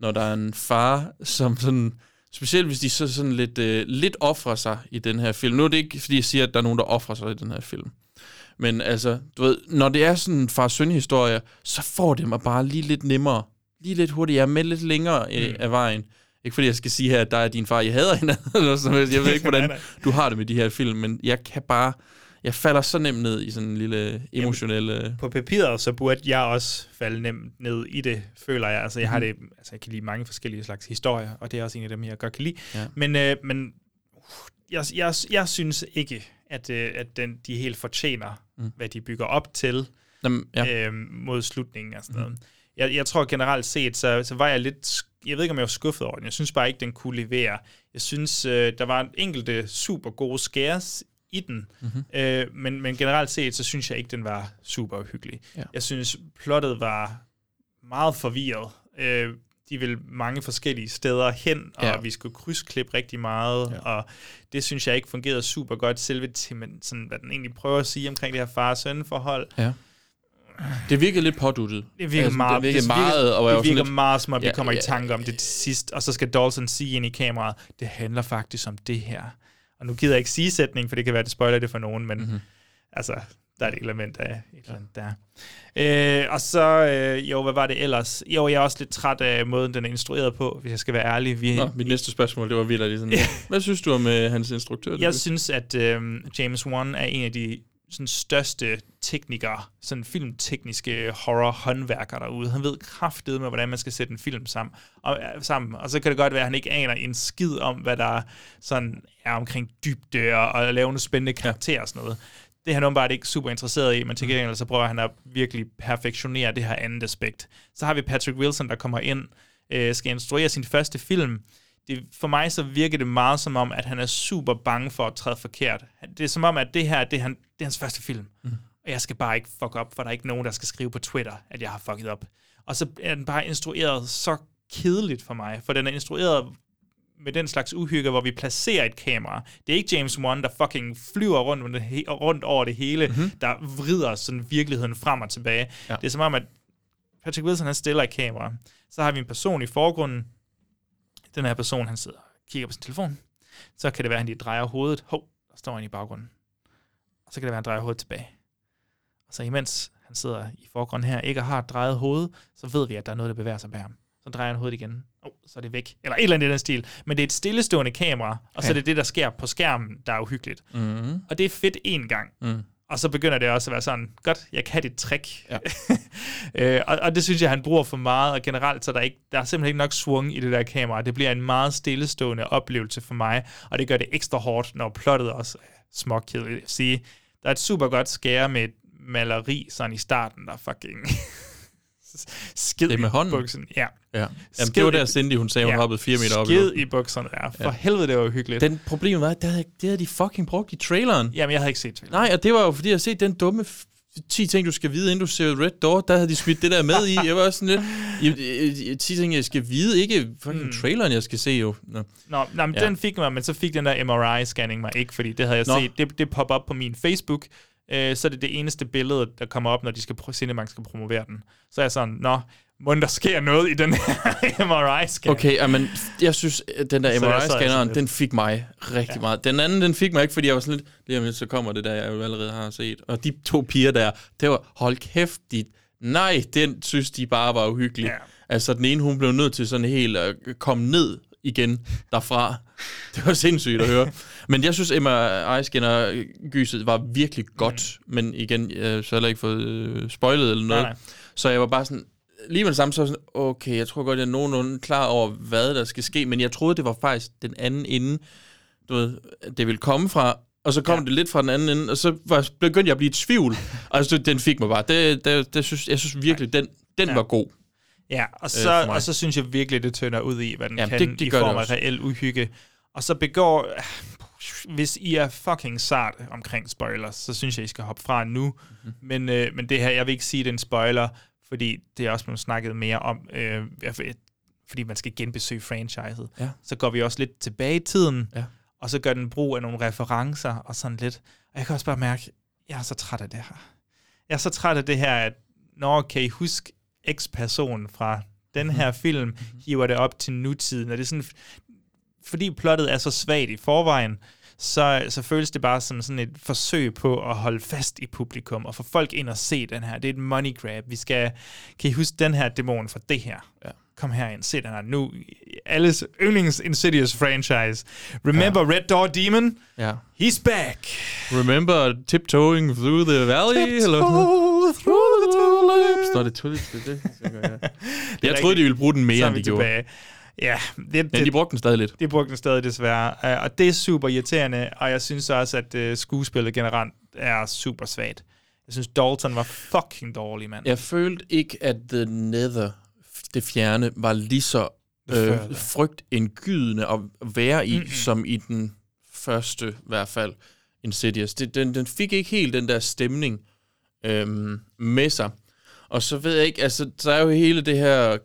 Når der er en far, som sådan... Specielt hvis de så sådan lidt, øh, lidt offrer sig i den her film. Nu er det ikke, fordi jeg siger, at der er nogen, der offrer sig i den her film. Men altså, du ved, når det er sådan en far-søn-historie, så får det mig bare lige lidt nemmere. Lige lidt hurtigere, med lidt længere øh, Mm. af vejen. Ikke fordi jeg skal sige her, at der er din far, jeg hader hinanden. Eller sådan noget. Jeg ved ikke, hvordan du har det med de her film, men jeg kan bare... Jeg falder så nemt ned i sådan en lille emotionel... øh, På papiret, så burde jeg også falde nemt ned i det, føler jeg. Altså, jeg har Mhm. det, altså, jeg kan lide mange forskellige slags historier, og det er også en af dem, jeg godt kan lide. Ja. Men, øh, men uh, jeg, jeg, jeg synes ikke, at, øh, at den, de helt fortjener, Mm. hvad de bygger op til Jamen, ja. øh, mod slutningen og sådan noget. Jeg, jeg tror generelt set, så, så var jeg lidt... Jeg ved ikke, om jeg var skuffet over den. Jeg synes bare ikke, den kunne levere. Jeg synes, øh, der var enkelte super gode scares i den. Mhm. Mm-hmm. Øh, men, men generelt set, så synes jeg ikke, den var super hyggelig. Ja. Jeg synes, plottet var meget forvirret. Øh, de vil mange forskellige steder hen, og Ja. vi skulle krydsklippe rigtig meget, Ja. og det synes jeg ikke fungerede super godt. Selve temen, sådan, hvad den egentlig prøver at sige omkring det her far-søn-forhold, Ja. Det virkede lidt påduttet. det virker Altså, meget, det virkede det meget, og det virker lidt- meget som om, vi Ja, kommer ja, i tanke om det til sidst, og så skal Dawson sige ind i kameraet, det handler faktisk om det her. Og nu gider jeg ikke sige sætning, for det kan være, det spoiler det for nogen, men Mhm. mm-hmm. altså, der er et element af et eller andet der. Øh, og så, øh, jo, hvad var det ellers? Jo, jeg er også lidt træt af måden, den er instrueret på, hvis jeg skal være ærlig. Vi, Nå, mit næste spørgsmål, det var vildt sådan. Hvad synes du om øh, hans instruktør? jeg synes, at øh, James Wan er en af de sådan, største teknikere, sådan filmtekniske horror-håndværkere derude. Han ved kraftedet med, hvordan man skal sætte en film sammen. Og, sammen. og så kan det godt være, at han ikke aner en skid om, hvad der sådan er omkring dybde og, og lave nogle spændende karakterer og sådan noget. Det er han åbenbart ikke super interesseret i, men til gengæld så prøver han at virkelig perfektionere det her andet aspekt. Så har vi Patrick Wilson, der kommer ind, øh, skal instruere sin første film, det, for mig så virker det meget som om, at han er super bange for at træde forkert. Det er som om, at det her, det er, han, det er hans første film. Mm. Og jeg skal bare ikke fuck op, for der er ikke nogen, der skal skrive på Twitter, at jeg har fucket op. Og så er den bare instrueret så kedeligt for mig, for den er instrueret med den slags uhygge, hvor vi placerer et kamera. Det er ikke James Wan, der fucking flyver rundt, rundt over det hele, mm-hmm. der vrider sådan virkeligheden frem og tilbage. Ja. Det er som om, at Patrick Wilson, han stiller et kamera. Så har vi en person i forgrunden. Den her person, han sidder og kigger på sin telefon. Så kan det være, at han lige drejer hovedet. Hov, der står han i baggrunden. Og så kan det være, at han drejer hovedet tilbage. Og så imens han sidder i forgrunden her, ikke har drejet hovedet, så ved vi, at der er noget, der bevæger sig bag ham. Så drejer han hovedet igen. Oh, så er det væk. Eller et eller andet i den stil. Men det er et stillestående kamera, og så Ja. er det det, der sker på skærmen, der er uhyggeligt. Mhm. Og det er fedt en gang. Mm. Og så begynder det også at være sådan, godt, jeg kan dit trick. Ja. øh, og, og det synes jeg, han bruger for meget, og generelt så er der, ikke, der er simpelthen ikke nok svung i det der kamera. Det bliver en meget stillestående oplevelse for mig, og det gør det ekstra hårdt, når plottet også er småkedeligt. Sige, der er et super godt skære med et maleri sådan i starten, der fucking skid Det med i hånden? buksen. Ja. Ja. Jamen, Skid det var i- der Cindy, hun sagde, hun hoppede fire meter op i Skid luften. i bukserne, ja. For Ja. helvede, det var uhyggeligt. Den problemet var, at det havde, det havde de fucking brugt i traileren. Jamen, jeg havde ikke set traileren. Nej, og det var jo fordi, jeg set den dumme f- 10 ting, du skal vide, inden du ser Red Door, der havde de smidt det der med i. Jeg var også sådan lidt, jeg- jeg- 10 ting, jeg skal vide, ikke fucking Mm. traileren, jeg skal se jo. Nå. Nå, nej, men Ja. ja. den fik mig, men så fik den der MRI-scanning mig ikke, fordi det havde jeg Nå. set. Det, det popper op på min Facebook, øh, så er det det eneste billede, der kommer op, når de skal, Cinemark skal promovere den. Så er jeg sådan, nå, må der sker noget i den her MRI-scan? Okay, men jeg synes, den der MRI-scanneren, lidt. den fik mig rigtig ja. meget. Den anden, den fik mig ikke, fordi jeg var sådan lidt, lige om lidt, så kommer det der, jeg jo allerede har set. Og de to piger der, det var, hold kæft, de, nej, den synes de bare var uhyggelig. Ja. Altså, den ene, hun blev nødt til sådan helt at komme ned igen derfra. Det var sindssygt at høre. Men jeg synes, MRI-scanner-gyset var virkelig godt. Mm. Men igen, jeg så heller ikke fået øh, spoilet eller noget. Nej, nej. Så jeg var bare sådan, lige med det samme, så sådan, okay, jeg tror godt, jeg er nogenlunde klar over, hvad der skal ske, men jeg troede, det var faktisk den anden ende, du ved, det ville komme fra, og så kom ja. det lidt fra den anden ende, og så var, begyndte jeg at blive i tvivl. altså, den fik mig bare. Det, det, det synes, jeg synes virkelig, den, den Ja. var god. Ja, og Øh, så, mig. og så synes jeg virkelig, det tønder ud i, hvad den Jamen, kan det- det i form af reel uhygge. Og så begår... Hvis I er fucking sart omkring spoilers, så synes jeg, I skal hoppe fra nu. Mhm. Mm-hmm. Men, øh, men det her, jeg vil ikke sige, det er en spoiler, fordi det er også blevet snakket mere om, øh, fordi man skal genbesøge franchiset. Ja. Så går vi også lidt tilbage i tiden, Ja. og så gør den brug af nogle referencer og sådan lidt. Og jeg kan også bare mærke, jeg er så træt af det her. Jeg er så træt af det her, at når kan I huske X-person fra den her film, hiver det op til nutiden, og det er sådan, fordi plottet er så svagt i forvejen, så, så føles det bare som sådan et forsøg på at holde fast i publikum, og få folk ind og se den her. Det er et money grab. Vi skal, kan I huske den her dæmon fra det her? Ja. Kom her ind, se den her. Nu, alles yndlings Insidious franchise. Remember ja. Red Door Demon? Ja. He's back. Remember tiptoeing through the valley? Eller? through the tulips. Nå, det tulips, det det. Det er Jeg troede, de ville bruge den Så mere, er end vi de gjorde. tilbage. Ja, det, Men de brugte den stadig lidt. De brugte den stadig desværre, øh, og det er super irriterende, og jeg synes også, at øh, skuespillet generelt er super svagt. Jeg synes, Dalton var fucking dårlig, mand. Jeg følte ikke, at The Nether, det fjerne, var lige så Det øh, frygtindgydende at være i, Mm-mm. som i den første, i hvert fald, Insidious. Det, den, den fik ikke helt den der stemning øhm, med sig. Og så ved jeg ikke, altså, så er jo hele det her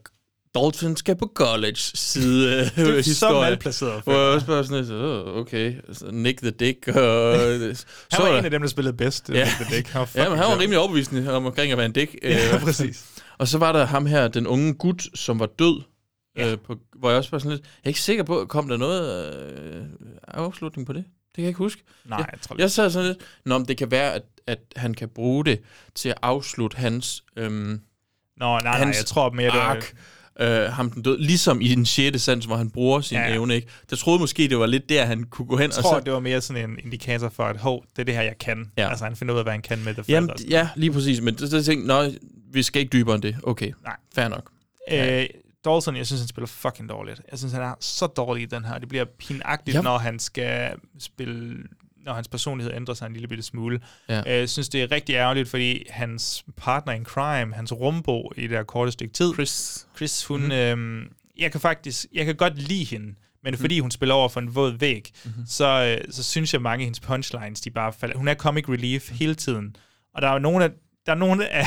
Dalton skal på college side øh, Det er så historie, malplaceret, Hvor jeg også bare sådan lidt, oh, okay, Nick the Dick. Og, Han var der- en af dem, der spillede bedst, Ja, Nick the Dick. Han var ja men han var rimelig overbevisende om omkring at være en dick. Ja, Øh, præcis. Og så var der ham her, den unge gut, som var død. Ja. Øh, på, hvor jeg også var sådan lidt, jeg er ikke sikker på, kom der noget øh, afslutning på det? Det kan jeg ikke huske. Nej, jeg, jeg tror jeg sad sådan lidt, Nå, men det kan være, at, at han kan bruge det til at afslutte hans... Øhm, Nå, nej, nej, jeg tror mere, det var- ark, øh, ham den død, ligesom i den sjette sans, hvor han bruger sin Ja, evne, ikke? Der troede måske, det var lidt der, han kunne gå hen. Jeg tror, og så, det var mere sådan en indikator for, at hov, det er det her, jeg kan. Ja. Altså, han finder ud af, hvad han kan med det. Jamen, ja, lige præcis. Men så, så tænkte jeg, vi skal ikke dybere end det. Okay, Nej. fair nok. Øh, Dawson, jeg synes, han spiller fucking dårligt. Jeg synes, han er så dårlig i den her. Det bliver pinagtigt, Ja. når han skal spille når hans personlighed ændrer sig en lille bitte smule. Ja. Øh, Jeg synes, det er rigtig ærgerligt, fordi hans partner in crime, hans rumbo i det her korte stykke tid, Chris, Chris hun, Mhm. mm-hmm. øhm, jeg kan faktisk, jeg kan godt lide hende, men Mhm. fordi hun spiller over for en våd væg, Mhm. så, øh, så synes jeg, mange af hendes punchlines, de bare falder. Hun er comic relief hele tiden. Og der er jo nogle af, der er nogle af,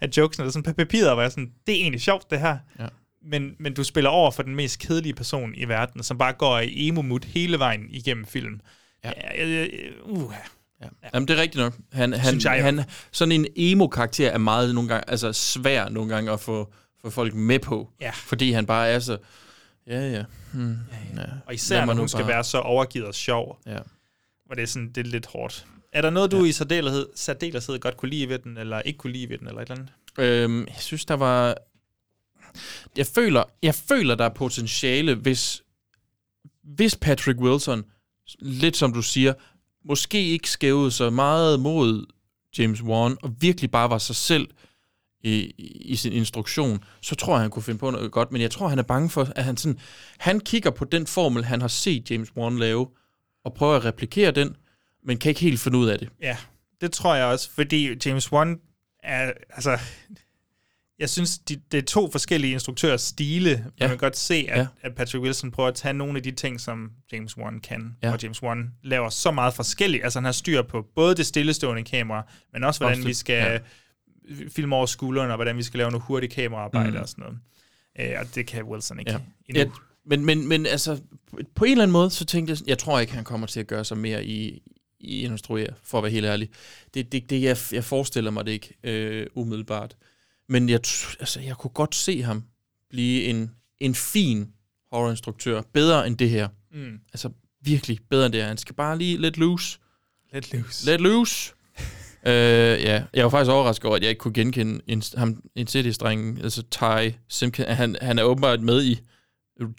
af jokesene, der er sådan på papiret, hvor jeg sådan, det er egentlig sjovt, det her. Ja. Men, men du spiller over for den mest kedelige person i verden, som bare går i emo-mood hele vejen igennem film. Ja. ja uh. Ja. Jamen, det er rigtigt nok. Han, han, Synes jeg, ja. han, sådan en emo-karakter er meget nogle gange, altså svær nogle gange at få, få folk med på. Ja. Fordi han bare er så, Ja, ja. Hmm. ja, ja. Og især, når hun skal være så overgivet og sjov. Ja. Hvor det er, sådan, det er lidt hårdt. Er der noget, du ja. i særdeleshed, særdeleshed godt kunne lide ved den, eller ikke kunne lide ved den, eller et eller andet? Øhm, jeg synes, der var... Jeg føler, jeg føler, der er potentiale, hvis, hvis Patrick Wilson, lidt som du siger, måske ikke skævede så meget mod James Wan, og virkelig bare var sig selv i, i sin instruktion, så tror jeg, han kunne finde på noget godt. Men jeg tror, han er bange for, at han sådan... Han kigger på den formel, han har set James Wan lave, og prøver at replikere den, men kan ikke helt finde ud af det. Ja, det tror jeg også, fordi James Wan er, altså, jeg synes, de, det er to forskellige instruktørs stile. Ja. Man kan godt se, at, ja. at Patrick Wilson prøver at tage nogle af de ting, som James Wan kan. Ja. Og James Wan laver så meget forskelligt. Altså han har styr på både det stillestående kamera, men også hvordan også, vi skal ja. filme over skulderen, og hvordan vi skal lave noget hurtigt kameraarbejde mm. og sådan noget. Øh, og det kan Wilson ikke ja. endnu. Ja, men, men, men altså, på en eller anden måde, så tænkte jeg, jeg tror ikke, han kommer til at gøre sig mere i, i instruere, for at være helt ærlig. Det, det, det jeg, jeg forestiller mig det ikke øh, umiddelbart. Men jeg, altså, jeg kunne godt se ham blive en, en fin horrorinstruktør. Bedre end det her. Mm. Altså virkelig bedre end det her. Han skal bare lige let loose. Let loose. Let loose. øh, ja, jeg var faktisk overrasket over, at jeg ikke kunne genkende en, ham, en CD-streng, altså Ty Simpkin. Han, han er åbenbart med i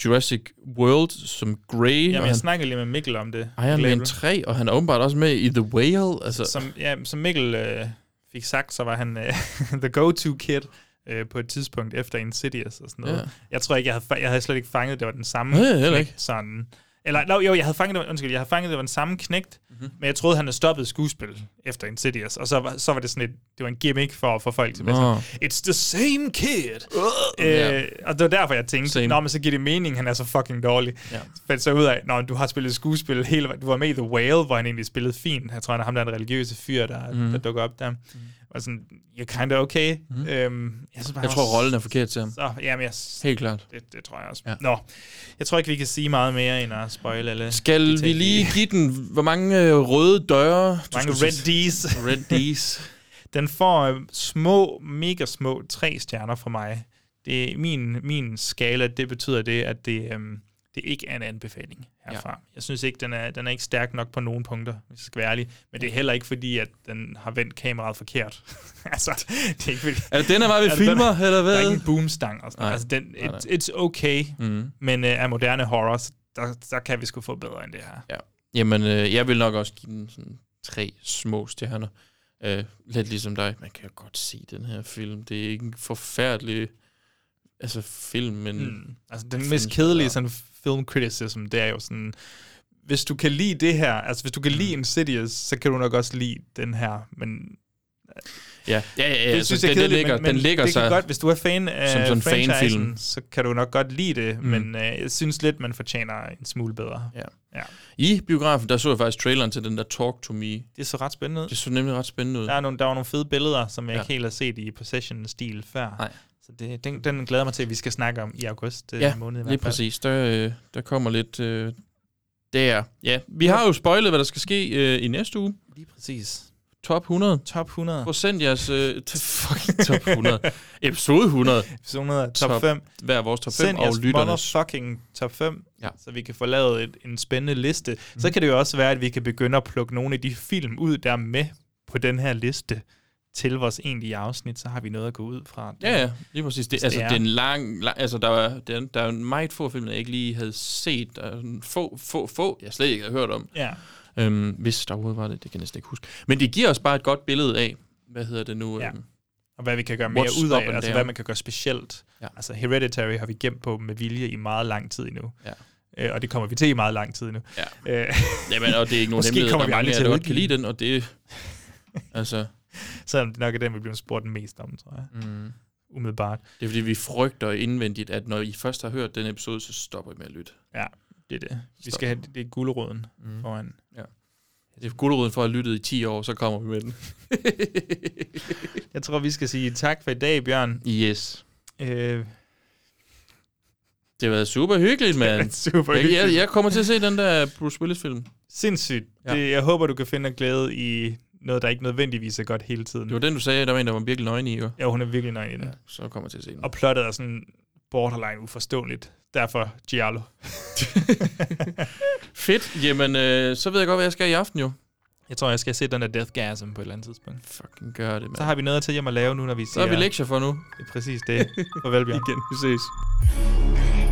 Jurassic World som Grey. Jamen, jeg han, snakkede lige med Mikkel om det. Iron Man 3, og han er åbenbart også med i The Whale. Altså. Som, ja, som Mikkel øh, fik sagt, så var han øh, the go-to kid øh, på et tidspunkt efter Insidious og sådan noget. Ja. Jeg tror ikke, jeg havde, jeg havde slet ikke fanget, det var den samme. Ja, heller ikke. Sådan, eller, no, jo, jeg havde fanget det, undskyld, jeg havde fanget, det var den samme knægt, mm-hmm. men jeg troede, han havde stoppet skuespil efter Insidious, og så var, så var det sådan et, det var en gimmick for at få folk til at oh. It's the same kid! Uh, øh, yeah. Og det var derfor, jeg tænkte, same. nå, men så giver det mening, han er så fucking dårlig. Yeah. Fandt så ud af, når du har spillet skuespil hele, du var med i The Whale, hvor han egentlig spillede fint. Jeg tror, han er ham, der er en religiøse fyr, der, mm. der dukker op der. Mm var sådan, you're kind of okay. Mm. Øhm, jeg, synes bare, jeg tror, rollen er forkert til ham. Så, jamen, jeg, Helt klart. Det, det tror jeg også. Ja. Nå, jeg tror ikke, vi kan sige meget mere, end at spoil alle. Skal vi lige give den, hvor mange øh, røde døre? Mange red D's. red D's. den får øh, små, mega små tre stjerner fra mig. Det er min, min skala, det betyder det, at det, øhm, det ikke er en anbefaling herfra. Ja. Jeg synes ikke, den er, den er ikke stærk nok på nogen punkter, hvis jeg skal være ærlig. Men det er heller ikke fordi, at den har vendt kameraet forkert. altså, det er ikke fordi... Er det den, der var ved filmer, den, eller hvad? Der er ikke en boomstang og sådan nej. Altså, den, it, it's okay, mm. men uh, af moderne horror, der, der kan vi sgu få bedre end det her. Ja. Jamen, øh, jeg vil nok også give den sådan tre små stjerner. Øh, lidt ligesom dig. Man kan jo godt se den her film. Det er ikke en forfærdelig altså film, men... Mm. Altså, den mest kedelige sådan film criticism, det er jo sådan, hvis du kan lide det her, altså hvis du kan lide Insidious, så kan du nok også lide den her, men... Ja, ja, ja, ja det synes jeg den, kedeligt, den ligger, men, den ligger det sig godt, hvis du er fan af som sådan franchisen, så kan du nok godt lide det, mm. men uh, jeg synes lidt, man fortjener en smule bedre. Ja. ja. I biografen, der så jeg faktisk traileren til den der Talk to Me. Det så ret spændende ud. Det så nemlig ret spændende ud. Der, er nogle, der var nogle fede billeder, som jeg ja. ikke helt har set i Possession-stil før. Nej. Så det, den, den glæder mig til, at vi skal snakke om i august øh, ja, måned. Ja, lige præcis. Der, øh, der kommer lidt øh, der. Ja, vi har jo spoilet, hvad der skal ske øh, i næste uge. Lige præcis. Top 100. Top 100. Procent jeres øh, fucking top 100. Episode 100. Episode 100. Top, top 5. Hver vores top 5 Send og lytternes. fucking top 5, ja. så vi kan få lavet et, en spændende liste. Mm. Så kan det jo også være, at vi kan begynde at plukke nogle af de film ud, der er med på den her liste til vores egentlige afsnit, så har vi noget at gå ud fra. Ja, ja, lige præcis. Det, altså, det er en lang, lang altså, der var, der, der er en meget få film, jeg ikke lige havde set. Der er få, få, få, jeg slet ikke havde hørt om. Ja. Øhm, hvis der overhovedet var det, det kan jeg næsten ikke huske. Men det giver os bare et godt billede af, hvad hedder det nu? Ja. Øhm, og hvad vi kan gøre mere ud af, altså hvad man kan gøre specielt. Ja. Altså Hereditary har vi gemt på med vilje i meget lang tid endnu. Ja. Øh, og det kommer vi til i meget lang tid nu. Ja. Øh, Jamen, og det er ikke nogen hemmelighed, der mange af godt kan lide den, og det... altså, Selvom det nok er den, vi bliver spurgt mest om, tror jeg. Mm. Umiddelbart. Det er fordi, vi frygter indvendigt, at når I først har hørt den episode, så stopper I med at lytte. Ja, det er det. Vi skal have det er guldråden mm. foran. Ja. Det er guldråden for at have lyttet i 10 år, så kommer vi med den. jeg tror, vi skal sige tak for i dag, Bjørn. Yes. Øh, det har været super hyggeligt, mand. super hyggeligt. Jeg, jeg kommer til at se den der Bruce Willis-film. Sindssygt. Ja. Det, jeg håber, du kan finde glæde i noget, der ikke nødvendigvis er godt hele tiden. Det var den, du sagde, der var en, der var virkelig nøgen i, jo? Ja, hun er virkelig nøgen i den. Ja, så kommer jeg til at se den. Og plottet er sådan borderline uforståeligt. Derfor Giallo. Fedt. Jamen, øh, så ved jeg godt, hvad jeg skal i aften jo. Jeg tror, jeg skal se den der Deathgasm på et eller andet tidspunkt. Fucking gør det, mand. Så har vi noget til hjem at lave nu, når vi Så har vi lektier for nu. Det er præcis det. Farvel, Bjørn. Igen, vi ses.